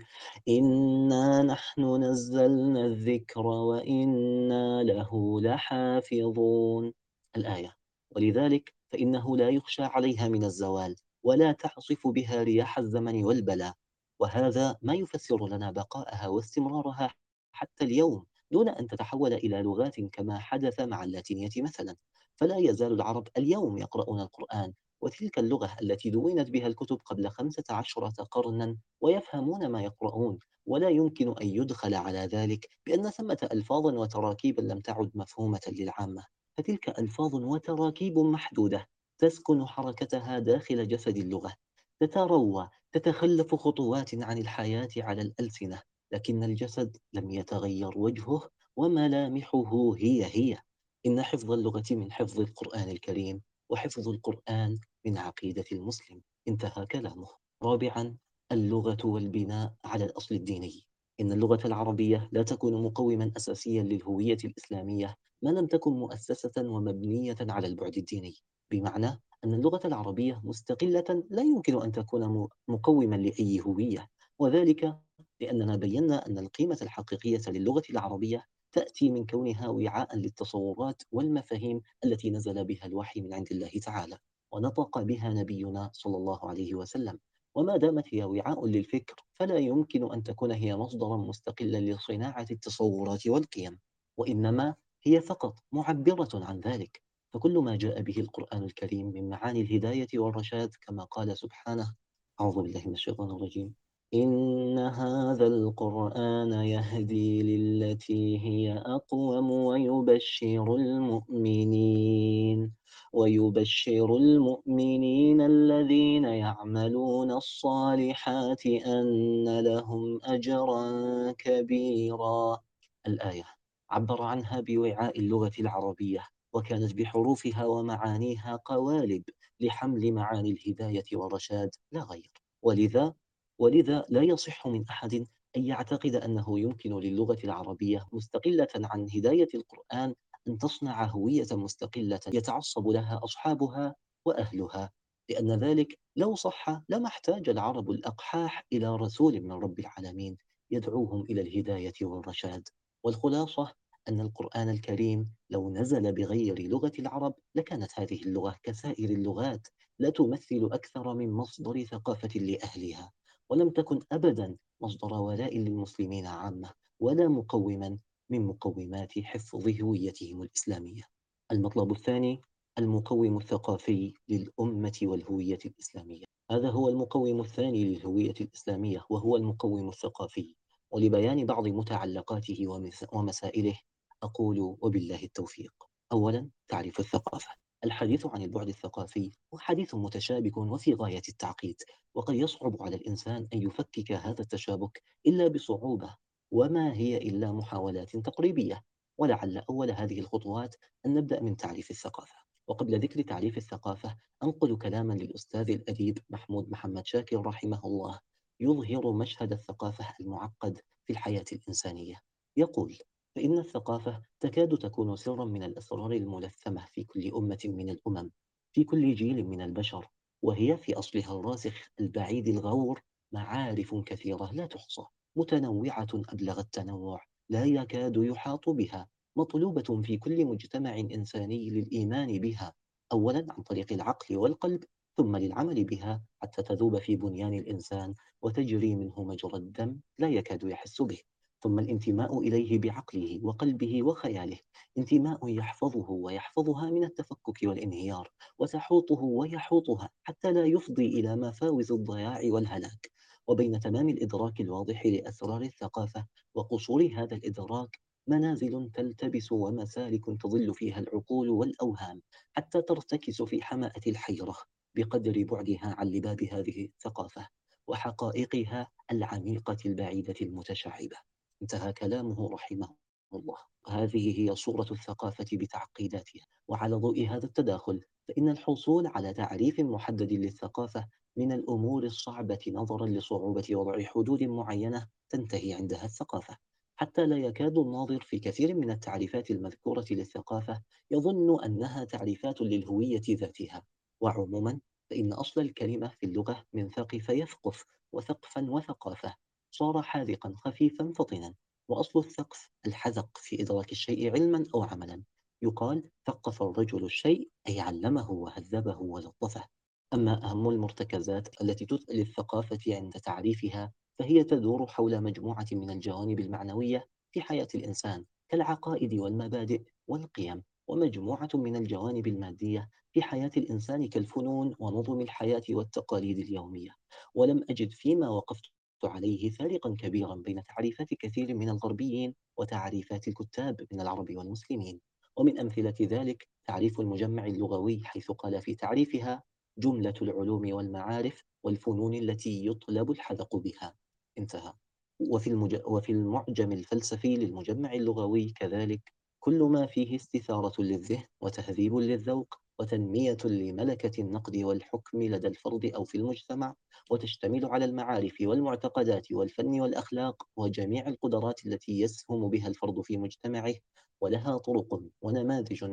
إنا نحن نزلنا الذكر وإنا له لحافظون. الآية ولذلك فإنه لا يخشى عليها من الزوال ولا تعصف بها رياح الزمن والبلاء وهذا ما يفسر لنا بقاءها واستمرارها حتى اليوم دون أن تتحول إلى لغات كما حدث مع اللاتينية مثلا. فلا يزال العرب اليوم يقرؤون القرآن وتلك اللغة التي دونت بها الكتب قبل خمسة عشرة قرنا ويفهمون ما يقرؤون ولا يمكن أن يدخل على ذلك بأن ثمة ألفاظا وتراكيبا لم تعد مفهومة للعامة. فتلك ألفاظ وتراكيب محدودة تسكن حركتها داخل جسد اللغة. تتخلف خطوات عن الحياة على الألسنة لكن الجسد لم يتغير وجهه وملامحه هي هي. إن حفظ اللغة من حفظ القرآن الكريم وحفظ القرآن من عقيدة المسلم. انتهى كلامه. رابعا اللغة والبناء على الأصل الديني. إن اللغة العربية لا تكون مقوما أساسيا للهوية الإسلامية ما لم تكن مؤسسة ومبنية على البعد الديني. بمعنى أن اللغة العربية مستقلة لا يمكن أن تكون مقوما لأي هوية. وذلك لأننا بينا أن القيمة الحقيقية للغة العربية تأتي من كونها وعاء للتصورات والمفاهيم التي نزل بها الوحي من عند الله تعالى ونطق بها نبينا صلى الله عليه وسلم. وما دامت هي وعاء للفكر فلا يمكن أن تكون هي مصدرا مستقلا لصناعة التصورات والقيم وإنما هي فقط معبرة عن ذلك. فكل ما جاء به القرآن الكريم من معاني الهداية والرشاد كما قال سبحانه أعوذ بالله من الشيطان الرجيم. إن هذا القرآن يهدي للتي هي أقوم ويبشر المؤمنين ويبشر المؤمنين الذين يعملون الصالحات أن لهم أجرا كبيرا. الآية عبر عنها بوعاء اللغة العربية وكانت بحروفها ومعانيها قوالب لحمل معاني الهداية والرشاد لا غير. ولذا ولذا لا يصح من أحد أن يعتقد أنه يمكن للغة العربية مستقلة عن هداية القرآن أن تصنع هوية مستقلة يتعصب لها أصحابها وأهلها لأن ذلك لو صح لما احتاج العرب الأقحاح إلى رسول من رب العالمين يدعوهم إلى الهداية والرشاد. والخلاصة أن القرآن الكريم لو نزل بغير لغة العرب لكانت هذه اللغة كسائر اللغات لا تمثل أكثر من مصدر ثقافة لأهلها. ولم تكن أبدا مصدر ولاء للمسلمين عامة ولا مقوما من مقومات حفظ هويتهم الإسلامية. المطلب الثاني المقوم الثقافي للأمة والهوية الإسلامية. هذا هو المقوم الثاني للهوية الإسلامية وهو المقوم الثقافي. ولبيان بعض متعلقاته ومسائله أقول وبالله التوفيق. أولا تعريف الثقافة. الحديث عن البعد الثقافي هو حديث متشابك وفي غاية التعقيد وقد يصعب على الإنسان أن يفكك هذا التشابك إلا بصعوبة وما هي إلا محاولات تقريبية. ولعل أول هذه الخطوات أن نبدأ من تعريف الثقافة. وقبل ذكر تعريف الثقافة أنقل كلاما للأستاذ الأديب محمود محمد شاكر رحمه الله يظهر مشهد الثقافة المعقد في الحياة الإنسانية. يقول فإن الثقافة تكاد تكون سرا من الأسرار الملثمة في كل أمة من الأمم في كل جيل من البشر وهي في أصلها الراسخ البعيد الغور معارف كثيرة لا تحصى متنوعة أبلغ التنوع لا يكاد يحاط بها مطلوبة في كل مجتمع إنساني للإيمان بها أولا عن طريق العقل والقلب ثم للعمل بها حتى تذوب في بنيان الإنسان وتجري منه مجرى الدم لا يكاد يحس به. ثم الانتماء إليه بعقله وقلبه وخياله. انتماء يحفظه ويحفظها من التفكك والانهيار وتحوطه ويحوطها حتى لا يفضي إلى مفاوز الضياع والهلاك. وبين تمام الإدراك الواضح لأسرار الثقافة وقصور هذا الإدراك منازل تلتبس ومسالك تظل فيها العقول والأوهام حتى ترتكس في حماءة الحيرة بقدر بعدها عن لباب هذه الثقافة وحقائقها العميقة البعيدة المتشعبة. انتهى كلامه رحمه الله. هذه هي صورة الثقافة بتعقيداتها. وعلى ضوء هذا التداخل فإن الحصول على تعريف محدد للثقافة من الأمور الصعبة نظرا لصعوبة وضع حدود معينة تنتهي عندها الثقافة. حتى لا يكاد الناظر في كثير من التعريفات المذكورة للثقافة يظن أنها تعريفات للهوية ذاتها. وعموما فإن أصل الكلمة في اللغة من ثقف يثقف وثقفا وثقافة. صار حاذقا خفيفا فطنا وأصل الثقف الحذق في إدراك الشيء علما أو عملا. يقال ثقف الرجل الشيء أي علمه وهذبه ولطفه أما أهم المرتكزات التي تثقل للثقافة عند تعريفها فهي تدور حول مجموعة من الجوانب المعنوية في حياة الإنسان كالعقائد والمبادئ والقيم ومجموعة من الجوانب المادية في حياة الإنسان كالفنون ونظم الحياة والتقاليد اليومية. ولم أجد فيما وقفت عليه فارقا كبيرا بين تعريفات كثير من الغربيين وتعريفات الكتاب من العرب والمسلمين. ومن أمثلة ذلك تعريف المجمع اللغوي حيث قال في تعريفها جملة العلوم والمعارف والفنون التي يطلب الحذق بها. انتهى. وفي, المج... وفي المعجم الفلسفي للمجمع اللغوي كذلك كل ما فيه استثارة للذهن وتهذيب للذوق وتنمية لملكة النقد والحكم لدى الفرد أو في المجتمع وتشتمل على المعارف والمعتقدات والفن والأخلاق وجميع القدرات التي يسهم بها الفرد في مجتمعه. ولها طرق ونماذج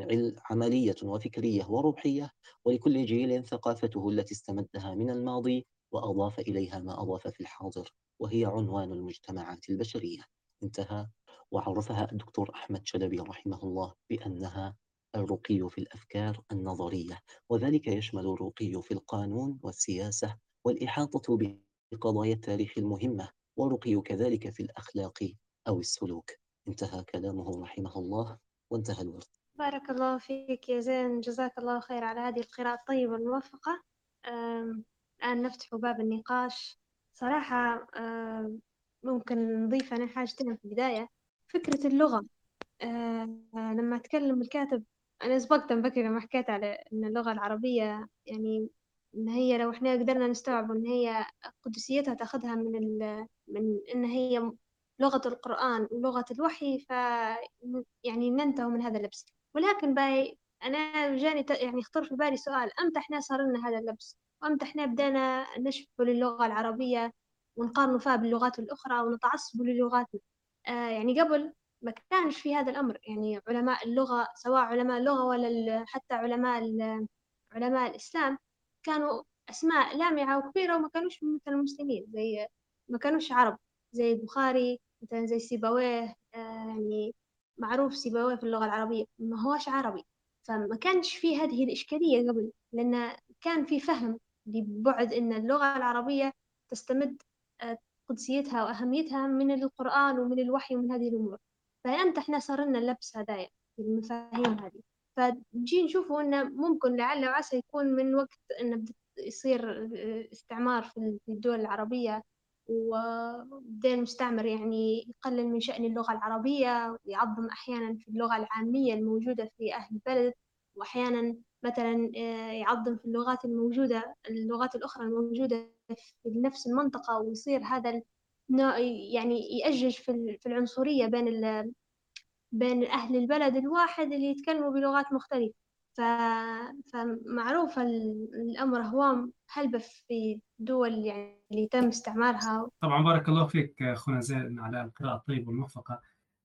عملية وفكرية وروحية ولكل جيل ثقافته التي استمدها من الماضي وأضاف إليها ما أضاف في الحاضر وهي عنوان المجتمعات البشرية. انتهى وعرفها الدكتور أحمد شلبي رحمه الله بأنها الرقي في الأفكار النظرية وذلك يشمل الرقي في القانون والسياسة والإحاطة بقضايا التاريخ المهمة والرقي كذلك في الأخلاق أو السلوك. انتهى كلامه رحمه الله وانتهى الورد. بارك الله فيك يا زين. جزاك الله خير على هذه القراءة الطيبة الموفقة. الآن نفتح باب النقاش. صراحة ممكن نضيف أنا حاجتين في البداية. فكرة اللغة. أه لما أتكلم الكاتب أنا سبقت بكري لما حكيت على إن اللغة العربية يعني إن هي لو إحنا قدرنا نستوعب إن هي قدسيتها تاخذها من ال من إن هي لغة القرآن ولغة الوحي ف يعني ننتهي من هذا اللبس. ولكن باي أنا جاني يعني خطر في بالي سؤال أمتى إحنا صار لنا هذا اللبس؟ وأمتى إحنا بدينا نشفه للغة العربية ونقارنوا فيها باللغات الأخرى ونتعصبوا للغاتنا؟ آه يعني قبل ما كانش في هذا الأمر. يعني علماء اللغة سواء علماء اللغة ولا حتى علماء علماء الإسلام كانوا أسماء لامعة وكبيرة وما كانوش مثل المسلمين زي ما كانوش عرب زي البخاري مثلا زي سيبويه آه يعني معروف سيبويه في اللغة العربية ما هوش عربي. فما كانش في هذه الإشكالية قبل لأن كان في فهم لبعد أن اللغة العربية تستمد آه، قدسيتها وأهميتها من القرآن ومن الوحي ومن هذه الأمور. فأنت إحنا صار لنا اللبس هدايا المفاهيم هذه. فنجي نشوفوا إنه ممكن لعل وعسى يكون من وقت إنه يصير استعمار في الدول العربية وبدأ المستعمر يعني يقلل من شأن اللغة العربية ويعظم أحيانا في اللغة العامية الموجودة في أهل البلد وأحيانا مثلا آه، يعظم في اللغات الموجودة اللغات الأخرى الموجودة في نفس المنطقة ويصير هذا يعني يأجج في العنصرية بين بين أهل البلد الواحد اللي يتكلموا بلغات مختلفة. ف... فمعروف الأمر هو هلبة في دول يعني اللي تم استعمارها طبعا بارك الله فيك أخونا زين على القراءة الطيبة والموفقة.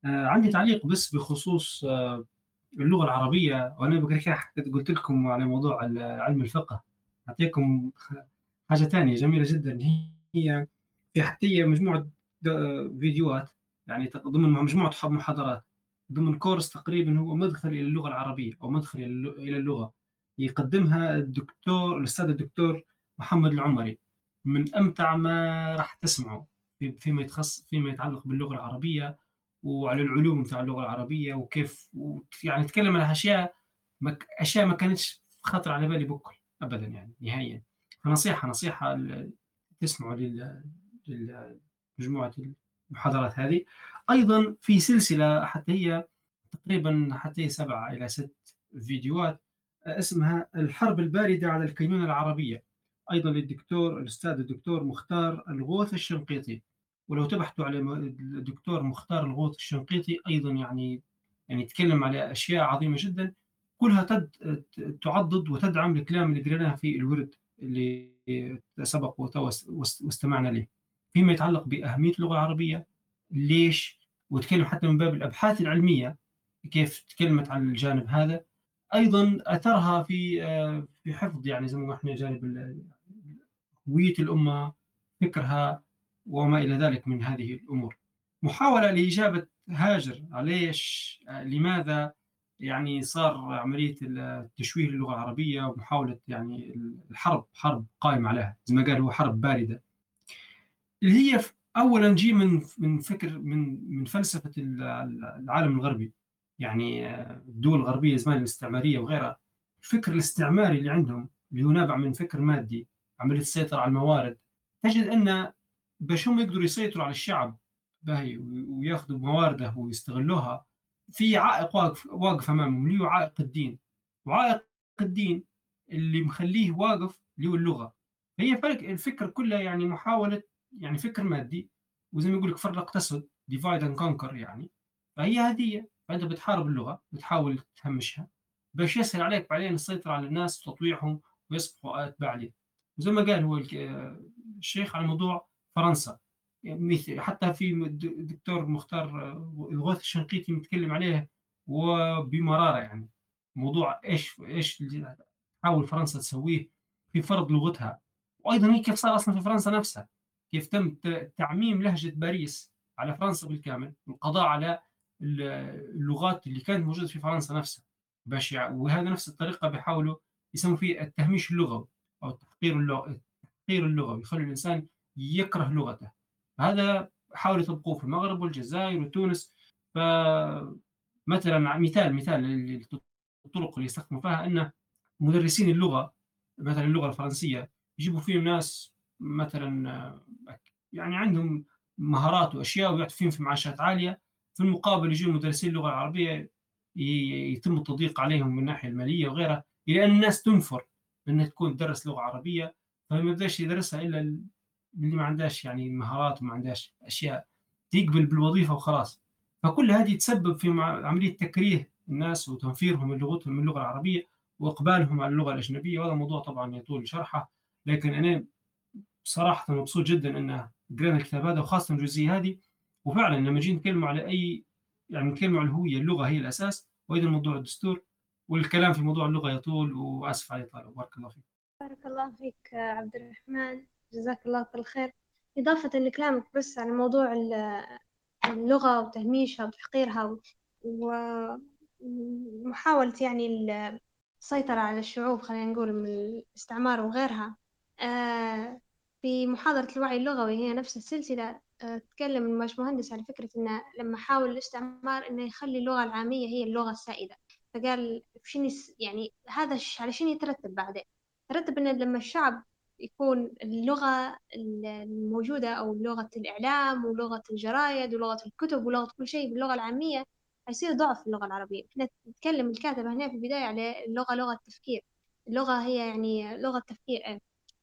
آه عندي تعليق بس بخصوص آه اللغة العربية وأنا قلت لكم على موضوع علم الفقه. أعطيكم حاجة ثانية جميلة جدا هي في حتى مجموعة فيديوهات يعني ضمن مجموعة محاضرات. ضمن كورس تقريبا هو مدخل إلى اللغة العربية أو مدخل إلى اللغة يقدمها الدكتور الأستاذ الدكتور محمد العمري. من أمتع ما راح تسمعه فيما يتخص فيما يتعلق باللغة العربية وعلى العلوم بتاع اللغة العربية وكيف يعني تكلم عن أشياء أشياء ما كانتش خاطر على بالي بكل أبدا يعني نهائيا. فنصيحة نصيحة تسمعوا لمجموعة المحاضرات هذه. أيضا في سلسلة حتى هي تقريبا حتى هي سبعة إلى ست فيديوهات اسمها الحرب الباردة على الكينونة العربية. أيضا للدكتور الأستاذ الدكتور مختار الغوث الشنقيطي. ولو تبحثوا على الدكتور مختار الغوث الشنقيطي أيضا يعني يعني يتكلم على أشياء عظيمة جدا. كلها تد تعضد وتدعم الكلام اللي قريناه في الورد اللي سبق واستمعنا له. فيما يتعلق بأهمية اللغة العربية. ليش؟ وتكلم حتى من باب الأبحاث العلمية كيف تكلمت عن الجانب هذا. أيضا أثرها في في حفظ يعني زي ما إحنا جانب هوية الأمة فكرها وما إلى ذلك من هذه الأمور. محاولة لإجابة هاجر ليش لماذا يعني صار عملية التشويه للغة العربية ومحاولة يعني الحرب حرب قائم عليها زي ما قال هو حرب باردة. اللي هي أولا جي من من فكر من من فلسفة العالم الغربي. يعني الدول الغربية زمان الاستعمارية وغيرها. الفكر الاستعماري اللي عندهم اللي هو نابع من فكر مادي عملية السيطرة على الموارد تجد أن باش هم يقدروا يسيطروا على الشعب باهي وياخذوا موارده ويستغلوها في عائق واقف واقف أمامهم اللي هو عائق الدين. وعائق الدين اللي مخليه واقف اللي هو اللغة. هي فرق الفكر كله يعني محاولة يعني فكر مادي وزي ما يقول لك فرق تسد divide and conquer يعني. فهي هديه فأنت بتحارب اللغة بتحاول تهمشها. باش يسهل عليك بعدين السيطرة على الناس وتطويعهم ويصبحوا اتباع لي وزي ما قال هو الشيخ على موضوع فرنسا. يعني حتى في الدكتور مختار الغوث الشنقيطي متكلم عليه وبمرارة يعني. موضوع إيش إيش تحاول فرنسا تسويه في فرض لغتها. وأيضا هي كيف صار أصلا في فرنسا نفسها. كيف تم تعميم لهجة باريس على فرنسا بالكامل والقضاء على اللغات اللي كانت موجودة في فرنسا نفسها باش وهذا نفس الطريقة بيحاولوا يسموا فيه التهميش اللغوي أو التحقير اللغوي التحقير اللغوي يخلي الإنسان يكره لغته. هذا حاولوا يطبقوه في المغرب والجزائر وتونس. فمثلا مثال مثال الطرق اللي يستخدموا فيها ان مدرسين اللغة مثلا اللغة الفرنسية يجيبوا فيهم ناس مثلا يعني عندهم مهارات وأشياء ويعطوا فيهم في معاشات عالية في المقابل يجوا مدرسين اللغة العربية يتم التضييق عليهم من الناحيه المالية وغيرها إلى أن الناس تنفر إنها تكون تدرس لغة عربية فما يبدأش يدرسها إلا اللي ما عندهاش يعني مهارات وما عندهاش أشياء تقبل بالوظيفة وخلاص. فكل هذه تسبب في عملية تكريه الناس وتنفيرهم من لغتهم من اللغة العربية وإقبالهم على اللغة الأجنبية. وهذا موضوع طبعا يطول شرحه لكن أنا صراحة مبسوط جدا أن قرينا الكتاب هذا وخاصة الجزئية هذه. وفعلا لما جينا نتكلم على أي يعني نتكلم على الهوية اللغة هي الأساس وأيضا موضوع الدستور والكلام في موضوع اللغة يطول وآسف على الإطالة. بارك الله فيك. بارك الله فيك عبد الرحمن. جزاك الله كل خير إضافة لكلامك بس على موضوع اللغة وتهميشها وتحقيرها ومحاولة يعني السيطرة على الشعوب خلينا نقول من الاستعمار وغيرها. آه، في محاضرة الوعي اللغوي هي نفس السلسلة آه، تكلم الباشمهندس على فكرة إنه لما حاول الاستعمار إنه يخلي اللغة العامية هي اللغة السائدة. فقال شنو يعني هذا على شنو يترتب بعدين ترتب إن لما الشعب يكون اللغة الموجودة أو لغة الإعلام ولغة الجرايد ولغة الكتب ولغة كل شيء باللغة العامية حيصير ضعف اللغة العربية. إحنا نتكلم الكاتب هنا في البداية على اللغة لغة التفكير. اللغة هي يعني لغة تفكير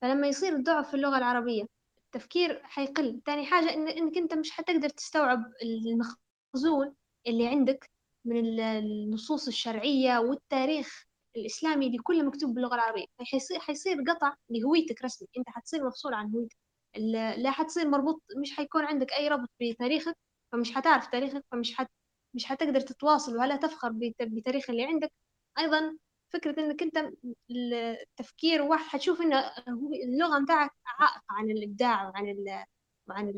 فلما يصير ضعف في اللغة العربية التفكير حيقل. تاني حاجة إن إنك أنت مش حتقدر تستوعب المخزون اللي عندك من النصوص الشرعية والتاريخ الإسلامي اللي كله مكتوب باللغة العربية. حيصير قطع لهويتك رسمي. أنت حتصير مفصول عن هويتك. لا حتصير مربوط مش حيكون عندك أي ربط بتاريخك فمش حتعرف تاريخك فمش حت مش حتقدر تتواصل ولا تفخر بتاريخ اللي عندك. أيضا فكرة إنك أنت التفكير واحد حتشوف إن اللغة متاعك عائق عن الإبداع وعن ال وعن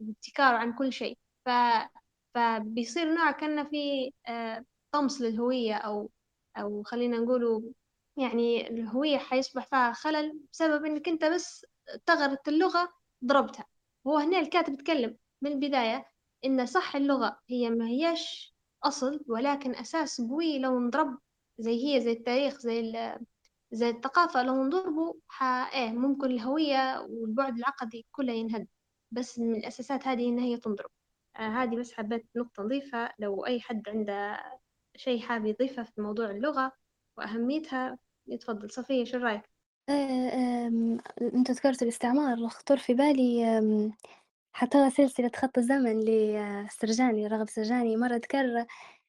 الابتكار وعن كل شيء. ف فبيصير نوع كأنه في آه، طمس للهوية أو أو خلينا نقولوا يعني الهوية حيصبح فيها خلل بسبب إنك أنت بس تغرت اللغة ضربتها. هو هنا الكاتب يتكلم من البداية إن صح اللغة هي ما هيش أصل ولكن أساس قوي لو نضرب زي هي زي التاريخ زي زي الثقافة. لو نضربه إيه ممكن الهوية والبعد العقدي كله ينهد بس من الأساسات هذه إن هي تنضرب. آه هذه بس حبيت نقطة نضيفها. لو أي حد عنده شيء حاب يضيفه في موضوع اللغة وأهميتها يتفضل. صفية شو رأيك؟ آه، أنت ذكرت الاستعمار. خطر في بالي حتى سلسلة خط الزمن لسرجاني رغب سرجاني مرة ذكر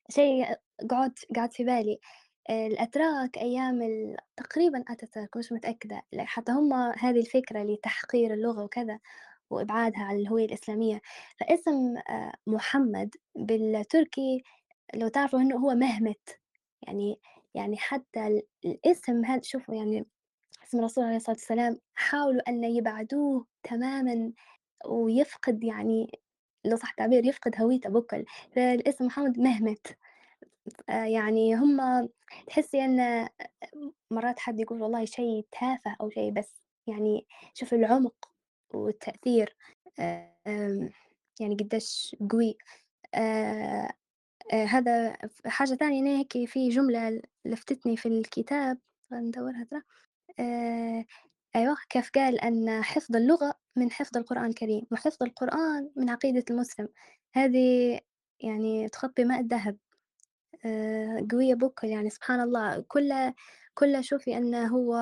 شيء قعد قعد في بالي. آه، الأتراك أيام تقريبا أتاتورك مش متأكدة حتى هم هذه الفكرة لتحقير اللغة وكذا وإبعادها عن الهوية الإسلامية. فاسم آه، محمد بالتركي لو تعرفوا إنه هو مهمت. يعني يعني حتى الاسم هذا شوفوا يعني اسم الرسول عليه الصلاة والسلام حاولوا أن يبعدوه تماما ويفقد يعني لو صح التعبير يفقد هويته بكل فالاسم محمد مهمت. يعني هم تحسي إن مرات حد يقول والله شيء تافه أو شيء بس يعني شوف العمق والتأثير يعني قديش قوي. هذا حاجة ثانية هيك في جملة لفتتني في الكتاب ندورها ترى. أيوه كيف قال أن حفظ اللغة من حفظ القرآن الكريم وحفظ القرآن من عقيدة المسلم. هذه يعني تخطي ماء الذهب. قوية بكل يعني سبحان الله. كل كل شوفي أنه هو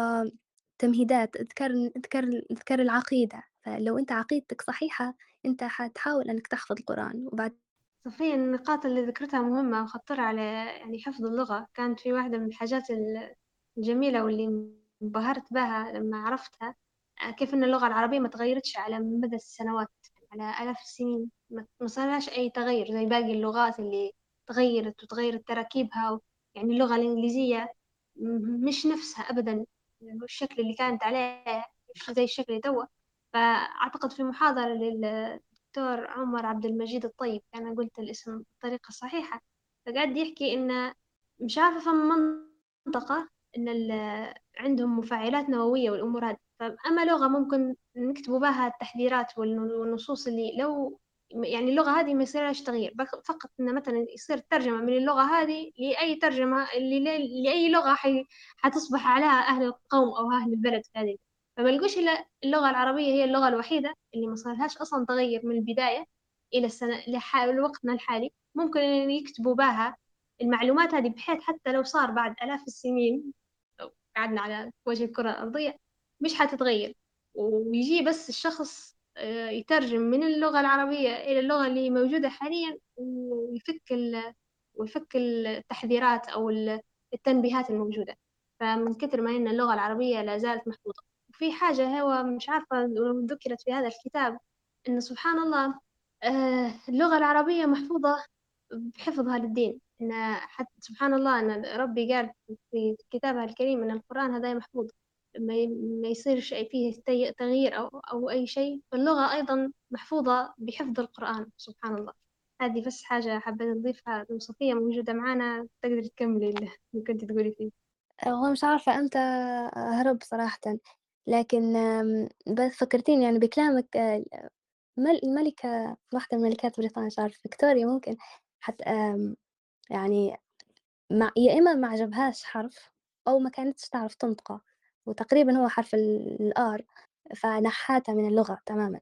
تمهيدات تذكر تذكر تذكر العقيدة. فلو أنت عقيدتك صحيحة أنت حتحاول أنك تحفظ القرآن. وبعد صفية النقاط اللي ذكرتها مهمة وخطر على يعني حفظ اللغة. كانت في واحدة من الحاجات الجميلة واللي انبهرت بها لما عرفتها كيف أن اللغة العربية ما تغيرتش على مدى السنوات على آلاف السنين. ما صارش أي تغير زي باقي اللغات اللي تغيرت وتغيرت تراكيبها يعني اللغة الإنجليزية مش نفسها أبدا الشكل اللي كانت عليه زي الشكل اللي توا فأعتقد في محاضرة للدكتور عمر عبد المجيد الطيب أنا قلت الاسم بالطريقة الصحيحة فقعد يحكي إن مش عارفة فما منطقة إن عندهم مفاعلات نووية والأمور هذه فأما لغة ممكن نكتبوا بها التحذيرات والنصوص اللي لو يعني اللغة هذه ما يصيرهاش تغيير. فقط إن مثلا يصير ترجمة من اللغة هذه لأي ترجمة لأي لغة حي... حتصبح عليها أهل القوم أو أهل البلد هذه. فما لقوش إلا اللغة العربية هي اللغة الوحيدة اللي ما صارلهاش أصلا تغير من البداية إلى السنة لوقتنا الحالي. ممكن يكتبوا بها المعلومات هذه بحيث حتى لو صار بعد آلاف السنين قعدنا على وجه الكرة الأرضية مش حتتغير. ويجي بس الشخص يترجم من اللغة العربية إلى اللغة اللي موجودة حاليا ويفك ويفك التحذيرات أو التنبيهات الموجودة. فمن كثر ما إن اللغة العربية لا زالت محفوظة. وفي حاجة هو مش عارفة ذكرت في هذا الكتاب إن سبحان الله آه، اللغة العربية محفوظة بحفظها للدين. إن حتى سبحان الله أن ربي قال في كتابه الكريم أن القرآن هذا محفوظ. ما يصيرش فيه تغيير أو أو أي شيء فاللغة أيضا محفوظة بحفظ القرآن سبحان الله هذه بس حاجة حبيت نضيفها صفية موجودة معنا تقدر تكملي اللي كنت تقولي فيه. هو مش عارفة أمتى هرب صراحة. لكن بس فكرتيني يعني بكلامك آه، الملكة واحدة من ملكات بريطانيا مش عارفة فيكتوريا ممكن حتى يعني مع يا إما ما عجبهاش حرف أو ما كانتش تعرف تنطقه وتقريبا هو حرف الآر فنحاته من اللغة تماما.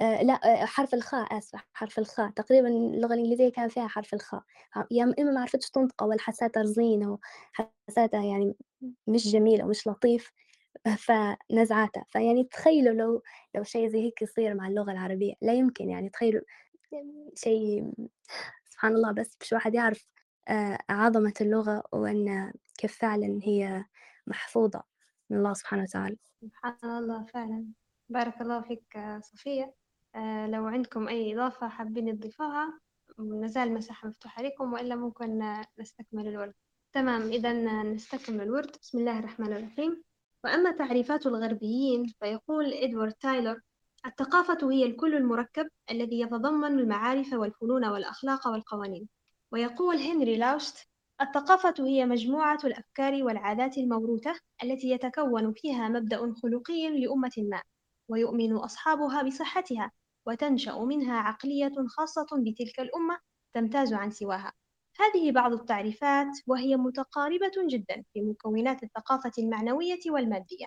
آه لا آه حرف الخاء آسفة حرف الخاء. تقريبا اللغة الإنجليزية كان فيها حرف الخاء. يا إما ما عرفتش تنطقه ولا حساتها رزين وحساتها يعني مش جميل ومش لطيف فنزعاتها فيعني تخيلوا لو لو شيء زي هيك يصير مع اللغة العربية. لا يمكن يعني تخيلوا شيء سبحان الله بس مش واحد يعرف آه، عظمة اللغة وأن كيف فعلا هي محفوظة. من الله سبحانه وتعالى. سبحان الله فعلا. بارك الله فيك صفية. آه، لو عندكم أي إضافة حابين تضيفوها مازال المساحة مفتوحة لكم وإلا ممكن نستكمل الورد. تمام إذا نستكمل الورد. بسم الله الرحمن الرحيم. وأما تعريفات الغربيين فيقول إدوارد تايلور الثقافة هي الكل المركب الذي يتضمن المعارف والفنون والأخلاق والقوانين. ويقول هنري لاوست الثقافة هي مجموعة الأفكار والعادات الموروثة التي يتكون فيها مبدأ خلقي لأمة ما ويؤمن أصحابها بصحتها وتنشأ منها عقلية خاصة بتلك الأمة تمتاز عن سواها. هذه بعض التعريفات وهي متقاربة جدا في مكونات الثقافة المعنوية والمادية.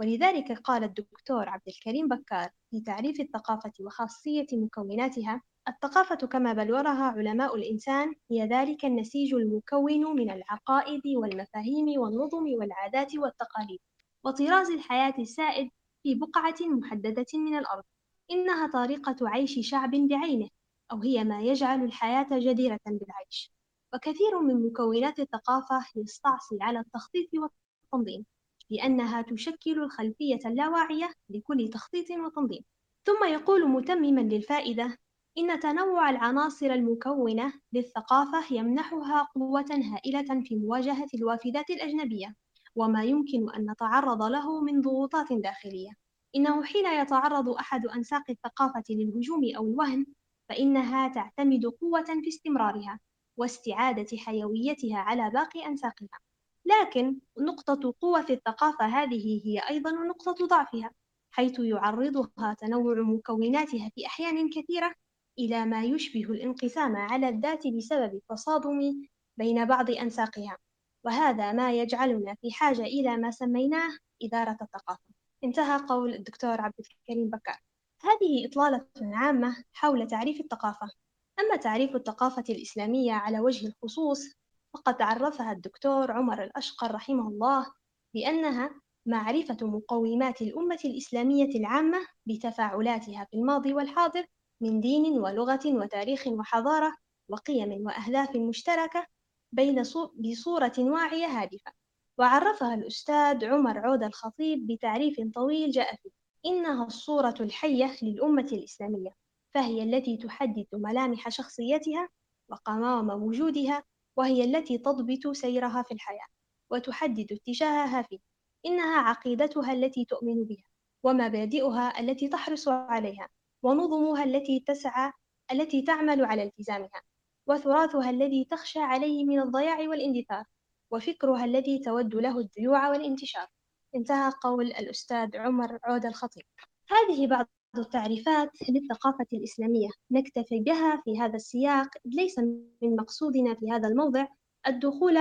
ولذلك قال الدكتور عبد الكريم بكار في تعريف الثقافة وخاصية مكوناتها الثقافة كما بلورها علماء الإنسان هي ذلك النسيج المكون من العقائد والمفاهيم والنظم والعادات والتقاليد وطراز الحياة السائد في بقعة محددة من الأرض. إنها طريقة عيش شعب بعينه أو هي ما يجعل الحياة جديرة بالعيش. وكثير من مكونات الثقافة يستعصي على التخطيط والتنظيم. لأنها تشكل الخلفية اللاواعية لكل تخطيط وتنظيم. ثم يقول متمما للفائدة إن تنوع العناصر المكونة للثقافة يمنحها قوة هائلة في مواجهة الوافدات الأجنبية وما يمكن أن نتعرض له من ضغوطات داخلية. إنه حين يتعرض أحد أنساق الثقافة للهجوم أو الوهن فإنها تعتمد قوة في استمرارها واستعادة حيويتها على باقي أنساقها. لكن نقطة قوة الثقافة هذه هي أيضا نقطة ضعفها حيث يعرضها تنوع مكوناتها في أحيان كثيرة إلى ما يشبه الانقسام على الذات بسبب تصادم بين بعض أنساقها. وهذا ما يجعلنا في حاجة إلى ما سميناه إدارة الثقافة. انتهى قول الدكتور عبد الكريم بكار. هذه إطلالة عامة حول تعريف الثقافة. أما تعريف الثقافة الإسلامية على وجه الخصوص فقد عرفها الدكتور عمر الأشقر رحمه الله بأنها معرفة مقومات الأمة الإسلامية العامة بتفاعلاتها في الماضي والحاضر من دين ولغة وتاريخ وحضارة وقيم وأهداف مشتركة بين بصورة واعية هادفة. وعرفها الأستاذ عمر عود الخطيب بتعريف طويل جاء فيه. إنها الصورة الحية للأمة الإسلامية فهي التي تحدد ملامح شخصيتها وقوام وجودها وهي التي تضبط سيرها في الحياة وتحدد اتجاهها فيه. إنها عقيدتها التي تؤمن بها ومبادئها التي تحرص عليها ونظمها التي تسعى التي تعمل على التزامها وتراثها الذي تخشى عليه من الضياع والاندثار وفكرها الذي تود له الديوع والانتشار. انتهى قول الأستاذ عمر عود الخطيب. هذه بعض التعريفات للثقافة الإسلامية. نكتفي بها في هذا السياق ليس من مقصودنا في هذا الموضع الدخول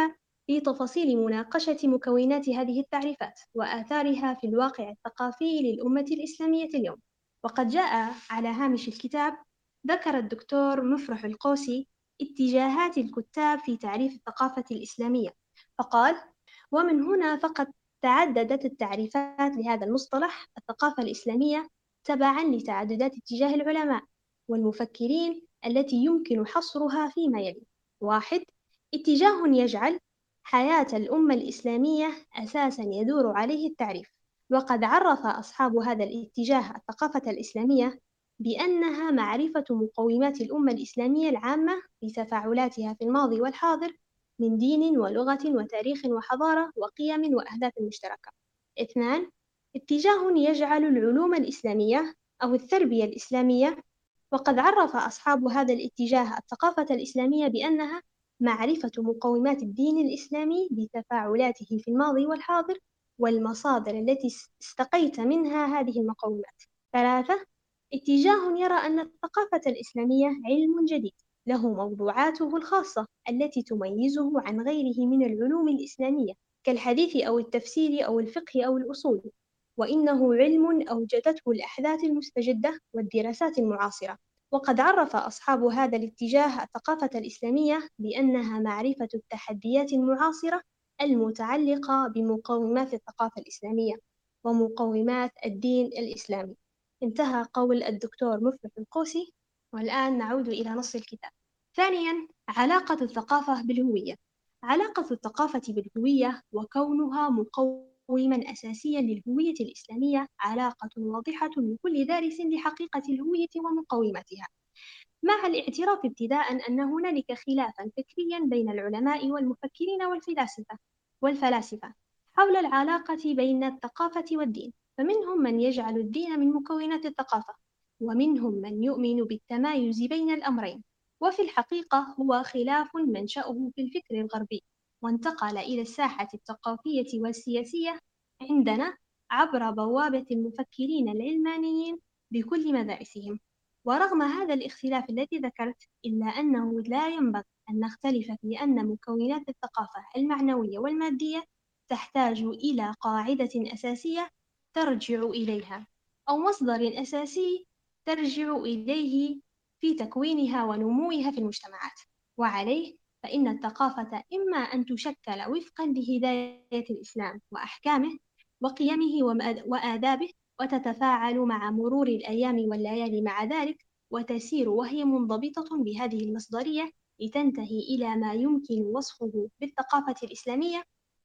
في تفاصيل مناقشة مكونات هذه التعريفات وآثارها في الواقع الثقافي للأمة الإسلامية اليوم. وقد جاء على هامش الكتاب ذكر الدكتور مفرح القوسي اتجاهات الكتاب في تعريف الثقافة الإسلامية. فقال ومن هنا فقد تعددت التعريفات لهذا المصطلح الثقافة الإسلامية تبعا لتعددات اتجاه العلماء والمفكرين التي يمكن حصرها فيما يلي واحد اتجاه يجعل حياة الأمة الإسلامية أساسا يدور عليه التعريف وقد عرف أصحاب هذا الاتجاه الثقافة الإسلامية بأنها معرفة مقومات الأمة الإسلامية العامة بتفاعلاتها في الماضي والحاضر من دين ولغة وتاريخ وحضارة وقيم وأهداف مشتركة. اثنان اتجاه يجعل العلوم الإسلامية أو التربية الإسلامية وقد عرف أصحاب هذا الاتجاه الثقافة الإسلامية بأنها معرفة مقومات الدين الإسلامي بتفاعلاته في الماضي والحاضر والمصادر التي استقيت منها هذه المقومات. ثلاثة اتجاه يرى أن الثقافة الإسلامية علم جديد له موضوعاته الخاصة التي تميزه عن غيره من العلوم الإسلامية كالحديث أو التفسير أو الفقه أو الأصول وإنه علم أوجدته الأحداث المستجدة والدراسات المعاصرة. وقد عرف أصحاب هذا الاتجاه الثقافة الإسلامية بأنها معرفة التحديات المعاصرة المتعلقة بمقومات الثقافة الإسلامية ومقومات الدين الإسلامي. انتهى قول الدكتور مفلح القوسي والآن نعود إلى نص الكتاب. ثانيا علاقة الثقافة بالهوية. علاقة الثقافة بالهوية وكونها مقوما أساسيا للهوية الإسلامية علاقة واضحة لكل دارس لحقيقة الهوية ومقوماتها. مع الاعتراف ابتداء أن هنالك خلافا فكريا بين العلماء والمفكرين والفلاسفة والفلاسفة حول العلاقة بين الثقافة والدين. فمنهم من يجعل الدين من مكونات الثقافة ومنهم من يؤمن بالتمايز بين الأمرين. وفي الحقيقة هو خلاف منشأه في الفكر الغربي. وانتقل إلى الساحة الثقافية والسياسية عندنا عبر بوابة المفكرين العلمانيين بكل مدارسهم. ورغم هذا الاختلاف الذي ذكرت إلا أنه لا ينبغي أن نختلف في أن مكونات الثقافة المعنوية والمادية تحتاج إلى قاعدة أساسية ترجع إليها أو مصدر أساسي ترجع إليه في تكوينها ونموها في المجتمعات. وعليه فإن الثقافة إما أن تشكل وفقا لهداية الإسلام وأحكامه وقيمه وآدابه وتتفاعل مع مرور الأيام والليالي مع ذلك وتسير وهي منضبطة بهذه المصدرية لتنتهي إلى ما يمكن وصفه بالثقافة الإسلامية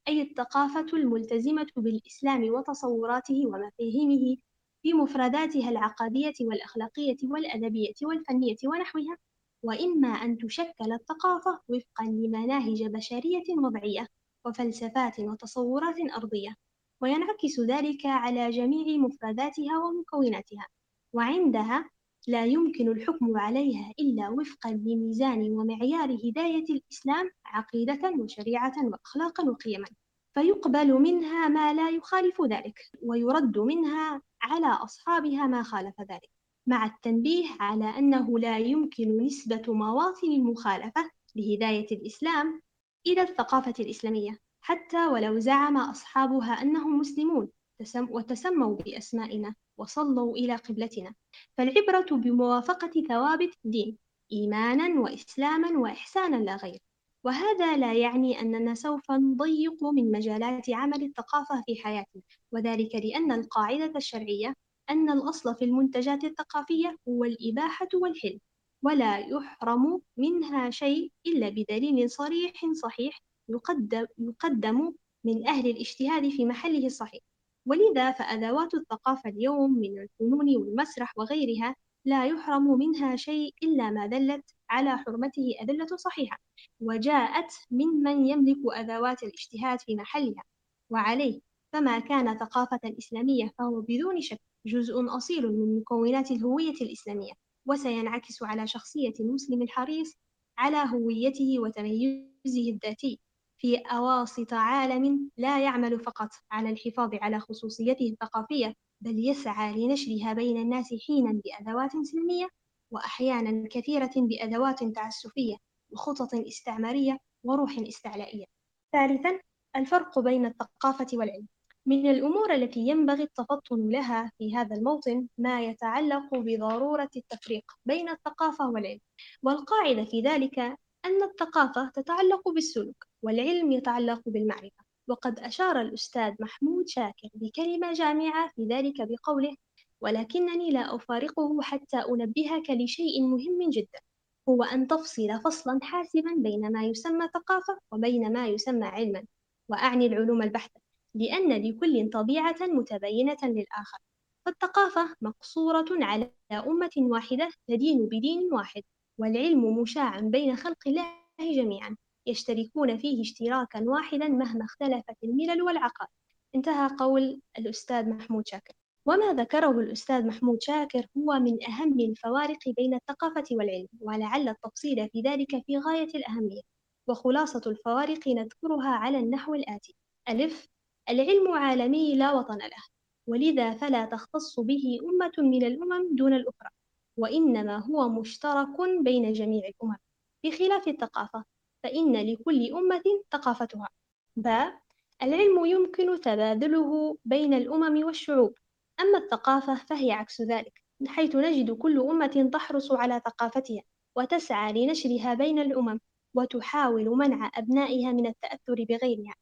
أي الثقافة الملتزمة بالإسلام وتصوراته ومفاهيمه في مفرداتها العقدية والأخلاقية والأدبية والفنية ونحوها. وإما أن تشكل الثقافة وفقا لمناهج بشرية وضعية وفلسفات وتصورات أرضية وينعكس ذلك على جميع مفرداتها ومكوناتها وعندها لا يمكن الحكم عليها إلا وفقا لميزان ومعيار هداية الإسلام عقيدة وشريعة وأخلاقا وقيما فيقبل منها ما لا يخالف ذلك ويرد منها على أصحابها ما خالف ذلك. مع التنبيه على أنه لا يمكن نسبة مواطن المخالفة لهداية الإسلام إلى الثقافة الإسلامية حتى ولو زعم أصحابها أنهم مسلمون وتسموا بأسمائنا وصلوا إلى قبلتنا. فالعبرة بموافقة ثوابت الدين إيمانا وإسلاما وإحسانا لا غير. وهذا لا يعني أننا سوف نضيق من مجالات عمل الثقافة في حياتنا وذلك لأن القاعدة الشرعية أن الأصل في المنتجات الثقافية هو الإباحة والحل ولا يحرم منها شيء إلا بدليل صريح صحيح يقدم, يقدم من أهل الاجتهاد في محله الصحيح. ولذا فأدوات الثقافة اليوم من الفنون والمسرح وغيرها لا يحرم منها شيء إلا ما دلت على حرمته أدلة صحيحة وجاءت ممن يملك أدوات الاجتهاد في محلها. وعليه فما كان ثقافة إسلامية فهو بدون شك جزء أصيل من مكونات الهوية الإسلامية وسينعكس على شخصية المسلم الحريص على هويته وتميزه الذاتي في أواسط عالم لا يعمل فقط على الحفاظ على خصوصيته الثقافية بل يسعى لنشرها بين الناس حينا بأدوات سلمية وأحيانا كثيرة بأدوات تعسفية وخطط استعمارية وروح استعلائية. ثالثا الفرق بين الثقافة والعلم من الأمور التي ينبغي التفطن لها في هذا الموطن ما يتعلق بضرورة التفريق بين الثقافة والعلم. والقاعدة في ذلك أن الثقافة تتعلق بالسلوك والعلم يتعلق بالمعرفة. وقد أشار الأستاذ محمود شاكر بكلمة جامعة في ذلك بقوله ولكنني لا أفارقه حتى أنبهك لشيء مهم جدا هو أن تفصل فصلا حاسما بين ما يسمى ثقافة وبين ما يسمى علما وأعني العلوم البحتة. لأن لكل طبيعة متبينة للآخر فالثقافة مقصورة على أمة واحدة تدين بدين واحد والعلم مشاع بين خلق الله جميعا يشتركون فيه اشتراكا واحدا مهما اختلفت الملل والعقائد. انتهى قول الأستاذ محمود شاكر. وما ذكره الأستاذ محمود شاكر هو من أهم الفوارق بين الثقافة والعلم ولعل التفصيل في ذلك في غاية الأهمية. وخلاصة الفوارق نذكرها على النحو الآتي. ألف العلم عالمي لا وطن له ولذا فلا تختص به أمة من الأمم دون الأخرى وإنما هو مشترك بين جميع الأمم. بخلاف الثقافة فإن لكل أمة ثقافتها. باء العلم يمكن تبادله بين الأمم والشعوب. أما الثقافة فهي عكس ذلك حيث نجد كل أمة تحرص على ثقافتها وتسعى لنشرها بين الأمم وتحاول منع أبنائها من التأثر بغيرها.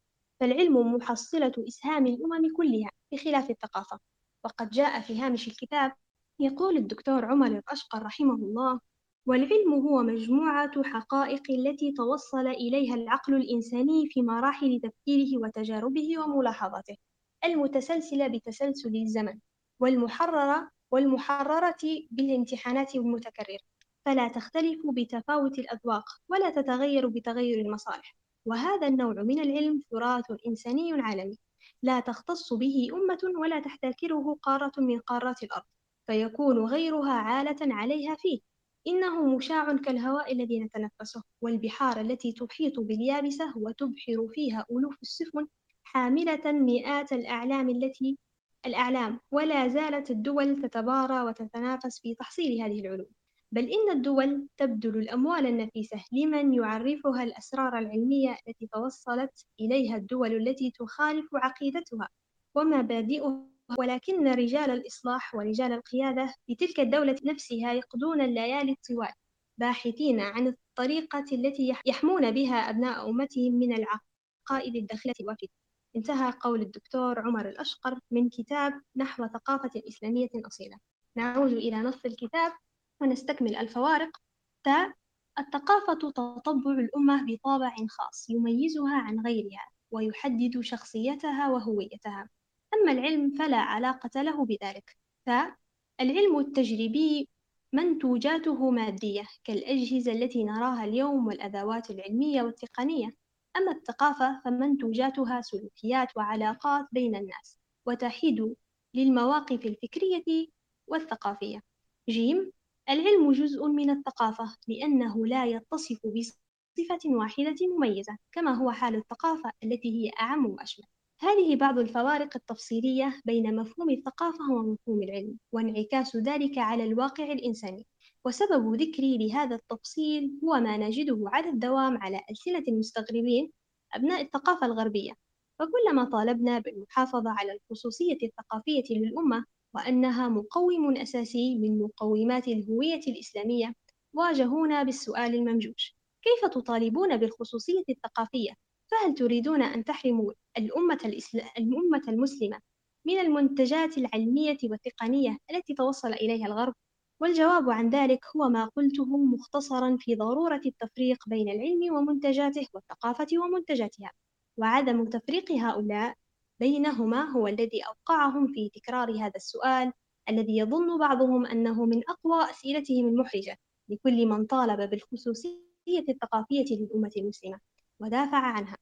فالعلم محصلة إسهام الأمم كلها بخلاف الثقافة. وقد جاء في هامش الكتاب يقول الدكتور عمر الأشقر رحمه الله والعلم هو مجموعة حقائق التي توصل إليها العقل الإنساني في مراحل تفكيره وتجاربه وملاحظاته المتسلسلة بتسلسل الزمن والمحررة والمحررة بالامتحانات المتكررة. فلا تختلف بتفاوت الأذواق ولا تتغير بتغير المصالح. وهذا النوع من العلم تراث إنساني عالمي لا تختص به أمة ولا تحتكره قارة من قارات الأرض فيكون غيرها عالة عليها فيه. إنه مشاع كالهواء الذي نتنفسه والبحار التي تحيط باليابسة وتبحر فيها ألوف السفن حاملة مئات الأعلام التي الأعلام ولا زالت الدول تتبارى وتتنافس في تحصيل هذه العلوم. بل إن الدول تبذل الأموال النفيسة لمن يعرفها الأسرار العلمية التي توصلت إليها الدول التي تخالف عقيدتها ومبادئها ولكن رجال الإصلاح ورجال القيادة في تلك الدولة نفسها يقضون الليالي الطوال باحثين عن الطريقة التي يحمون بها أبناء أمتهم من العقائد الداخلة والفتن انتهى قول الدكتور عمر الأشقر من كتاب نحو ثقافة إسلامية أصيلة. نعود إلى نص الكتاب. ونستكمل الفوارق. تا الثقافة تطبع الأمة بطابع خاص يميزها عن غيرها ويحدد شخصيتها وهويتها. أما العلم فلا علاقة له بذلك. فالعلم التجريبي منتوجاته مادية كالأجهزة التي نراها اليوم والأدوات العلمية والتقنية. أما الثقافة فمنتوجاتها سلوكيات وعلاقات بين الناس وتحيد للمواقف الفكرية والثقافية. جيم العلم جزء من الثقافة لأنه لا يتصف بصفة واحدة مميزة كما هو حال الثقافة التي هي أعم وأشمل. هذه بعض الفوارق التفصيلية بين مفهوم الثقافة ومفهوم العلم وانعكاس ذلك على الواقع الإنساني. وسبب ذكري لهذا التفصيل هو ما نجده على الدوام على ألسنة المستغربين أبناء الثقافة الغربية. فكلما طالبنا بالمحافظة على الخصوصية الثقافية للأمة وأنها مقوم أساسي من مقومات الهوية الإسلامية واجهونا بالسؤال الممجوج كيف تطالبون بالخصوصية الثقافية؟ فهل تريدون أن تحرموا الأمة, الأمة المسلمة من المنتجات العلمية والتقنية التي توصل إليها الغرب؟ والجواب عن ذلك هو ما قلته مختصرا في ضرورة التفريق بين العلم ومنتجاته والثقافة ومنتجاتها وعدم تفريق هؤلاء بينهما هو الذي أوقعهم في تكرار هذا السؤال الذي يظن بعضهم أنه من أقوى أسئلتهم المحرجة لكل من طالب بالخصوصية الثقافية للأمة المسلمة ودافع عنها.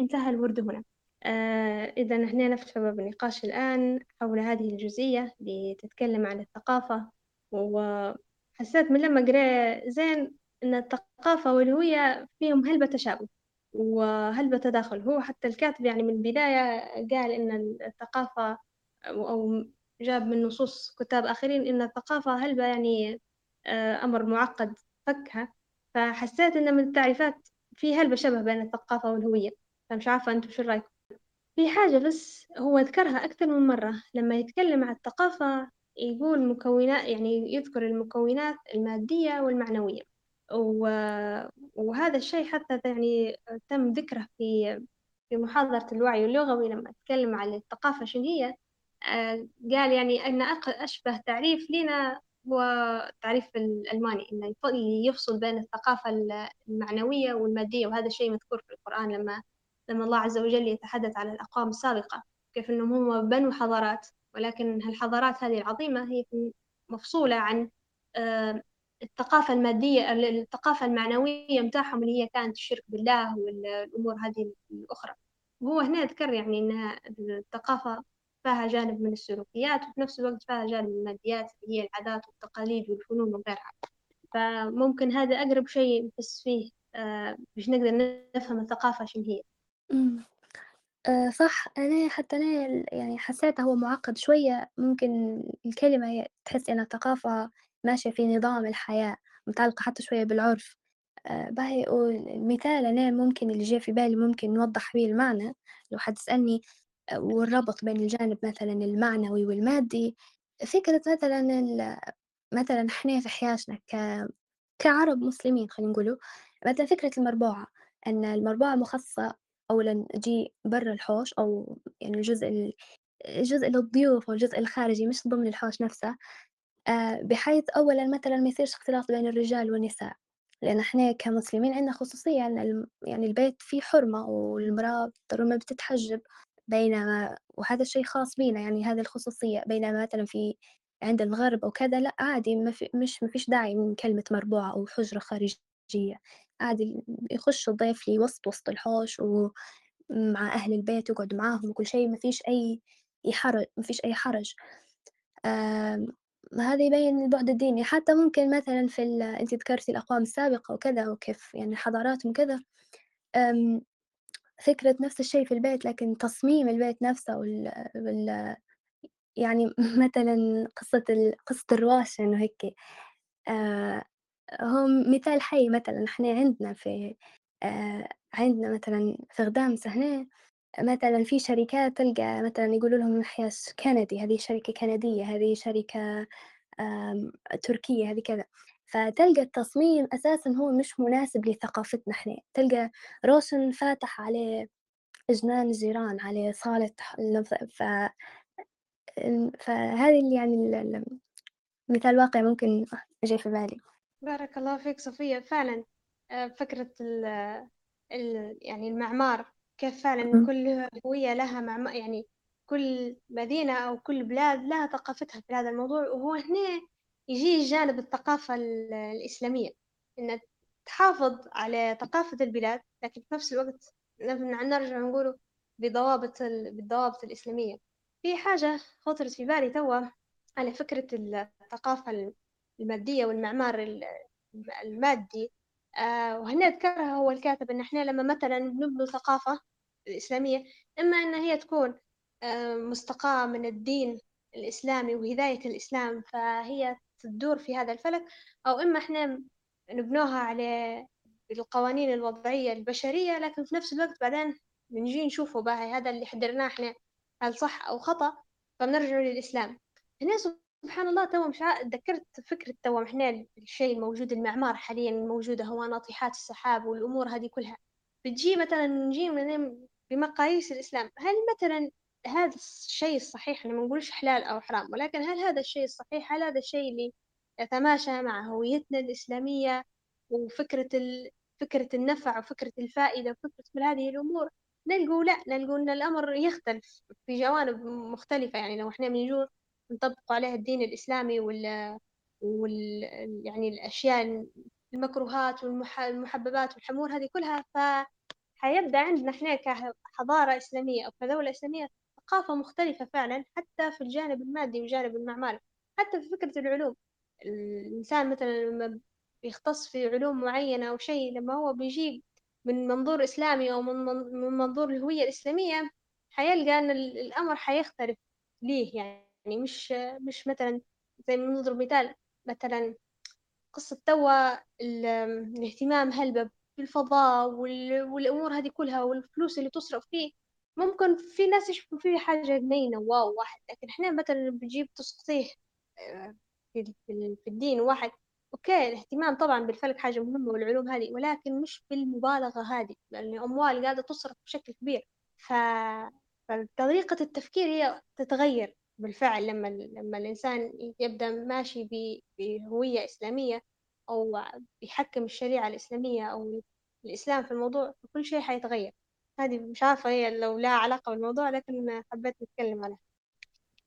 انتهى الورد هنا. آه إذا نحن نفتح باب النقاش الآن حول هذه الجزئية لتتكلم عن الثقافة وحسيت من لما قرأ زين أن الثقافة والهوية فيهم هلبة تشابه. وهلبة تداخل هو حتى الكاتب يعني من البداية قال إن الثقافة أو جاب من نصوص كتاب آخرين إن الثقافة هلبة يعني آه، أمر معقد فكها. فحسيت إن من التعريفات في هلبة شبه بين الثقافة والهوية. فمش عارفة أنتم شو رأيكم؟ في حاجة بس هو ذكرها أكثر من مرة. لما يتكلم عن الثقافة يقول مكونات يعني يذكر المكونات المادية والمعنوية. وهذا الشيء حتى يعني تم ذكره في في محاضرة الوعي اللغوي لما تكلم عن الثقافة شنو هي. آه، قال يعني أن أشبه تعريف لنا هو التعريف الألماني إنه يفصل بين الثقافة المعنوية والمادية وهذا الشيء مذكور في القرآن لما لما الله عز وجل يتحدث على الأقوام السابقة كيف أنهم هم بنوا حضارات ولكن هالحضارات هذه العظيمة هي مفصولة عن آه، الثقافة المادية الثقافة المعنوية متاعهم اللي هي كانت الشرك بالله والأمور هذه الأخرى. وهو هنا ذكر يعني أن الثقافة فيها جانب من السلوكيات وفي نفس الوقت فيها جانب من الماديات اللي هي العادات والتقاليد والفنون وغيرها. فممكن هذا أقرب شيء نحس فيه آه باش نقدر نفهم الثقافة شنو هي. آه صح. أنا حتى أنا يعني حسيته هو معقد شوية. ممكن الكلمة تحس إنها ثقافة ماشية في نظام الحياة متعلقة حتى شوية بالعرف. آه باهي المثال أنا ممكن اللي جاي في بالي ممكن نوضح بيه المعنى. لو حد سألني آه، والربط بين الجانب مثلا المعنوي والمادي فكرة مثلا مثلا إحنا في حياتنا ك... كعرب مسلمين خلينا نقولوا مثلا فكرة المربوعة. أن المربوعة مخصصة أولا تجي برا الحوش أو يعني الجزء الجزء للضيوف والجزء الخارجي مش ضمن الحوش نفسه. بحيث أولا مثلا ما يصيرش اختلاط بين الرجال والنساء لأن إحنا كمسلمين عندنا خصوصية أن يعني البيت فيه حرمة والمرأة ما بتتحجب بينما وهذا الشيء خاص بينا يعني هذه الخصوصية بينما مثلا في عند الغرب أو كذا لا عادي ما في مش ما فيش داعي من كلمة مربوعة أو حجرة خارجية عادي يخش الضيف لي وسط وسط الحوش ومع أهل البيت يقعد معاهم وكل شيء ما فيش أي حرج ما فيش أي حرج. هذا يبين البعد الديني. حتى ممكن مثلا في أنت ذكرتي الأقوام السابقة وكذا وكيف يعني حضاراتهم كذا فكرة نفس الشيء في البيت لكن تصميم البيت نفسه وال, وال... يعني مثلا قصة ال... قصة الرواش إنه هيك آه هو مثال حي مثلا. إحنا عندنا في آه عندنا مثلا في غدامس هنا مثلا في شركات تلقى مثلا يقولوا لهم محياس كندي هذه شركة كندية هذه شركة تركية هذه كذا. فتلقى التصميم أساسا هو مش مناسب لثقافتنا إحنا. تلقى روشن فاتح عليه جنان الجيران عليه صالة ف فهذه اللي يعني مثال واقع ممكن يجي في بالي. بارك الله فيك صفية. فعلا آه، فكرة ال يعني المعمار كيف فعلا كل هوية لها معمار يعني كل مدينة أو كل بلاد لها ثقافتها في هذا الموضوع وهو هنا يجي جانب الثقافة الإسلامية إن تحافظ على ثقافة البلاد لكن في نفس الوقت نرجع نقوله بضوابط بالضوابط الإسلامية. في حاجة خطرت في بالي توا على فكرة الثقافة المادية والمعمار المادي آه وهنا ذكرها هو الكاتب إن إحنا لما مثلا نبنوا ثقافة الإسلامية إما إن هي تكون آه مستقاة من الدين الإسلامي وهداية الإسلام فهي تدور في هذا الفلك أو إما إحنا نبنوها على القوانين الوضعية البشرية لكن في نفس الوقت بعدين بنجي نشوفه بقى هذا اللي حضرناه إحنا هل صح أو خطأ؟ فبنرجع للإسلام. هنا سبحان الله تو مش تذكرت فكرة تو إحنا الشيء الموجود المعمار حاليا الموجودة هو ناطحات السحاب والأمور هذه كلها. بتجي مثلا نجي بمقاييس الإسلام. هل مثلا هذا الشيء الصحيح أنا ما نقولش حلال أو حرام ولكن هل هذا الشيء الصحيح؟ هل هذا الشيء اللي يتماشى مع هويتنا الإسلامية وفكرة ال... فكرة النفع وفكرة الفائدة وفكرة كل هذه الأمور؟ نلقوا لا نلقوا أن الأمر يختلف في جوانب مختلفة. يعني لو إحنا بنجوا نطبق عليها الدين الإسلامي وال, وال... يعني الأشياء المكروهات والمحببات والحمور هذه كلها فحيبدأ عندنا إحنا كحضارة إسلامية أو كدولة إسلامية ثقافة مختلفة فعلا حتى في الجانب المادي والجانب المعماري حتى في فكرة العلوم. الإنسان مثلا لما بيختص في علوم معينة أو شيء لما هو بيجي من منظور إسلامي أو من منظور الهوية الإسلامية حيلقى أن الأمر حيختلف ليه. يعني مش مش مثلا زي ما نضرب مثال مثلا قصة توا الاهتمام هلبة. بالفضاء والأمور هذه كلها والفلوس اللي تصرف فيه. ممكن في ناس يشوفوا فيه حاجة جنينة واو واحد. لكن إحنا مثلا بنجيب تسقطيه آه، في, الدين واحد. أوكي الاهتمام طبعا بالفلك حاجة مهمة والعلوم هذه ولكن مش بالمبالغة هذه لأن أموال قاعدة تصرف بشكل كبير. ف... فطريقة التفكير هي تتغير بالفعل لما لما الإنسان يبدأ ماشي بهوية إسلامية. أو بيحكم الشريعة الإسلامية أو الإسلام في الموضوع فكل شيء حيتغير. هذه مش عارفة هي لو لها علاقة بالموضوع لكن حبيت نتكلم عليها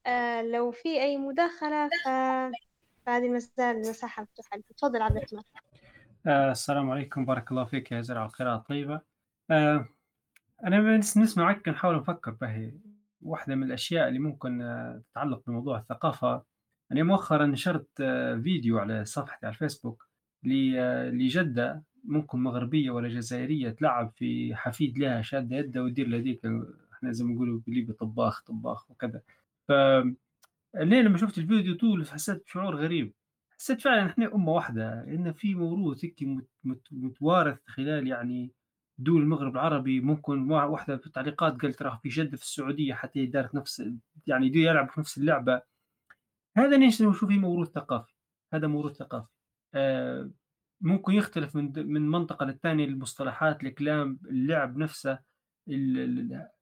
آه لو في أي مداخلة ف... فهذه المسألة المساحة مفتوحة تفضل عبد الرحمن. آه السلام عليكم. بارك الله فيك يا زرع القراءة الطيبة آه أنا نسمعك نحاول نفكر به واحدة من الأشياء اللي ممكن آه، تتعلق بموضوع الثقافة. أنا مؤخرا نشرت آه، فيديو على صفحتي على الفيسبوك لجدة ممكن مغربية ولا جزائرية تلعب في حفيد لها شادة يده ويدير لديك إحنا زي ما نقولوا بليبي طباخ طباخ وكذا. ف لما شفت الفيديو طول حسيت بشعور غريب. حسيت فعلا إحنا أمة واحدة إن في موروث هيك متوارث خلال يعني دول المغرب العربي. ممكن واحدة في التعليقات قالت راه في جدة في السعودية حتى دارت نفس يعني دي يلعب في نفس اللعبة. هذا نشوف فيه موروث ثقافي؟ هذا موروث ثقافي. ممكن يختلف من من منطقة للثانية المصطلحات الكلام اللعب نفسه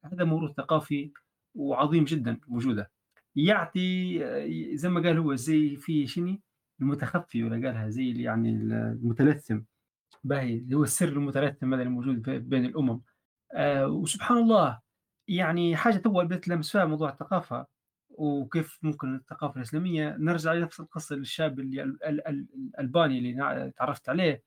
هذا موروث ثقافي وعظيم جدا وجوده يعطي آه، زي ما قال هو زي في شنو؟ المتخفي ولا قالها زي يعني المتلثم. باهي هو السر المتلثم هذا الموجود بين الأمم. آه وسبحان الله يعني حاجة تو بدأت لمس فيها موضوع الثقافة. وكيف ممكن الثقافة الإسلامية. نرجع لنفس القصة للشاب اللي الألباني اللي تعرفت عليه.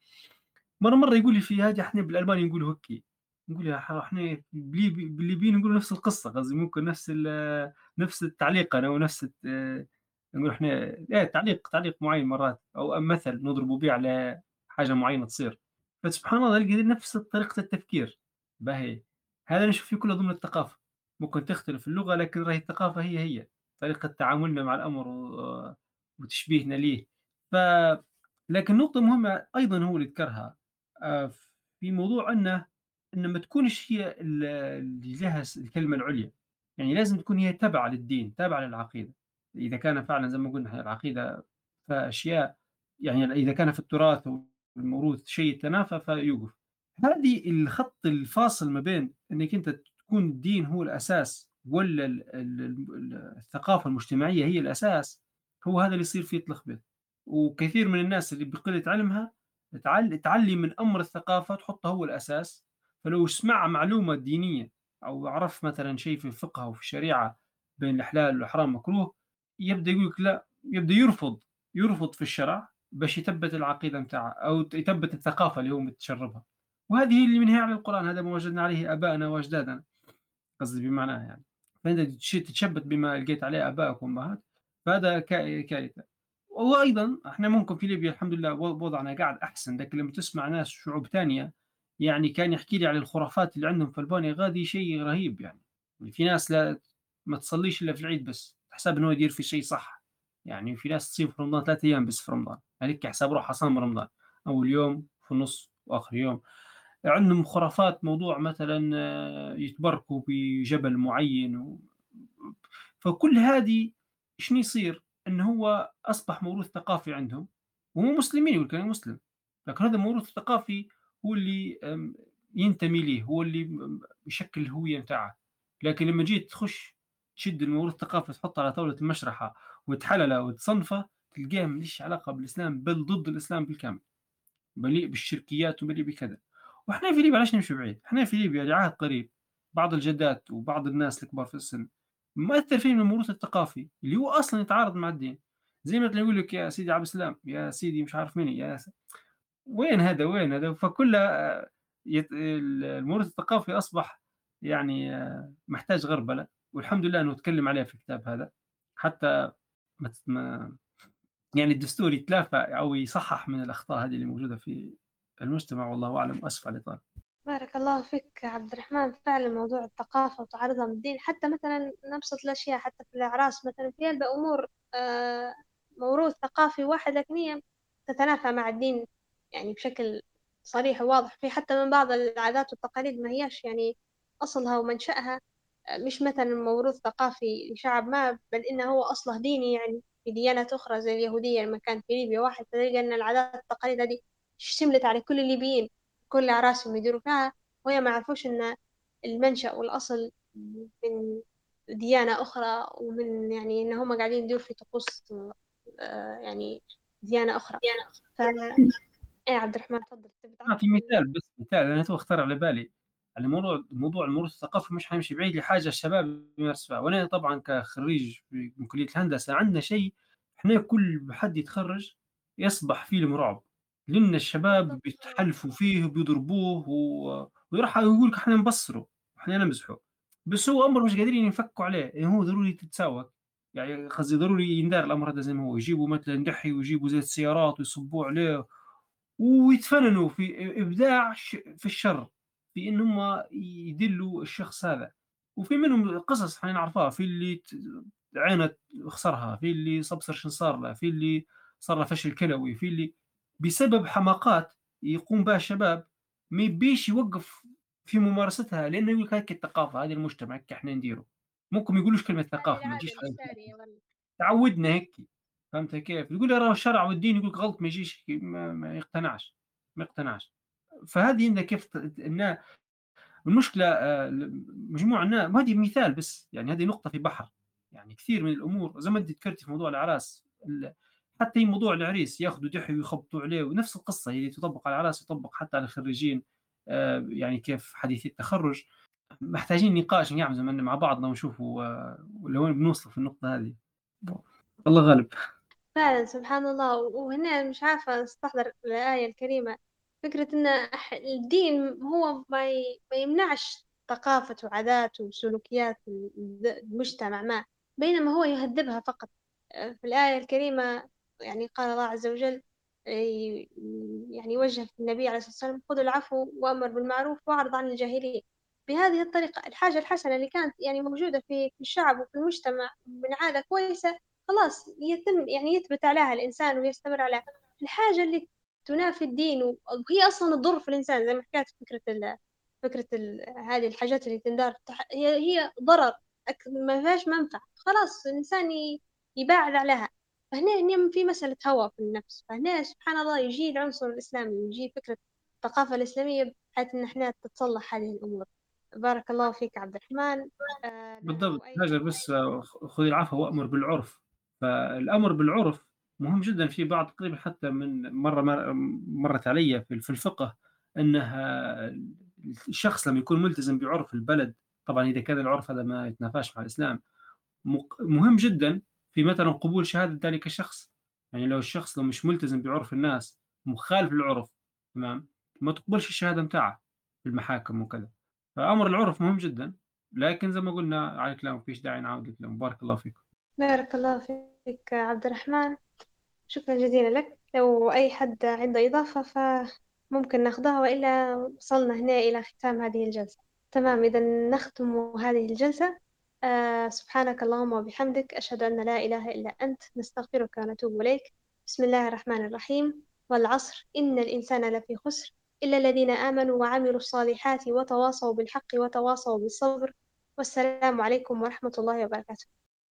مرة مرة يقول لي في هذه إحنا بالألباني نقول هكي نقول يا إحنا بالليبيين نقول نفس القصة قصدي ممكن نفس نفس التعليق أنا ونفس نقول إحنا إيه تعليق تعليق معين مرات. أو مثل نضربوا به على حاجة معينة تصير. فسبحان الله نلقى نفس طريقة التفكير. باهي. هذا نشوف فيه كله ضمن الثقافة. ممكن تختلف اللغة لكن راهي الثقافة هي هي. طريقة تعاملنا مع الأمر وتشبيهنا ليه. ف لكن نقطة مهمة أيضا هو اللي ذكرها. آه، في موضوع أنه أن ما تكونش هي اللي لها الكلمة العليا. يعني لازم تكون هي تابعة للدين تابعة للعقيدة. إذا كان فعلا زي ما قلنا العقيدة فأشياء يعني إذا كان في التراث والموروث شيء يتنافى فيوقف. هذه الخط الفاصل ما بين أنك أنت تكون الدين هو الأساس ولا الثقافة المجتمعية هي الأساس هو هذا اللي يصير فيه تلخبط وكثير من الناس اللي بقلة علمها تعلي من أمر الثقافة تحطه هو الأساس. فلو سمع معلومة دينية أو عرف مثلا شيء في الفقه أو في الشريعة بين الحلال والحرام مكروه يبدأ يقول لا يبدأ يرفض يرفض في الشرع باش يثبت العقيدة متاعه أو يثبت الثقافة اللي هو متشربها. وهذه اللي منها على القرآن هذا ما وجدنا عليه آبائنا وأجدادنا. قصدي بمعناه يعني. فأنت تتشبت بما لقيت عليه آبائك وأمهات فهذا كارثة. وأيضا إحنا ممكن في ليبيا الحمد لله وضعنا قاعد أحسن لكن لما تسمع ناس شعوب ثانية يعني كان يحكي لي على الخرافات اللي عندهم في ألبانيا غادي شيء رهيب يعني. في ناس لا ما تصليش إلا في العيد بس حساب إنه يدير في شيء صح. يعني في ناس تصيم في رمضان ثلاث أيام بس في رمضان. هذيك حساب روحها صام رمضان. أول يوم في النص وآخر يوم. عندهم خرافات موضوع مثلا آه، يتبركوا بجبل معين و... فكل هذه شنو يصير؟ إنه هو أصبح موروث ثقافي عندهم وهم مسلمين يقول كان مسلم لكن هذا الموروث الثقافي هو اللي ينتمي ليه هو اللي يشكل الهوية بتاعه لكن لما جيت تخش تشد الموروث الثقافي تحطه على طاولة المشرحة وتحلله وتصنفه تلقاه ماليش علاقة بالإسلام بل ضد الإسلام بالكامل. مليء بالشركيات ومليء بكذا. وإحنا في ليبيا علاش نمشي بعيد؟ إحنا في ليبيا لعهد قريب بعض الجدات وبعض الناس الكبار في السن مؤثر فيهم الموروث الثقافي اللي هو أصلا يتعارض مع الدين. زي مثلا يقول لك يا سيدي عبد السلام يا سيدي مش عارف مين يا س... وين هذا وين هذا؟ فكلها يت... الموروث الثقافي أصبح يعني محتاج غربلة. والحمد لله إنه تكلم عليه في الكتاب هذا. حتى ما يعني الدستور يتلافى أو يصحح من الأخطاء هذه اللي موجودة في المجتمع والله أعلم اسف على الإطالة. بارك الله فيك عبد الرحمن. فعلا موضوع الثقافة وتعرضها من الدين حتى مثلا نبسط الأشياء حتى في الأعراس مثلا في أمور آه، موروث ثقافي واحد لكن هي تتنافى مع الدين يعني بشكل صريح وواضح. في حتى من بعض العادات والتقاليد ما هياش يعني أصلها ومنشأها آه، مش مثلا موروث ثقافي لشعب ما بل إنه هو أصله ديني يعني في ديانات أخرى زي اليهودية لما كان في ليبيا واحد تلقى أن العادات والتقاليد هذه شملت على كل الليبيين كل أعراسهم يديروا فيها. وهي ما يعرفوش إن المنشأ والأصل من ديانة أخرى ومن يعني إن هم قاعدين يديروا في طقوس آه، يعني ديانة أخرى. ديانة أخرى ف... إيه عبد الرحمن تفضل. أعطي مثال بس مثال أنا تو أختار على بالي. على موضوع موضوع الموروث الثقافي مش حيمشي بعيد لحاجة الشباب يمارسوها وأنا طبعا كخريج من كلية الهندسة عندنا شيء إحنا كل حد يتخرج يصبح فيلم رعب لأن الشباب بيتحلفوا فيه وبيضربوه و... ويروح يقول لك إحنا نبصره إحنا نمزحه بس هو أمر مش قادرين ينفكوا عليه؟ يعني هو ضروري تتساوى. يعني قصدي ضروري يندار الأمر هذا زي ما هو. يجيبوا مثلا دحي ويجيبوا زيت السيارات ويصبوا عليه ويتفننوا في إبداع في الشر في إن هم يدلوا الشخص هذا. وفي منهم قصص إحنا نعرفها في اللي عينه خسرها في اللي صبصر شن صار له في اللي صار له فشل كلوي في اللي بسبب حماقات يقوم بها الشباب ما يبيش يوقف في ممارستها لأنه يقول لك هيك الثقافة هذه المجتمع هيك إحنا نديره. ممكن ما يقولوش كلمة ثقافة؟ ما تجيش تعودنا هيك فهمت كيف؟ يقول راه الشرع والدين يقول لك غلط ما يجيش ما, ما يقتنعش ما يقتنعش. فهذه عندنا كيف إن المشكلة آه، مجموعة الناس هذه مثال بس يعني هذه نقطة في بحر. يعني كثير من الأمور زي ما انت ذكرتي في موضوع الاعراس حتى موضوع العريس ياخذوا دحي ويخبطوا عليه ونفس القصة هي تطبق على العراس تطبق حتى على الخريجين آه، يعني كيف حديثي التخرج. محتاجين نقاش نعمل زي مع بعضنا ونشوفوا آه، لوين بنوصل في النقطة هذه. الله غالب. فعلا سبحان الله. وهنا مش عارفة أستحضر الآية الكريمة. فكرة إن الدين هو ما يمنعش ثقافة وعادات وسلوكيات المجتمع ما. بينما هو يهذبها فقط. آه، في الآية الكريمة يعني قال الله عز وجل يعني يوجه النبي عليه الصلاة والسلام خذوا العفو وأمر بالمعروف وأعرض عن الجاهلين بهذه الطريقة الحاجة الحسنة اللي كانت يعني موجودة في الشعب وفي المجتمع من عادة كويسة خلاص يتم يعني يثبت عليها الإنسان ويستمر عليها. الحاجة اللي تنافي الدين وهي أصلا تضر في الإنسان زي ما حكيت فكرة ال فكرة ال هذه الحاجات اللي تندار هي هي ضرر ما فيهاش منفعة. خلاص الإنسان يباعد عليها. فهنا هنا في مسألة هوى في النفس. فهنا سبحان الله يجي العنصر الإسلامي يجي فكرة الثقافة الإسلامية بحيث إن إحنا تتصلح هذه الأمور. بارك الله فيك عبد الرحمن. آه بالضبط. هاجر بس خذي العفو وأمر بالعرف. فالأمر بالعرف مهم جدا في بعض تقريبا حتى من مرة مرت علي في الفقه أنها الشخص لما يكون ملتزم بعرف البلد طبعا إذا كان العرف هذا ما يتنافاش مع الإسلام مهم جدا في مثلا قبول شهادة ذلك الشخص؟ يعني لو الشخص لو مش ملتزم بعرف الناس مخالف للعرف تمام؟ ما تقبلش الشهادة متاعه في المحاكم وكذا. فأمر العرف مهم جدا لكن زي ما قلنا على كلام فيش داعي نعاود الكلام بارك الله فيكم بارك الله فيك عبد الرحمن. شكرا جزيلا لك. لو أي حد عنده إضافة فممكن ناخذها وإلا وصلنا هنا إلى ختام هذه الجلسة. تمام إذا نختم هذه الجلسة. آه سبحانك اللهم وبحمدك أشهد أن لا إله إلا أنت نستغفرك ونتوب إليك. بسم الله الرحمن الرحيم. والعصر إن الإنسان لفي خسر إلا الذين آمنوا وعملوا الصالحات وتواصوا بالحق وتواصوا بالصبر. والسلام عليكم ورحمة الله وبركاته.